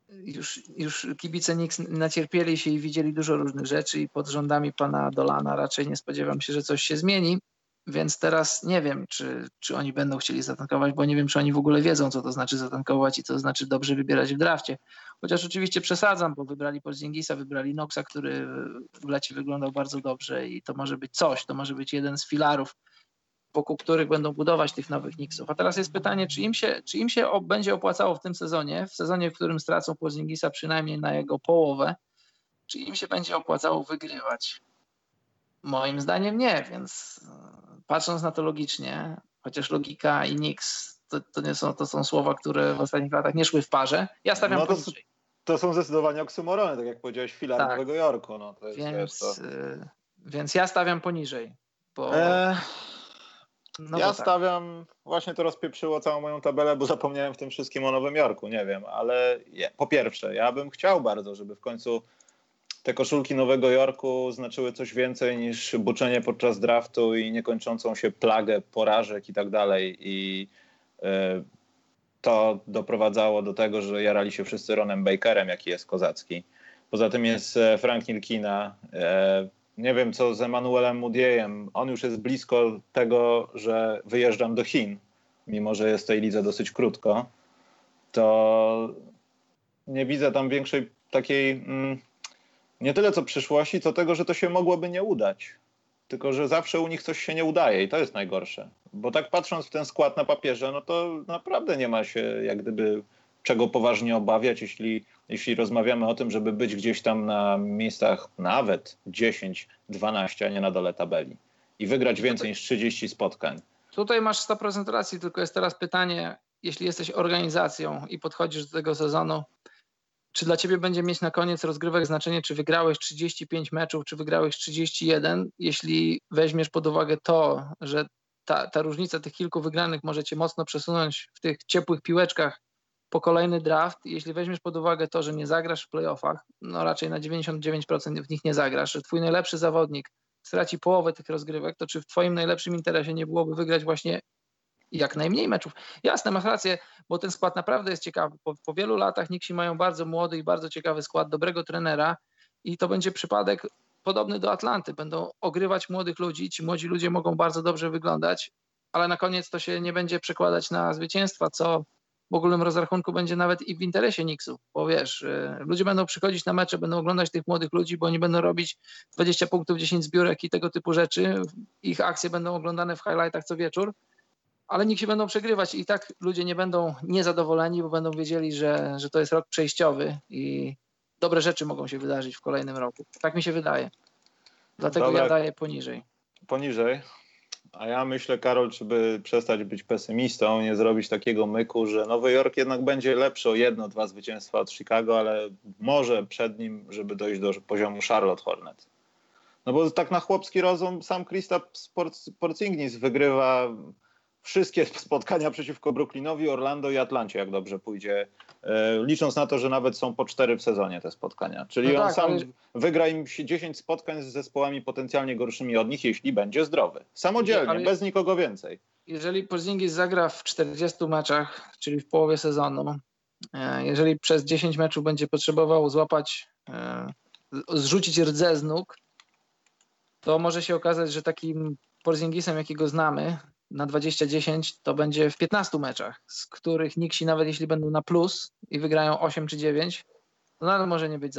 S2: Już, już kibice Knicks nacierpieli się i widzieli dużo różnych rzeczy i pod rządami pana Dolana raczej nie spodziewam się, że coś się zmieni. Więc teraz nie wiem, czy, czy oni będą chcieli zatankować, bo nie wiem, czy oni w ogóle wiedzą, co to znaczy zatankować i co to znaczy dobrze wybierać w drafcie. Chociaż oczywiście przesadzam, bo wybrali Porzingisa, wybrali Noxa, który w lecie wyglądał bardzo dobrze i to może być coś, to może być jeden z filarów, wokół których będą budować tych nowych Knicksów. A teraz jest pytanie, czy im się, czy im się będzie opłacało w tym sezonie, w sezonie, w którym stracą Porzingisa przynajmniej na jego połowę, czy im się będzie opłacało wygrywać? Moim zdaniem nie, więc patrząc na to logicznie, chociaż logika i Nix to, to, nie są, to są słowa, które w ostatnich latach nie szły w parze. Ja stawiam no to, poniżej.
S1: To są zdecydowanie oksymorony, tak jak powiedziałeś, filar tak. Nowego Jorku. No, to
S2: jest, więc, to... Y, więc ja stawiam poniżej. Bo... E...
S1: No ja tak. stawiam, właśnie to rozpieprzyło całą moją tabelę, bo zapomniałem w tym wszystkim o Nowym Jorku, nie wiem, ale po pierwsze, ja bym chciał bardzo, żeby w końcu te koszulki Nowego Jorku znaczyły coś więcej niż buczenie podczas draftu i niekończącą się plagę porażek i tak dalej. I e, to doprowadzało do tego, że jarali się wszyscy Ronem Bakerem, jaki jest kozacki. Poza tym jest e, Frank Nilkina. E, nie wiem, co z Emanuelem Mudiejem. On już jest blisko tego, że wyjeżdżam do Chin, mimo że jest tej lidze dosyć krótko. To nie widzę tam większej takiej... Mm, nie tyle co przyszłości, co tego, że to się mogłoby nie udać. Tylko, że zawsze u nich coś się nie udaje i to jest najgorsze. Bo tak patrząc w ten skład na papierze, no to naprawdę nie ma się jak gdyby czego poważnie obawiać, jeśli, jeśli rozmawiamy o tym, żeby być gdzieś tam na miejscach nawet 10, 12, a nie na dole tabeli. I wygrać więcej niż 30 spotkań.
S2: Tutaj masz 100% racji, tylko jest teraz pytanie, jeśli jesteś organizacją i podchodzisz do tego sezonu czy dla ciebie będzie mieć na koniec rozgrywek znaczenie, czy wygrałeś 35 meczów, czy wygrałeś 31, jeśli weźmiesz pod uwagę to, że ta, ta różnica tych kilku wygranych może cię mocno przesunąć w tych ciepłych piłeczkach po kolejny draft, jeśli weźmiesz pod uwagę to, że nie zagrasz w playoffach, no raczej na 99% w nich nie zagrasz, że twój najlepszy zawodnik straci połowę tych rozgrywek, to czy w twoim najlepszym interesie nie byłoby wygrać właśnie jak najmniej meczów. Jasne, masz rację, bo ten skład naprawdę jest ciekawy. Po, po wielu latach Niksi mają bardzo młody i bardzo ciekawy skład, dobrego trenera i to będzie przypadek podobny do Atlanty. Będą ogrywać młodych ludzi, ci młodzi ludzie mogą bardzo dobrze wyglądać, ale na koniec to się nie będzie przekładać na zwycięstwa, co w ogólnym rozrachunku będzie nawet i w interesie Knicksów, bo wiesz, y, ludzie będą przychodzić na mecze, będą oglądać tych młodych ludzi, bo oni będą robić 20 punktów, 10 zbiórek i tego typu rzeczy. Ich akcje będą oglądane w highlightach co wieczór ale nikt się będą przegrywać i tak ludzie nie będą niezadowoleni, bo będą wiedzieli, że, że to jest rok przejściowy i dobre rzeczy mogą się wydarzyć w kolejnym roku. Tak mi się wydaje. Dlatego Dobra. ja daję poniżej.
S1: Poniżej. A ja myślę, Karol, żeby przestać być pesymistą, nie zrobić takiego myku, że Nowy Jork jednak będzie lepszy o jedno, dwa zwycięstwa od Chicago, ale może przed nim, żeby dojść do poziomu Charlotte Hornet. No bo tak na chłopski rozum sam Krista Porzingis wygrywa wszystkie spotkania przeciwko Brooklynowi, Orlando i Atlancie, jak dobrze pójdzie. E, licząc na to, że nawet są po cztery w sezonie te spotkania. Czyli no on tak, sam ale... wygra im 10 spotkań z zespołami potencjalnie gorszymi od nich, jeśli będzie zdrowy. Samodzielnie, ale... bez nikogo więcej.
S2: Jeżeli Porzingis zagra w 40 meczach, czyli w połowie sezonu, e, jeżeli przez 10 meczów będzie potrzebował złapać, e, zrzucić rdze z nóg, to może się okazać, że takim Porzingisem, jakiego znamy, na 20-10 to będzie w 15 meczach, z których Nixi nawet jeśli będą na plus i wygrają 8 czy 9, to nadal może nie być,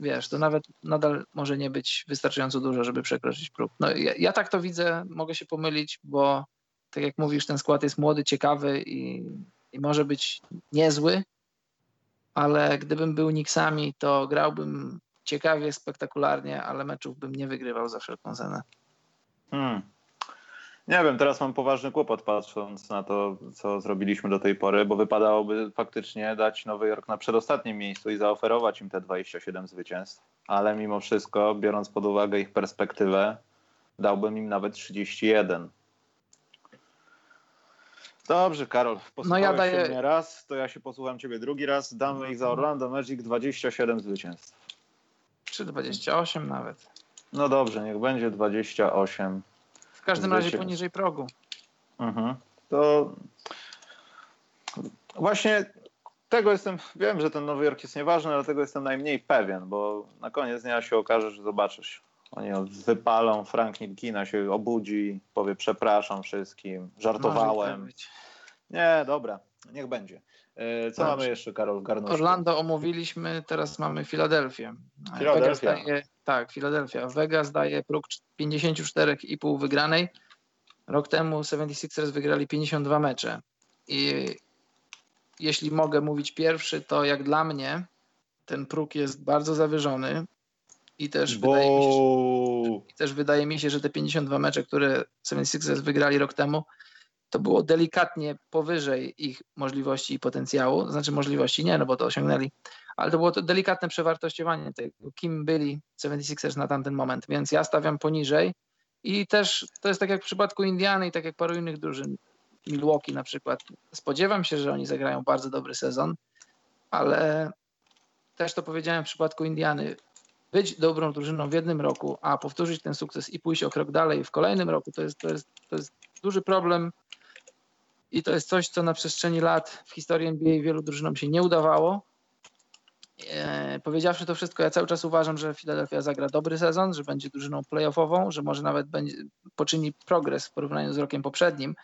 S2: wiesz, to nawet nadal może nie być wystarczająco dużo, żeby przekroczyć próg. No, ja, ja tak to widzę, mogę się pomylić, bo tak jak mówisz, ten skład jest młody, ciekawy i, i może być niezły, ale gdybym był Nixami, to grałbym ciekawie, spektakularnie, ale meczów bym nie wygrywał za wszelką cenę.
S1: Hmm. Nie wiem, teraz mam poważny kłopot patrząc na to, co zrobiliśmy do tej pory, bo wypadałoby faktycznie dać Nowy Jork na przedostatnim miejscu i zaoferować im te 27 zwycięstw. Ale mimo wszystko, biorąc pod uwagę ich perspektywę, dałbym im nawet 31. Dobrze, Karol, posłuchałeś no ja daję... mnie raz, to ja się posłucham ciebie drugi raz. Damy ich za Orlando Magic 27 zwycięstw.
S2: Czy 28 nawet.
S1: No dobrze, niech będzie 28.
S2: W każdym razie poniżej progu.
S1: Mhm. To właśnie tego jestem, wiem, że ten Nowy Jork jest nieważny, ale tego jestem najmniej pewien, bo na koniec dnia się okaże, że zobaczysz. Oni wypalą, Frank Nilkina się obudzi, powie przepraszam wszystkim, żartowałem. Nie, dobra, niech będzie. E, co mamy jeszcze, Karol, w garnuszku?
S2: Orlando omówiliśmy, teraz mamy Filadelfię.
S1: Filadelfia.
S2: Tak, Filadelfia. Vegas daje próg 54,5 wygranej. Rok temu 76ers wygrali 52 mecze. I jeśli mogę mówić pierwszy, to jak dla mnie ten próg jest bardzo zawyżony i też, wydaje mi, się, i też wydaje mi się, że te 52 mecze, które 76ers wygrali rok temu, to było delikatnie powyżej ich możliwości i potencjału, znaczy możliwości nie, no bo to osiągnęli, ale to było to delikatne przewartościowanie tego, kim byli 76ers na tamten moment, więc ja stawiam poniżej i też to jest tak jak w przypadku Indiany i tak jak paru innych drużyn, Milwaukee na przykład. Spodziewam się, że oni zagrają bardzo dobry sezon, ale też to powiedziałem w przypadku Indiany. Być dobrą drużyną w jednym roku, a powtórzyć ten sukces i pójść o krok dalej w kolejnym roku, to jest, to jest, to jest duży problem i to jest coś, co na przestrzeni lat w historii NBA wielu drużynom się nie udawało. E, powiedziawszy to wszystko, ja cały czas uważam, że Philadelphia zagra dobry sezon, że będzie drużyną playoffową, że może nawet będzie, poczyni progres w porównaniu z rokiem poprzednim,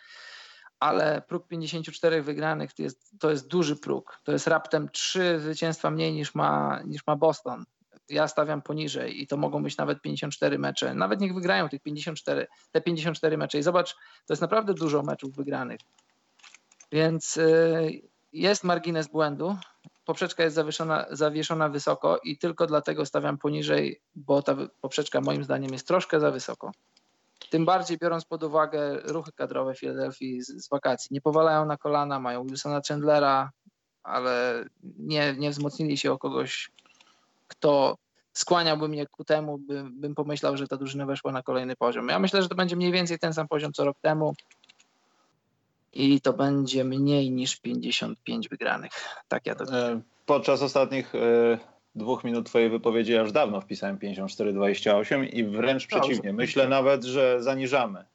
S2: ale próg 54 wygranych to jest, to jest duży próg. To jest raptem trzy zwycięstwa mniej niż ma, niż ma Boston. Ja stawiam poniżej i to mogą być nawet 54 mecze. Nawet niech wygrają tych 54, te 54 mecze i zobacz, to jest naprawdę dużo meczów wygranych. Więc y, jest margines błędu. Poprzeczka jest zawieszona, zawieszona wysoko i tylko dlatego stawiam poniżej, bo ta poprzeczka moim zdaniem jest troszkę za wysoko. Tym bardziej biorąc pod uwagę ruchy kadrowe Filadelfii z, z wakacji. Nie powalają na kolana, mają Wilsona Chandlera, ale nie, nie wzmocnili się o kogoś, kto skłaniałby mnie ku temu, bym, bym pomyślał, że ta drużyna weszła na kolejny poziom. Ja myślę, że to będzie mniej więcej ten sam poziom co rok temu i to będzie mniej niż 55 wygranych. Tak ja to
S1: e, Podczas ostatnich e, dwóch minut twojej wypowiedzi ja już dawno wpisałem 54-28 i wręcz przeciwnie. Myślę nawet, że zaniżamy.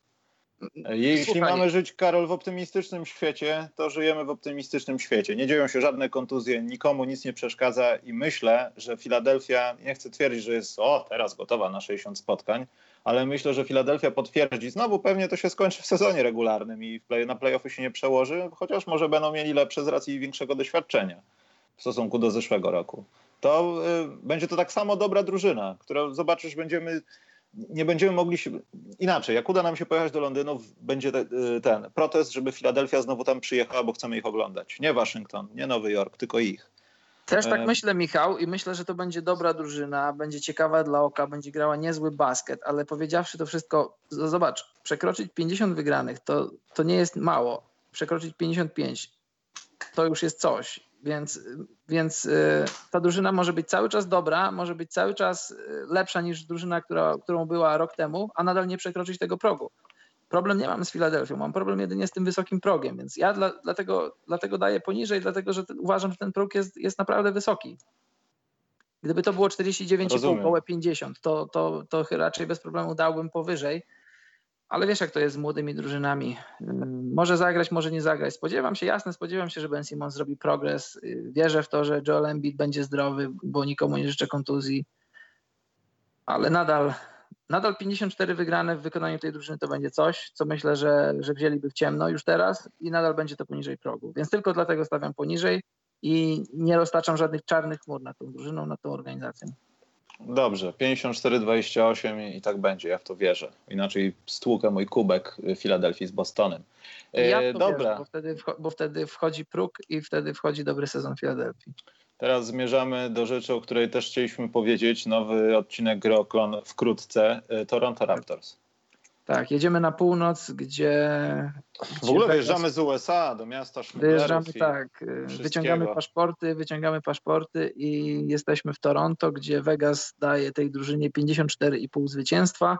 S1: E, jeśli Słuchaj. mamy żyć, Karol, w optymistycznym świecie, to żyjemy w optymistycznym świecie. Nie dzieją się żadne kontuzje, nikomu nic nie przeszkadza i myślę, że Filadelfia, nie chcę twierdzić, że jest o, teraz gotowa na 60 spotkań, ale myślę, że Filadelfia potwierdzi. Znowu pewnie to się skończy w sezonie regularnym i na playoffy się nie przełoży, chociaż może będą mieli lepsze z racji większego doświadczenia w stosunku do zeszłego roku. To y, będzie to tak samo dobra drużyna, która zobaczysz, będziemy nie będziemy mogli się, inaczej, jak uda nam się pojechać do Londynu, będzie y, ten protest, żeby Filadelfia znowu tam przyjechała, bo chcemy ich oglądać. Nie Waszyngton, nie Nowy Jork, tylko ich.
S2: Też tak myślę, Michał, i myślę, że to będzie dobra drużyna, będzie ciekawa dla oka, będzie grała niezły basket, ale powiedziawszy to wszystko, zobacz, przekroczyć 50 wygranych to, to nie jest mało. Przekroczyć 55 to już jest coś. Więc, więc y, ta drużyna może być cały czas dobra, może być cały czas y, lepsza niż drużyna, która, którą była rok temu, a nadal nie przekroczyć tego progu. Problem nie mam z Filadelfią, mam problem jedynie z tym wysokim progiem, więc ja dla, dlatego, dlatego daję poniżej, dlatego że ten, uważam, że ten próg jest, jest naprawdę wysoki. Gdyby to było 49,5, koło 50, to, to, to raczej bez problemu dałbym powyżej. Ale wiesz, jak to jest z młodymi drużynami. Może zagrać, może nie zagrać. Spodziewam się, jasne, spodziewam się, że Ben Simmons zrobi progres. Wierzę w to, że Joel Embiid będzie zdrowy, bo nikomu nie życzę kontuzji. Ale nadal, nadal 54 wygrane w wykonaniu tej drużyny to będzie coś, co myślę, że, że wzięliby w ciemno już teraz i nadal będzie to poniżej progu. Więc tylko dlatego stawiam poniżej i nie roztaczam żadnych czarnych chmur nad tą drużyną, nad tą organizacją.
S1: Dobrze, 54-28 i tak będzie, ja w to wierzę. Inaczej stłukę mój kubek Filadelfii z Bostonem.
S2: Ja e, Dobra. Wierzę, bo, wtedy, bo wtedy wchodzi próg i wtedy wchodzi dobry sezon Filadelfii.
S1: Teraz zmierzamy do rzeczy, o której też chcieliśmy powiedzieć. Nowy odcinek Groklon wkrótce. E, Toronto Raptors.
S2: Tak, jedziemy na północ, gdzie.
S1: W ogóle wyjeżdżamy z USA do miasta
S2: Wyjeżdżamy, tak. Wyciągamy paszporty, wyciągamy paszporty i jesteśmy w Toronto, gdzie Vegas daje tej drużynie 54,5 zwycięstwa.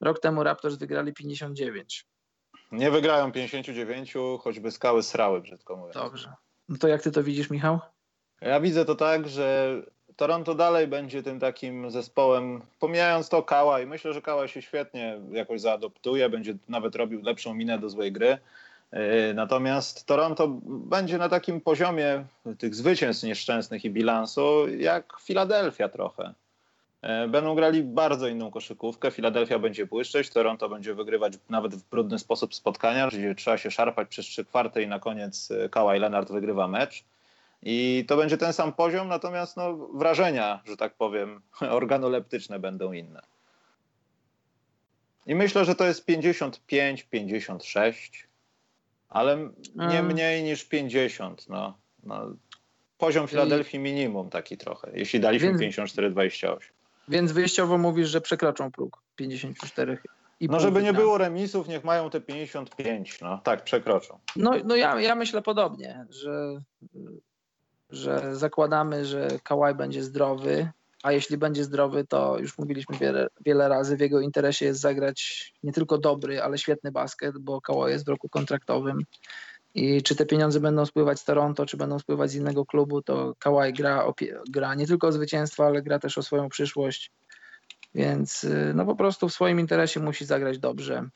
S2: Rok temu Raptors wygrali 59.
S1: Nie wygrają 59, choćby skały srały, brzydko mówiąc.
S2: Dobrze. No to jak ty to widzisz, Michał?
S1: Ja widzę to tak, że Toronto dalej będzie tym takim zespołem, pomijając to Kała i myślę, że Kała się świetnie jakoś zaadoptuje, będzie nawet robił lepszą minę do złej gry. E, natomiast Toronto będzie na takim poziomie tych zwycięstw nieszczęsnych i bilansu jak Filadelfia trochę. E, będą grali bardzo inną koszykówkę. Filadelfia będzie błyszczeć, Toronto będzie wygrywać nawet w brudny sposób spotkania, gdzie trzeba się szarpać przez trzy kwarty i na koniec e, Kawhi Leonard wygrywa mecz. I to będzie ten sam poziom, natomiast no, wrażenia, że tak powiem, organoleptyczne będą inne. I myślę, że to jest 55, 56, ale nie mniej niż 50. No. no. Poziom Filadelfii minimum taki trochę, jeśli daliśmy 54-28.
S2: Więc wyjściowo mówisz, że przekroczą próg 54.
S1: I no żeby nie było remisów, niech mają te 55. No tak, przekroczą.
S2: No, no ja, ja myślę podobnie, że że zakładamy, że Kawhi będzie zdrowy, a jeśli będzie zdrowy, to już mówiliśmy wiele, wiele razy, w jego interesie jest zagrać nie tylko dobry, ale świetny basket, bo Kawhi jest w roku kontraktowym i czy te pieniądze będą spływać z Toronto, czy będą spływać z innego klubu, to Kawhi gra, gra nie tylko o zwycięstwo, ale gra też o swoją przyszłość, więc y, no po prostu w swoim interesie musi zagrać dobrze.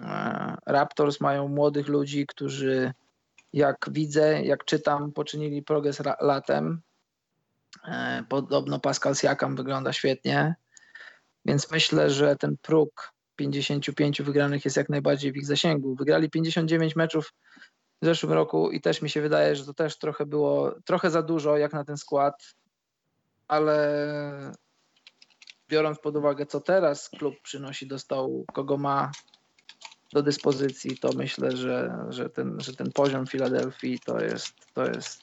S2: E, Raptors mają młodych ludzi, którzy jak widzę, jak czytam, poczynili progres latem. E, podobno Pascal Siakam wygląda świetnie, więc myślę, że ten próg 55 wygranych jest jak najbardziej w ich zasięgu. Wygrali 59 meczów w zeszłym roku i też mi się wydaje, że to też trochę było, trochę za dużo jak na ten skład, ale biorąc pod uwagę, co teraz klub przynosi do stołu, kogo ma, do dyspozycji, to myślę, że, że, ten, że ten poziom Filadelfii to jest, to jest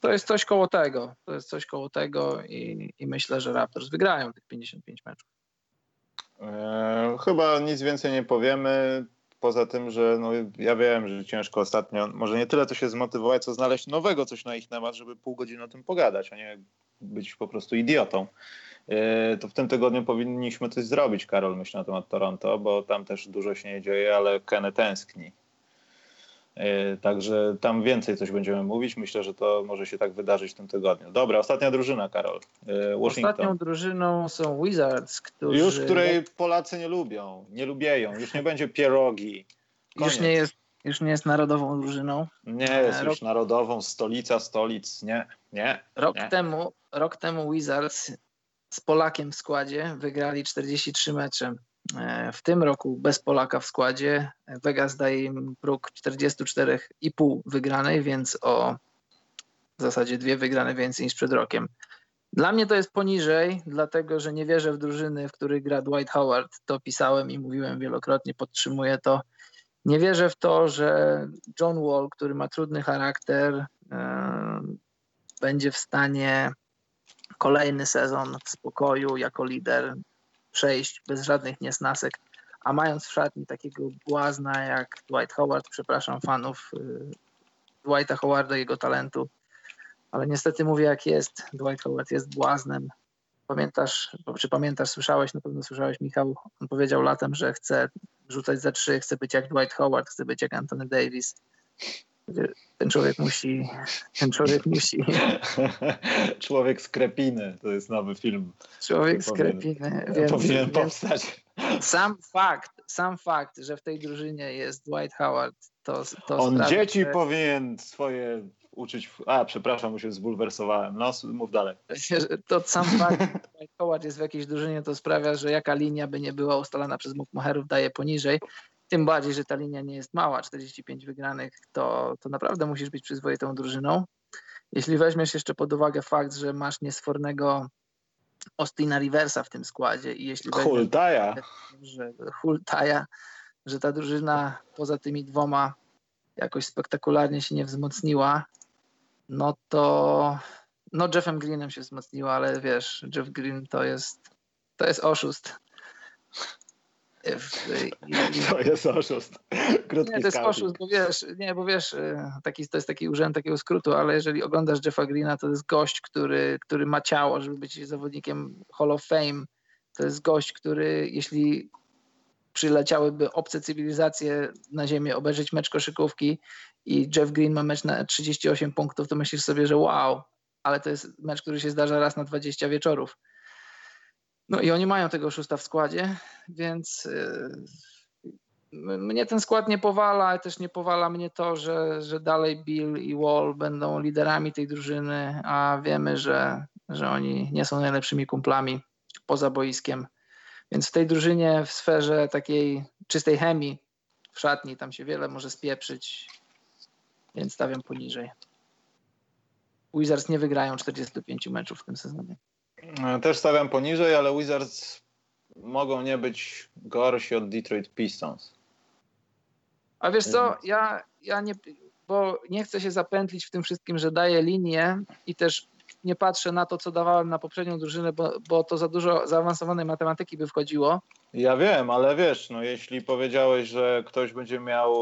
S2: to jest coś koło tego. To jest coś koło tego i, i myślę, że Raptors wygrają tych 55 meczów.
S1: E, chyba nic więcej nie powiemy. Poza tym, że no, ja wiem, że ciężko ostatnio, może nie tyle to się zmotywować, co znaleźć nowego coś na ich temat, żeby pół godziny o tym pogadać, a nie być po prostu idiotą. E, to w tym tygodniu powinniśmy coś zrobić, Karol, myślę na temat Toronto, bo tam też dużo się nie dzieje, ale Kenny tęskni. E, także tam więcej coś będziemy mówić. Myślę, że to może się tak wydarzyć w tym tygodniu. Dobra, ostatnia drużyna, Karol. E, Washington.
S2: Ostatnią drużyną są Wizards, którzy...
S1: Już której Polacy nie lubią, nie lubieją. Już nie będzie pierogi.
S2: Już nie, jest, już nie jest narodową drużyną.
S1: Nie jest rok... już narodową, stolica stolic. Nie, nie.
S2: Rok,
S1: nie.
S2: Temu, rok temu Wizards z Polakiem w składzie wygrali 43 mecze. E, w tym roku bez Polaka w składzie Vegas daje im próg 44,5 wygranej, więc o w zasadzie dwie wygrane więcej niż przed rokiem. Dla mnie to jest poniżej, dlatego że nie wierzę w drużyny, w których gra Dwight Howard. To pisałem i mówiłem wielokrotnie, podtrzymuję to. Nie wierzę w to, że John Wall, który ma trudny charakter, yy, będzie w stanie kolejny sezon w spokoju jako lider przejść bez żadnych niesnasek, a mając w szatni takiego błazna jak Dwight Howard, przepraszam fanów y, Dwighta Howarda jego talentu, ale niestety mówię jak jest, Dwight Howard jest błaznem Pamiętasz, czy pamiętasz, słyszałeś, na pewno słyszałeś, Michał, on powiedział latem, że chce rzucać za trzy, chce być jak Dwight Howard, chce być jak Anthony Davis. Ten człowiek musi, ten człowiek musi.
S1: Człowiek z krepiny, to jest nowy film.
S2: Człowiek z krepiny.
S1: Więc, powinien powstać.
S2: Sam fakt, sam fakt, że w tej drużynie jest Dwight Howard, to, to
S1: On sprawi, dzieci że... powinien swoje uczyć. A, przepraszam, mu się zbulwersowałem. No, mów dalej.
S2: To sam fakt, że Howard jest w jakiejś drużynie, to sprawia, że jaka linia by nie była ustalana przez Mukmacherów, daje poniżej. Tym bardziej, że ta linia nie jest mała, 45 wygranych, to, to naprawdę musisz być przyzwoitą drużyną. Jeśli weźmiesz jeszcze pod uwagę fakt, że masz niesfornego Ostina Riversa w tym składzie i jeśli
S1: Hultaja.
S2: że Hultaja, że ta drużyna poza tymi dwoma jakoś spektakularnie się nie wzmocniła, no to no Jeffem Greenem się wzmocniła, ale wiesz, Jeff Green to jest to jest oszust.
S1: To jest oszust. Krótki
S2: nie, to jest oszust, bo wiesz, nie, bo wiesz, y, taki, to jest taki urzęd takiego skrótu, ale jeżeli oglądasz Jeffa Greena, to jest gość, który, który ma ciało, żeby być zawodnikiem Hall of Fame. To jest gość, który jeśli przyleciałyby obce cywilizacje na Ziemię obejrzeć mecz koszykówki i Jeff Green ma mecz na 38 punktów, to myślisz sobie, że wow, ale to jest mecz, który się zdarza raz na 20 wieczorów. No i oni mają tego szósta w składzie, więc yy, mnie ten skład nie powala, ale też nie powala mnie to, że, że dalej Bill i Wall będą liderami tej drużyny, a wiemy, że, że oni nie są najlepszymi kumplami poza boiskiem. Więc w tej drużynie w sferze takiej czystej chemii w szatni tam się wiele może spieprzyć, więc stawiam poniżej. Wizards nie wygrają 45 meczów w tym sezonie.
S1: Też stawiam poniżej, ale Wizards mogą nie być gorsi od Detroit Pistons.
S2: A wiesz co, ja, ja nie, bo nie chcę się zapętlić w tym wszystkim, że daję linię i też nie patrzę na to, co dawałem na poprzednią drużynę, bo, bo to za dużo zaawansowanej matematyki by wchodziło.
S1: Ja wiem, ale wiesz, no jeśli powiedziałeś, że ktoś będzie miał,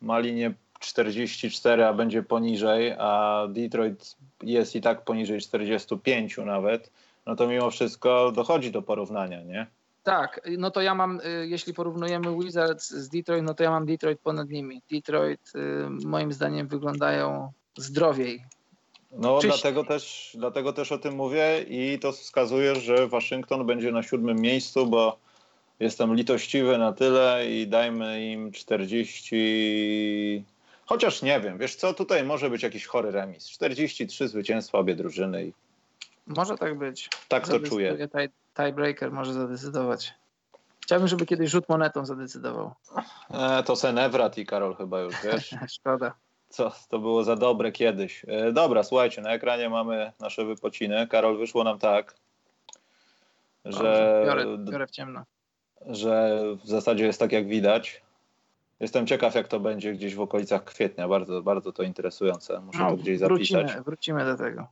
S1: ma linię 44, a będzie poniżej, a Detroit jest i tak poniżej 45 nawet, no to mimo wszystko dochodzi do porównania, nie?
S2: Tak, no to ja mam, y, jeśli porównujemy Wizards z Detroit, no to ja mam Detroit ponad nimi. Detroit y, moim zdaniem wyglądają zdrowiej.
S1: No dlatego też, dlatego też o tym mówię i to wskazuje, że Waszyngton będzie na siódmym miejscu, bo jestem litościwy na tyle i dajmy im 40... Chociaż nie wiem, wiesz co, tutaj może być jakiś chory remis. 43 zwycięstwa obie drużyny i
S2: może tak być.
S1: Tak to czuję.
S2: Tie, tiebreaker może zadecydować. Chciałbym, żeby kiedyś rzut monetą zadecydował.
S1: E, to Senewrat i Karol chyba już, wiesz?
S2: Szkoda.
S1: Co, to było za dobre kiedyś. E, dobra, słuchajcie, na ekranie mamy nasze wypociny. Karol, wyszło nam tak, że...
S2: Biorę, biorę w ciemno.
S1: Że w zasadzie jest tak, jak widać. Jestem ciekaw, jak to będzie gdzieś w okolicach kwietnia. Bardzo, bardzo to interesujące. Muszę no, to gdzieś zapisać.
S2: Wrócimy, wrócimy do tego.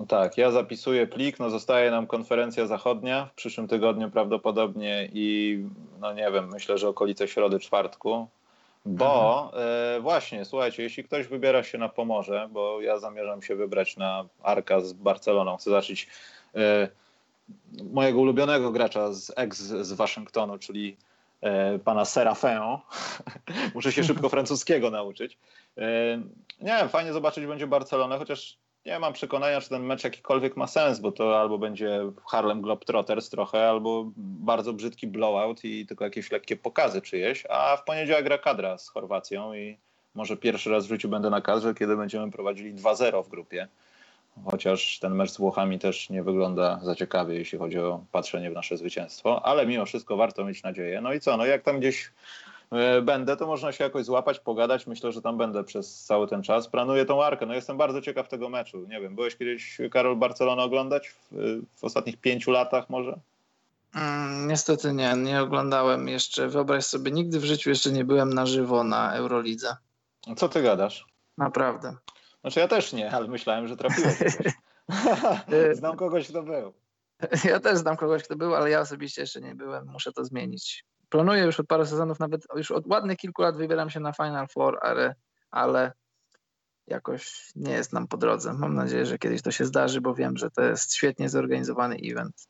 S1: No tak, ja zapisuję plik, no zostaje nam konferencja zachodnia w przyszłym tygodniu prawdopodobnie i no nie wiem, myślę, że okolice środy, czwartku, bo mhm. e, właśnie, słuchajcie, jeśli ktoś wybiera się na Pomorze, bo ja zamierzam się wybrać na Arka z Barceloną, chcę zacząć e, mojego ulubionego gracza z ex z Waszyngtonu, czyli e, pana Serafin. Muszę się szybko francuskiego nauczyć. Nie wiem, fajnie zobaczyć będzie Barcelonę, chociaż nie mam przekonania, czy ten mecz jakikolwiek ma sens, bo to albo będzie Harlem Globetrotters trochę, albo bardzo brzydki blowout i tylko jakieś lekkie pokazy czyjeś, a w poniedziałek gra kadra z Chorwacją i może pierwszy raz w życiu będę na kadrze, kiedy będziemy prowadzili 2-0 w grupie. Chociaż ten mecz z Włochami też nie wygląda za ciekawie, jeśli chodzi o patrzenie w nasze zwycięstwo, ale mimo wszystko warto mieć nadzieję. No i co, no jak tam gdzieś będę, to można się jakoś złapać, pogadać. Myślę, że tam będę przez cały ten czas. Planuję tą arkę. No jestem bardzo ciekaw tego meczu. Nie wiem, byłeś kiedyś Karol Barcelona oglądać w, w ostatnich pięciu latach może?
S2: Mm, niestety nie, nie oglądałem jeszcze. Wyobraź sobie, nigdy w życiu jeszcze nie byłem na żywo na Eurolidze.
S1: Co ty gadasz?
S2: Naprawdę.
S1: Znaczy ja też nie, ale myślałem, że trafiłeś. znam kogoś, kto był.
S2: Ja też znam kogoś, kto był, ale ja osobiście jeszcze nie byłem. Muszę to zmienić planuję już od paru sezonów, nawet już od ładnych kilku lat wybieram się na Final Four, ale, ale jakoś nie jest nam po drodze. Mam nadzieję, że kiedyś to się zdarzy, bo wiem, że to jest świetnie zorganizowany event.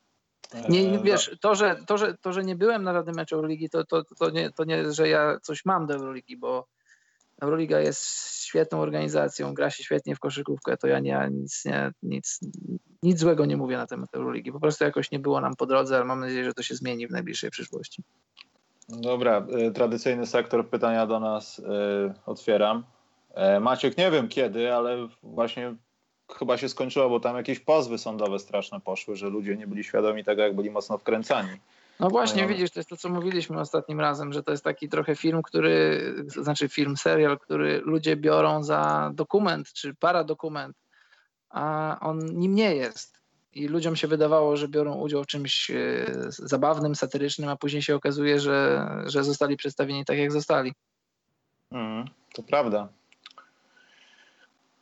S2: Nie, eee, wiesz, to że, to, że, to, że nie byłem na żadnym meczu Euroligi, to, to, to, nie, to nie, że ja coś mam do Euroligi, bo Euroliga jest świetną organizacją, gra się świetnie w koszykówkę, to ja nie, nic, nie, nic, nic złego nie mówię na temat Euroligi. Po prostu jakoś nie było nam po drodze, ale mam nadzieję, że to się zmieni w najbliższej przyszłości.
S1: Dobra, y, tradycyjny sektor pytania do nas y, otwieram. E, Maciek, nie wiem kiedy, ale właśnie chyba się skończyło, bo tam jakieś pozwy sądowe straszne poszły, że ludzie nie byli świadomi tego, jak byli mocno wkręcani.
S2: No właśnie, widzisz, to jest to, co mówiliśmy ostatnim razem, że to jest taki trochę film, który, znaczy film, serial, który ludzie biorą za dokument, czy paradokument, a on nim nie jest. I ludziom się wydawało, że biorą udział w czymś e, zabawnym, satyrycznym, a później się okazuje, że, że zostali przedstawieni tak, jak zostali.
S1: Mm, to prawda.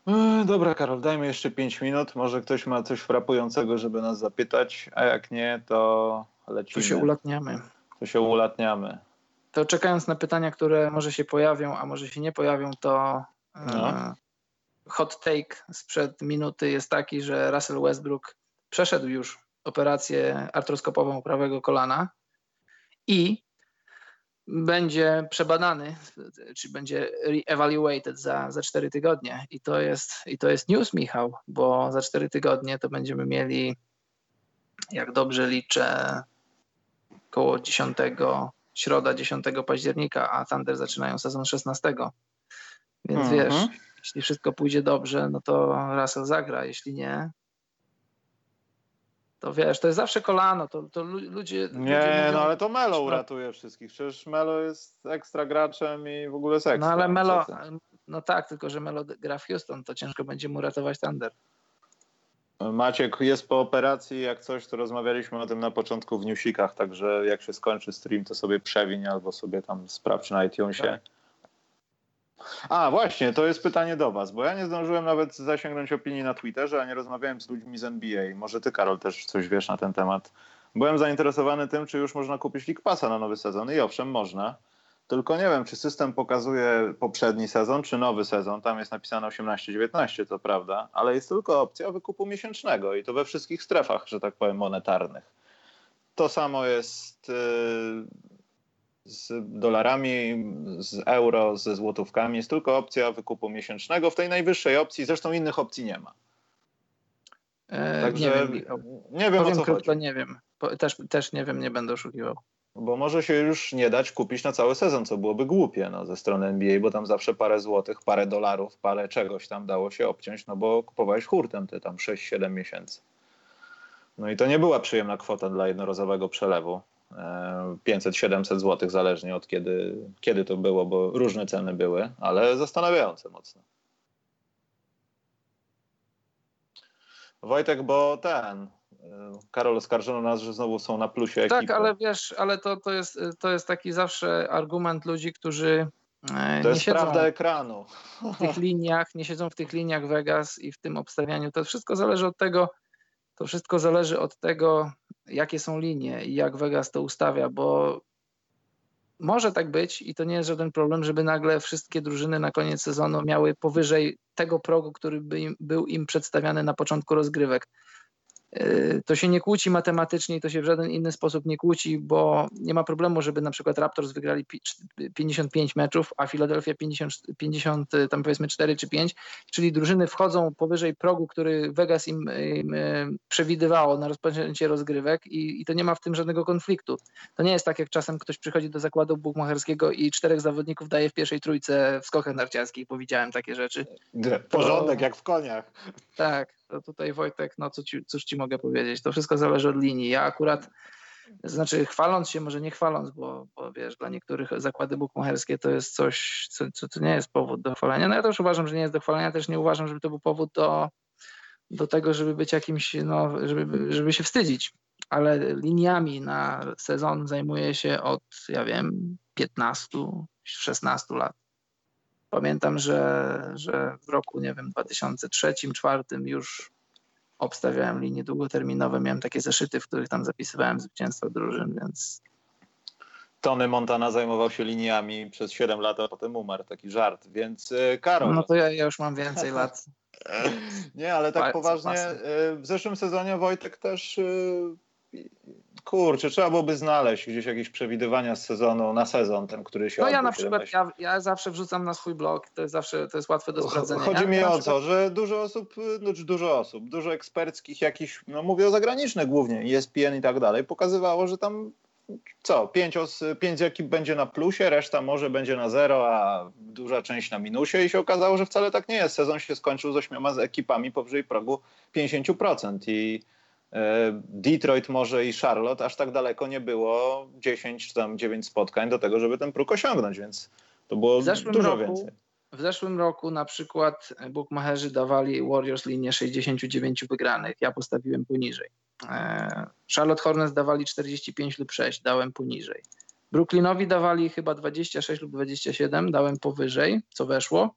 S1: E, dobra, Karol, dajmy jeszcze 5 minut. Może ktoś ma coś frapującego, żeby nas zapytać, a jak nie, to lecimy.
S2: To się ulatniamy.
S1: To się ulatniamy.
S2: To czekając na pytania, które może się pojawią, a może się nie pojawią, to e, no. hot take sprzed minuty jest taki, że Russell Westbrook przeszedł już operację artroskopową prawego kolana i będzie przebadany, czy będzie re-evaluated za, za 4 tygodnie. I to, jest, I to jest news, Michał, bo za 4 tygodnie to będziemy mieli, jak dobrze liczę, około 10, środa 10 października, a Thunder zaczynają sezon 16. Więc mhm. wiesz, jeśli wszystko pójdzie dobrze, no to Russell zagra, jeśli nie, to wiesz, to jest zawsze kolano, to, to ludzie...
S1: Nie, ludzie mówią, no ale to Melo uratuje wszystkich, przecież Melo jest ekstra graczem i w ogóle seks.
S2: No ale Melo, no tak, tylko że Melo gra w Houston, to ciężko będzie mu ratować Thunder.
S1: Maciek jest po operacji, jak coś, to rozmawialiśmy o tym na początku w newsikach, także jak się skończy stream, to sobie przewiń albo sobie tam sprawdź na iTunesie. Tak. A, właśnie, to jest pytanie do Was, bo ja nie zdążyłem nawet zasięgnąć opinii na Twitterze, a nie rozmawiałem z ludźmi z NBA. Może Ty, Karol, też coś wiesz na ten temat. Byłem zainteresowany tym, czy już można kupić League Passa na nowy sezon i owszem, można. Tylko nie wiem, czy system pokazuje poprzedni sezon, czy nowy sezon. Tam jest napisane 18-19, to prawda, ale jest tylko opcja wykupu miesięcznego i to we wszystkich strefach, że tak powiem, monetarnych. To samo jest z dolarami, z euro, ze złotówkami. Jest tylko opcja wykupu miesięcznego. W tej najwyższej opcji, zresztą innych opcji nie ma.
S2: E, Także nie wiem, nie wiem o co krótko, chodzi. nie wiem. Też, też nie wiem, nie będę oszukiwał.
S1: Bo może się już nie dać kupić na cały sezon, co byłoby głupie no, ze strony NBA, bo tam zawsze parę złotych, parę dolarów, parę czegoś tam dało się obciąć, no bo kupowałeś hurtem te tam 6-7 miesięcy. No i to nie była przyjemna kwota dla jednorazowego przelewu. 500-700 zł, zależnie od kiedy, kiedy to było, bo różne ceny były, ale zastanawiające mocno. Wojtek, bo ten, Karol oskarżono nas, że znowu są na plusie
S2: tak, ekipy. Tak, ale wiesz, ale to, to, jest, to jest taki zawsze argument ludzi, którzy
S1: e, to jest prawda ekranu.
S2: W tych liniach, nie siedzą w tych liniach Vegas i w tym obstawianiu. To wszystko zależy od tego, to wszystko zależy od tego, jakie są linie i jak Vegas to ustawia, bo może tak być i to nie jest żaden problem, żeby nagle wszystkie drużyny na koniec sezonu miały powyżej tego progu, który by im, był im przedstawiany na początku rozgrywek. Y, to się nie kłóci matematycznie i to się w żaden inny sposób nie kłóci, bo nie ma problemu, żeby na przykład Raptors wygrali 55 meczów, a Philadelphia 50, 50 tam powiedzmy 4 czy 5, czyli drużyny wchodzą powyżej progu, który Vegas im, im y, przewidywało na rozpoczęcie rozgrywek i, i, to nie ma w tym żadnego konfliktu. To nie jest tak, jak czasem ktoś przychodzi do zakładu bukmacherskiego i czterech zawodników daje w pierwszej trójce w skokach narciarskich, bo widziałem takie rzeczy.
S1: Porządek, to, jak w koniach.
S2: Tak, to tutaj Wojtek, no co ci, cóż ci mogę powiedzieć, to wszystko zależy od linii. Ja akurat, znaczy chwaląc się, może nie chwaląc, bo, bo wiesz, dla niektórych zakłady bukmacherskie to jest coś, co, co, co nie jest powód do chwalenia. No ja też uważam, że nie jest do chwalenia, też nie uważam, żeby to był powód do, do tego, żeby być jakimś, no, żeby, żeby się wstydzić. Ale liniami na sezon zajmuję się od, ja wiem, 15, 16 lat. Pamiętam, że, że w roku, nie wiem, 2003-2004 już obstawiałem linie długoterminowe, miałem takie zeszyty, w których tam zapisywałem zwycięstwa drużyn, więc...
S1: Tony Montana zajmował się liniami przez 7 lat, a potem umarł. Taki żart. Więc e, Karol.
S2: No to ja, ja już mam więcej lat.
S1: Nie, ale tak poważnie. E, w zeszłym sezonie Wojtek też. Kurczę, trzeba byłoby znaleźć gdzieś jakieś przewidywania z sezonu na sezon, ten, który się
S2: No ja na przykład, ja, ja, zawsze wrzucam na swój blog, to jest zawsze, to jest łatwe do sprawdzenia.
S1: Chodzi mi o to, że dużo osób, znaczy dużo osób, dużo eksperckich jakichś, no mówię o zagranicznych głównie, ESPN i tak dalej, pokazywało, że tam co, pięć, os, pięć ekip będzie na plusie, reszta może będzie na zero, a duża część na minusie i się okazało, że wcale tak nie jest. Sezon się skończył z ośmioma ekipami powyżej progu 50% i Detroit może i Charlotte aż tak daleko nie było 10 czy tam 9 spotkań do tego, żeby ten próg osiągnąć, więc to było dużo roku, więcej.
S2: W zeszłym roku na przykład bookmacherzy dawali Warriors linię 69 wygranych, ja postawiłem poniżej. E, Charlotte Hornets dawali 45 lub 6, dałem poniżej. Brooklynowi dawali chyba 26 lub 27, dałem powyżej, co weszło.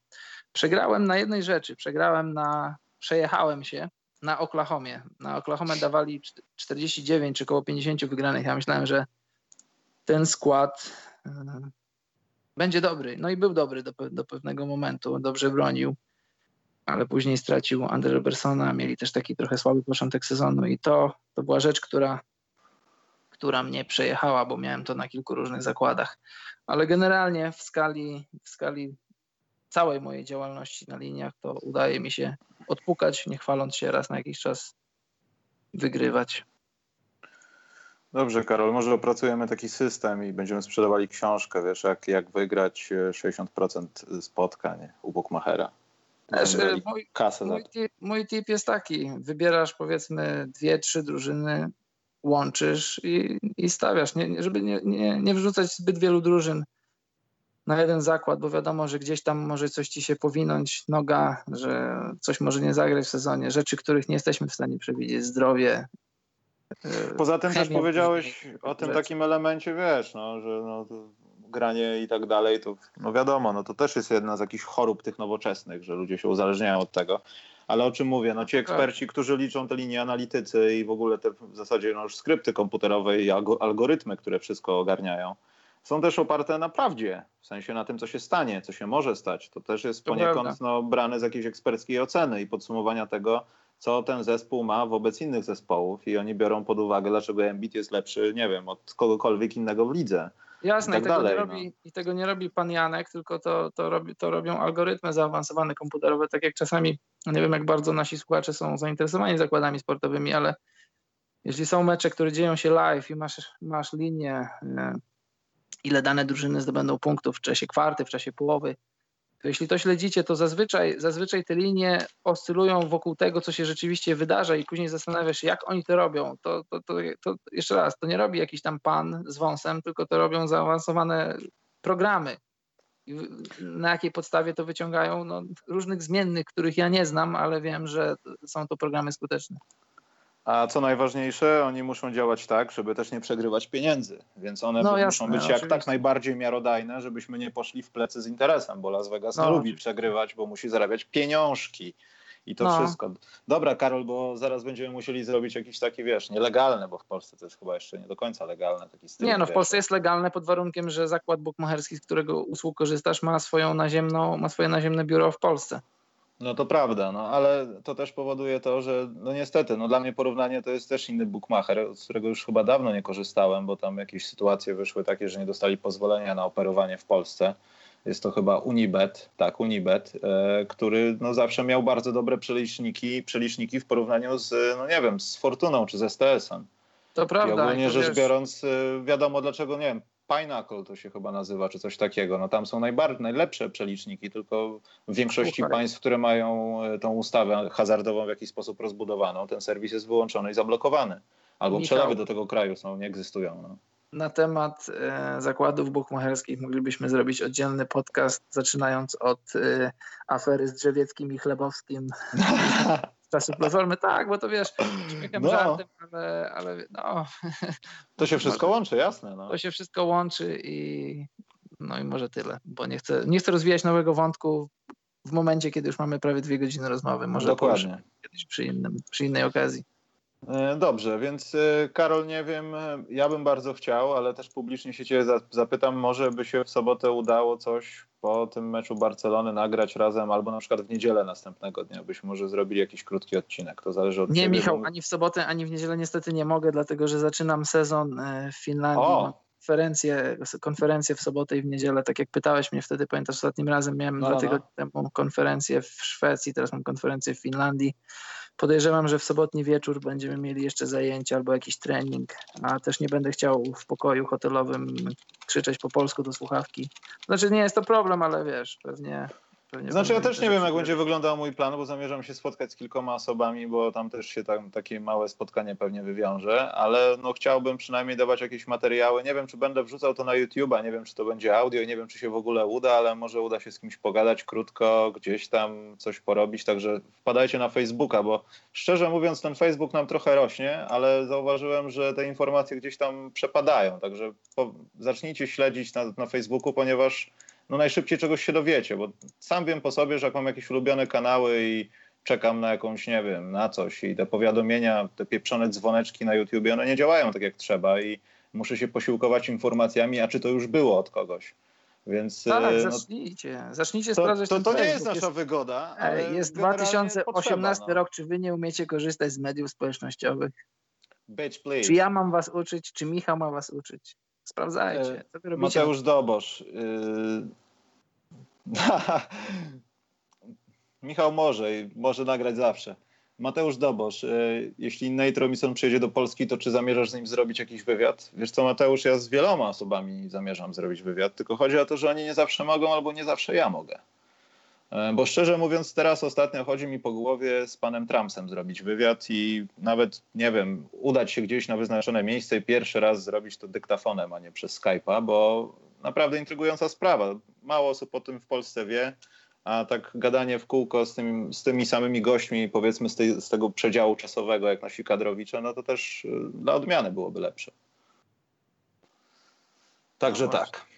S2: Przegrałem na jednej rzeczy, przegrałem na, przejechałem się na Oklahomie. Na Oklahomę dawali 49 czy około 50 wygranych. Ja myślałem, że ten skład e, będzie dobry. No i był dobry do, do pewnego momentu, dobrze bronił ale później stracił Andre Robertsona, mieli też taki trochę słaby początek sezonu i to, to była rzecz, która, która mnie przejechała, bo miałem to na kilku różnych zakładach. Ale generalnie w skali, w skali całej mojej działalności na liniach to udaje mi się odpukać, nie chwaląc się raz na jakiś czas, wygrywać.
S1: Dobrze, Karol, może opracujemy taki system i będziemy sprzedawali książkę, wiesz, jak, jak wygrać 60% spotkań u Bookmachera.
S2: Wiesz, mój, kasę mój, tip, mój tip jest taki, wybierasz powiedzmy dwie, trzy drużyny, łączysz i, i stawiasz, nie, żeby nie, nie, nie wrzucać zbyt wielu drużyn na jeden zakład, bo wiadomo, że gdzieś tam może coś ci się powinąć, noga, że coś może nie zagrać w sezonie, rzeczy, których nie jesteśmy w stanie przewidzieć, zdrowie.
S1: Poza tym też powiedziałeś o tym takim elemencie, wiesz, no, że no, granie i tak dalej, to no wiadomo, no to też jest jedna z jakichś chorób tych nowoczesnych, że ludzie się uzależniają od tego. Ale o czym mówię? No ci tak. eksperci, którzy liczą te linie analitycy i w ogóle te w zasadzie no już skrypty komputerowe i algorytmy, które wszystko ogarniają, są też oparte na prawdzie, w sensie na tym, co się stanie, co się może stać. To też jest poniekąd no, brane z jakiejś eksperckiej oceny i podsumowania tego, co ten zespół ma wobec innych zespołów i oni biorą pod uwagę, dlaczego Embiid jest lepszy, nie wiem, od kogokolwiek innego w lidze.
S2: Jasne, i, tak i, tego dalej, nie robi, no. i tego nie robi pan Janek, tylko to, to, robi, to robią algorytmy zaawansowane komputerowe, tak jak czasami, nie wiem jak bardzo nasi słuchacze są zainteresowani zakładami sportowymi, ale jeśli są mecze, które dzieją się live i masz, masz linię, e, ile dane drużyny zdobędą punktów w czasie kwarty, w czasie połowy, to jeśli to śledzicie, to zazwyczaj, zazwyczaj te linie oscylują wokół tego, co się rzeczywiście wydarza i później zastanawiasz się, jak oni to robią. To, to, to, to jeszcze raz, to nie robi jakiś tam pan z wąsem, tylko to robią zaawansowane programy. Na jakiej podstawie to wyciągają? No, różnych zmiennych, których ja nie znam, ale wiem, że są to programy skuteczne.
S1: A co najważniejsze, oni muszą działać tak, żeby też nie przegrywać pieniędzy. Więc one no, muszą być jak tak najbardziej miarodajne, żebyśmy nie poszli w plecy z interesem, bo Las Vegas no. lubi przegrywać, bo musi zarabiać pieniążki. I to no. wszystko. Dobra, Karol, bo zaraz będziemy musieli zrobić jakiś taki, wiesz, nielegalny, bo w Polsce to jest chyba jeszcze nie do końca legalne. Taki styl,
S2: nie, no w Polsce jest legalne pod warunkiem, że zakład bukmacherski, z którego usług korzystasz, ma, swoją naziemną, ma swoje naziemne biuro w Polsce.
S1: No to prawda, no ale to też powoduje to, że no niestety, no dla mnie porównanie to jest też inny bookmacher, z którego już chyba dawno nie korzystałem, bo tam jakieś sytuacje wyszły takie, że nie dostali pozwolenia na operowanie w Polsce. Jest to chyba Unibet, tak, Unibet, e, który no zawsze miał bardzo dobre przeliczniki, przeliczniki w porównaniu z, no nie wiem, z Fortuną czy z STS-em.
S2: To prawda.
S1: I ogólnie rzecz wiesz... biorąc, e, wiadomo dlaczego, nie wiem, Pinnacle to się chyba nazywa, czy coś takiego. No tam są najbardziej, najlepsze przeliczniki, tylko w większości państw, które mają e, tą ustawę hazardową w jakiś sposób rozbudowaną, ten serwis jest wyłączony i zablokowany. Albo Michał, przelewy do tego kraju są, nie egzystują. No.
S2: Na temat e, zakładów bukmacherskich moglibyśmy zrobić oddzielny podcast, zaczynając od e, afery z Drzewieckim i Chlebowskim czasy Platformy. Tak, bo to wiesz, śmiechem, no. żartem, ale, ale no.
S1: To się wszystko łączy, jasne. No.
S2: To się wszystko łączy i no i może tyle, bo nie chcę, nie chcę rozwijać nowego wątku w momencie, kiedy już mamy prawie dwie godziny rozmowy. Może Dokładnie. kiedyś przy, innym, przy innej okazji.
S1: E, dobrze, więc e, Karol, nie wiem, e, ja bym bardzo chciał, ale też publicznie się Cię zapytam, może by się w sobotę udało coś po tym meczu Barcelony nagrać razem, albo na przykład w niedzielę następnego dnia byśmy może zrobili jakiś krótki odcinek, to zależy od
S2: Nie,
S1: ciebie,
S2: Michał, bo... ani w sobotę, ani w niedzielę niestety nie mogę, dlatego że zaczynam sezon w Finlandii. O! Konferencję, konferencję w sobotę i w niedzielę, tak jak pytałeś mnie wtedy, pamiętasz, ostatnim razem miałem no, dwa no. tygodnie no. temu konferencję w Szwecji, teraz mam konferencję w Finlandii Podejrzewam, że w sobotni wieczór będziemy mieli jeszcze zajęcia albo jakiś trening, a też nie będę chciał w pokoju hotelowym krzyczeć po polsku do słuchawki. Znaczy nie jest to problem, ale wiesz, pewnie
S1: Pewnie znaczy ja też nie wiem, jak będzie wyglądał mój plan, bo zamierzam się spotkać z kilkoma osobami, bo tam też się tam, takie małe spotkanie pewnie wywiąże, ale no chciałbym przynajmniej dawać jakieś materiały. Nie wiem, czy będę wrzucał to na YouTube'a, nie wiem, czy to będzie audio, nie wiem, czy się w ogóle uda, ale może uda się z kimś pogadać krótko, gdzieś tam coś porobić, także wpadajcie na Facebooka, bo szczerze mówiąc ten Facebook nam trochę rośnie, ale zauważyłem, że te informacje gdzieś tam przepadają, także po, zacznijcie śledzić na, na Facebooku, ponieważ no najszybciej czegoś się dowiecie, bo sam wiem po sobie, że jak mam jakieś ulubione kanały i czekam na jakąś, nie wiem, na coś i te powiadomienia, te pieprzone dzwoneczki na YouTubie, one nie działają tak jak trzeba i muszę się posiłkować informacjami, a czy to już było od kogoś. Więc,
S2: tak, no, zacznijcie. Zacznijcie to, sprawdzać
S1: To, to, to nie jest nasza wygoda.
S2: jest 2018 potrzeba, no. rok. Czy wy nie umiecie korzystać z mediów społecznościowych?
S1: Bitch, please.
S2: Czy ja mam was uczyć, czy Michał ma was uczyć? Sprawdzajcie.
S1: E, Mateusz Dobosz. Yy... Michał może i może nagrać zawsze. Mateusz Dobosz, yy, jeśli Nate Robinson przyjedzie do Polski, to czy zamierzasz z nim zrobić jakiś wywiad? Wiesz co, Mateusz, ja z wieloma osobami zamierzam zrobić wywiad, tylko chodzi o to, że oni nie zawsze mogą albo nie zawsze ja mogę. E, bo szczerze mówiąc, teraz ostatnio chodzi mi po głowie z panem Trumpsem zrobić wywiad i nawet, nie wiem, udać się gdzieś na wyznaczone miejsce i pierwszy raz zrobić to dyktafonem, a nie przez Skype'a, bo naprawdę intrygująca sprawa. Mało osób o tym w Polsce wie, a tak gadanie w kółko z, tym, z tymi samymi gośćmi, powiedzmy z, tej, z tego przedziału czasowego, jak nasi kadrowicze, no to też y, dla odmiany byłoby lepsze. Także no tak.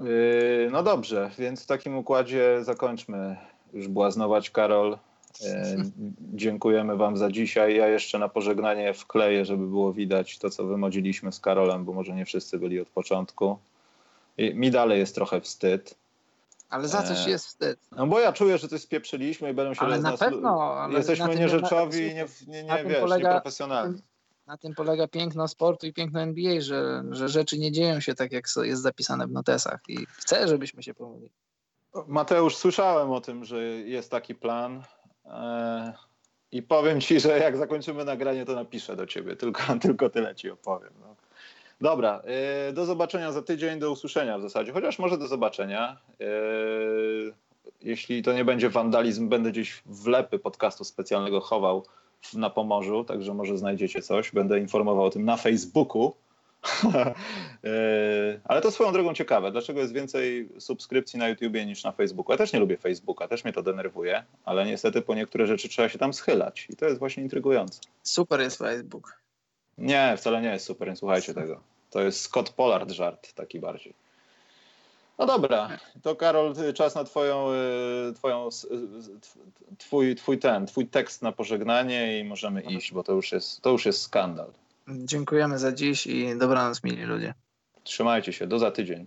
S1: Yy, no dobrze, więc w takim układzie zakończmy już błaznować Karol. Yy, dziękujemy Wam za dzisiaj. Ja jeszcze na pożegnanie wkleję, żeby było widać to, co wymodziliśmy z Karolem, bo może nie wszyscy byli od początku. I mi dalej jest trochę wstyd.
S2: Ale za coś jest wstyd.
S1: No bo ja czuję, że coś spieprzyliśmy i będą się
S2: ale na nas... pewno,
S1: ale Jesteśmy nieczeczowi i nie, nie, nie, wiesz, polega, nieprofesjonalni.
S2: Na tym polega piękno sportu i piękno NBA, że, że rzeczy nie dzieją się tak, jak jest zapisane w notesach i chcę, żebyśmy się pomylili.
S1: Mateusz, słyszałem o tym, że jest taki plan e, i powiem ci, że jak zakończymy nagranie, to napiszę do ciebie, tylko, tylko tyle ci opowiem. No. Dobra, e, do zobaczenia za tydzień, do usłyszenia w zasadzie, chociaż może do zobaczenia. E, jeśli to nie będzie wandalizm, będę gdzieś wlepy podcastu specjalnego chował na Pomorzu, także może znajdziecie coś. Będę informował o tym na Facebooku. E, ale to swoją drogą ciekawe. Dlaczego jest więcej subskrypcji na YouTubie niż na Facebooku? Ja też nie lubię Facebooka, też mnie to denerwuje, ale niestety po niektóre rzeczy trzeba się tam schylać i to jest właśnie intrygujące.
S2: Super jest Facebook.
S1: Nie, wcale nie jest super, nie słuchajcie tego. To jest Scott Pollard żart taki bardziej. No dobra, to Karol, czas na twoją, y, twoją, twój, twój ten, twój tekst na pożegnanie i możemy iść, bo to już jest, to już jest skandal.
S2: Dziękujemy za dziś i dobranoc, mili ludzie.
S1: Trzymajcie się, do za tydzień.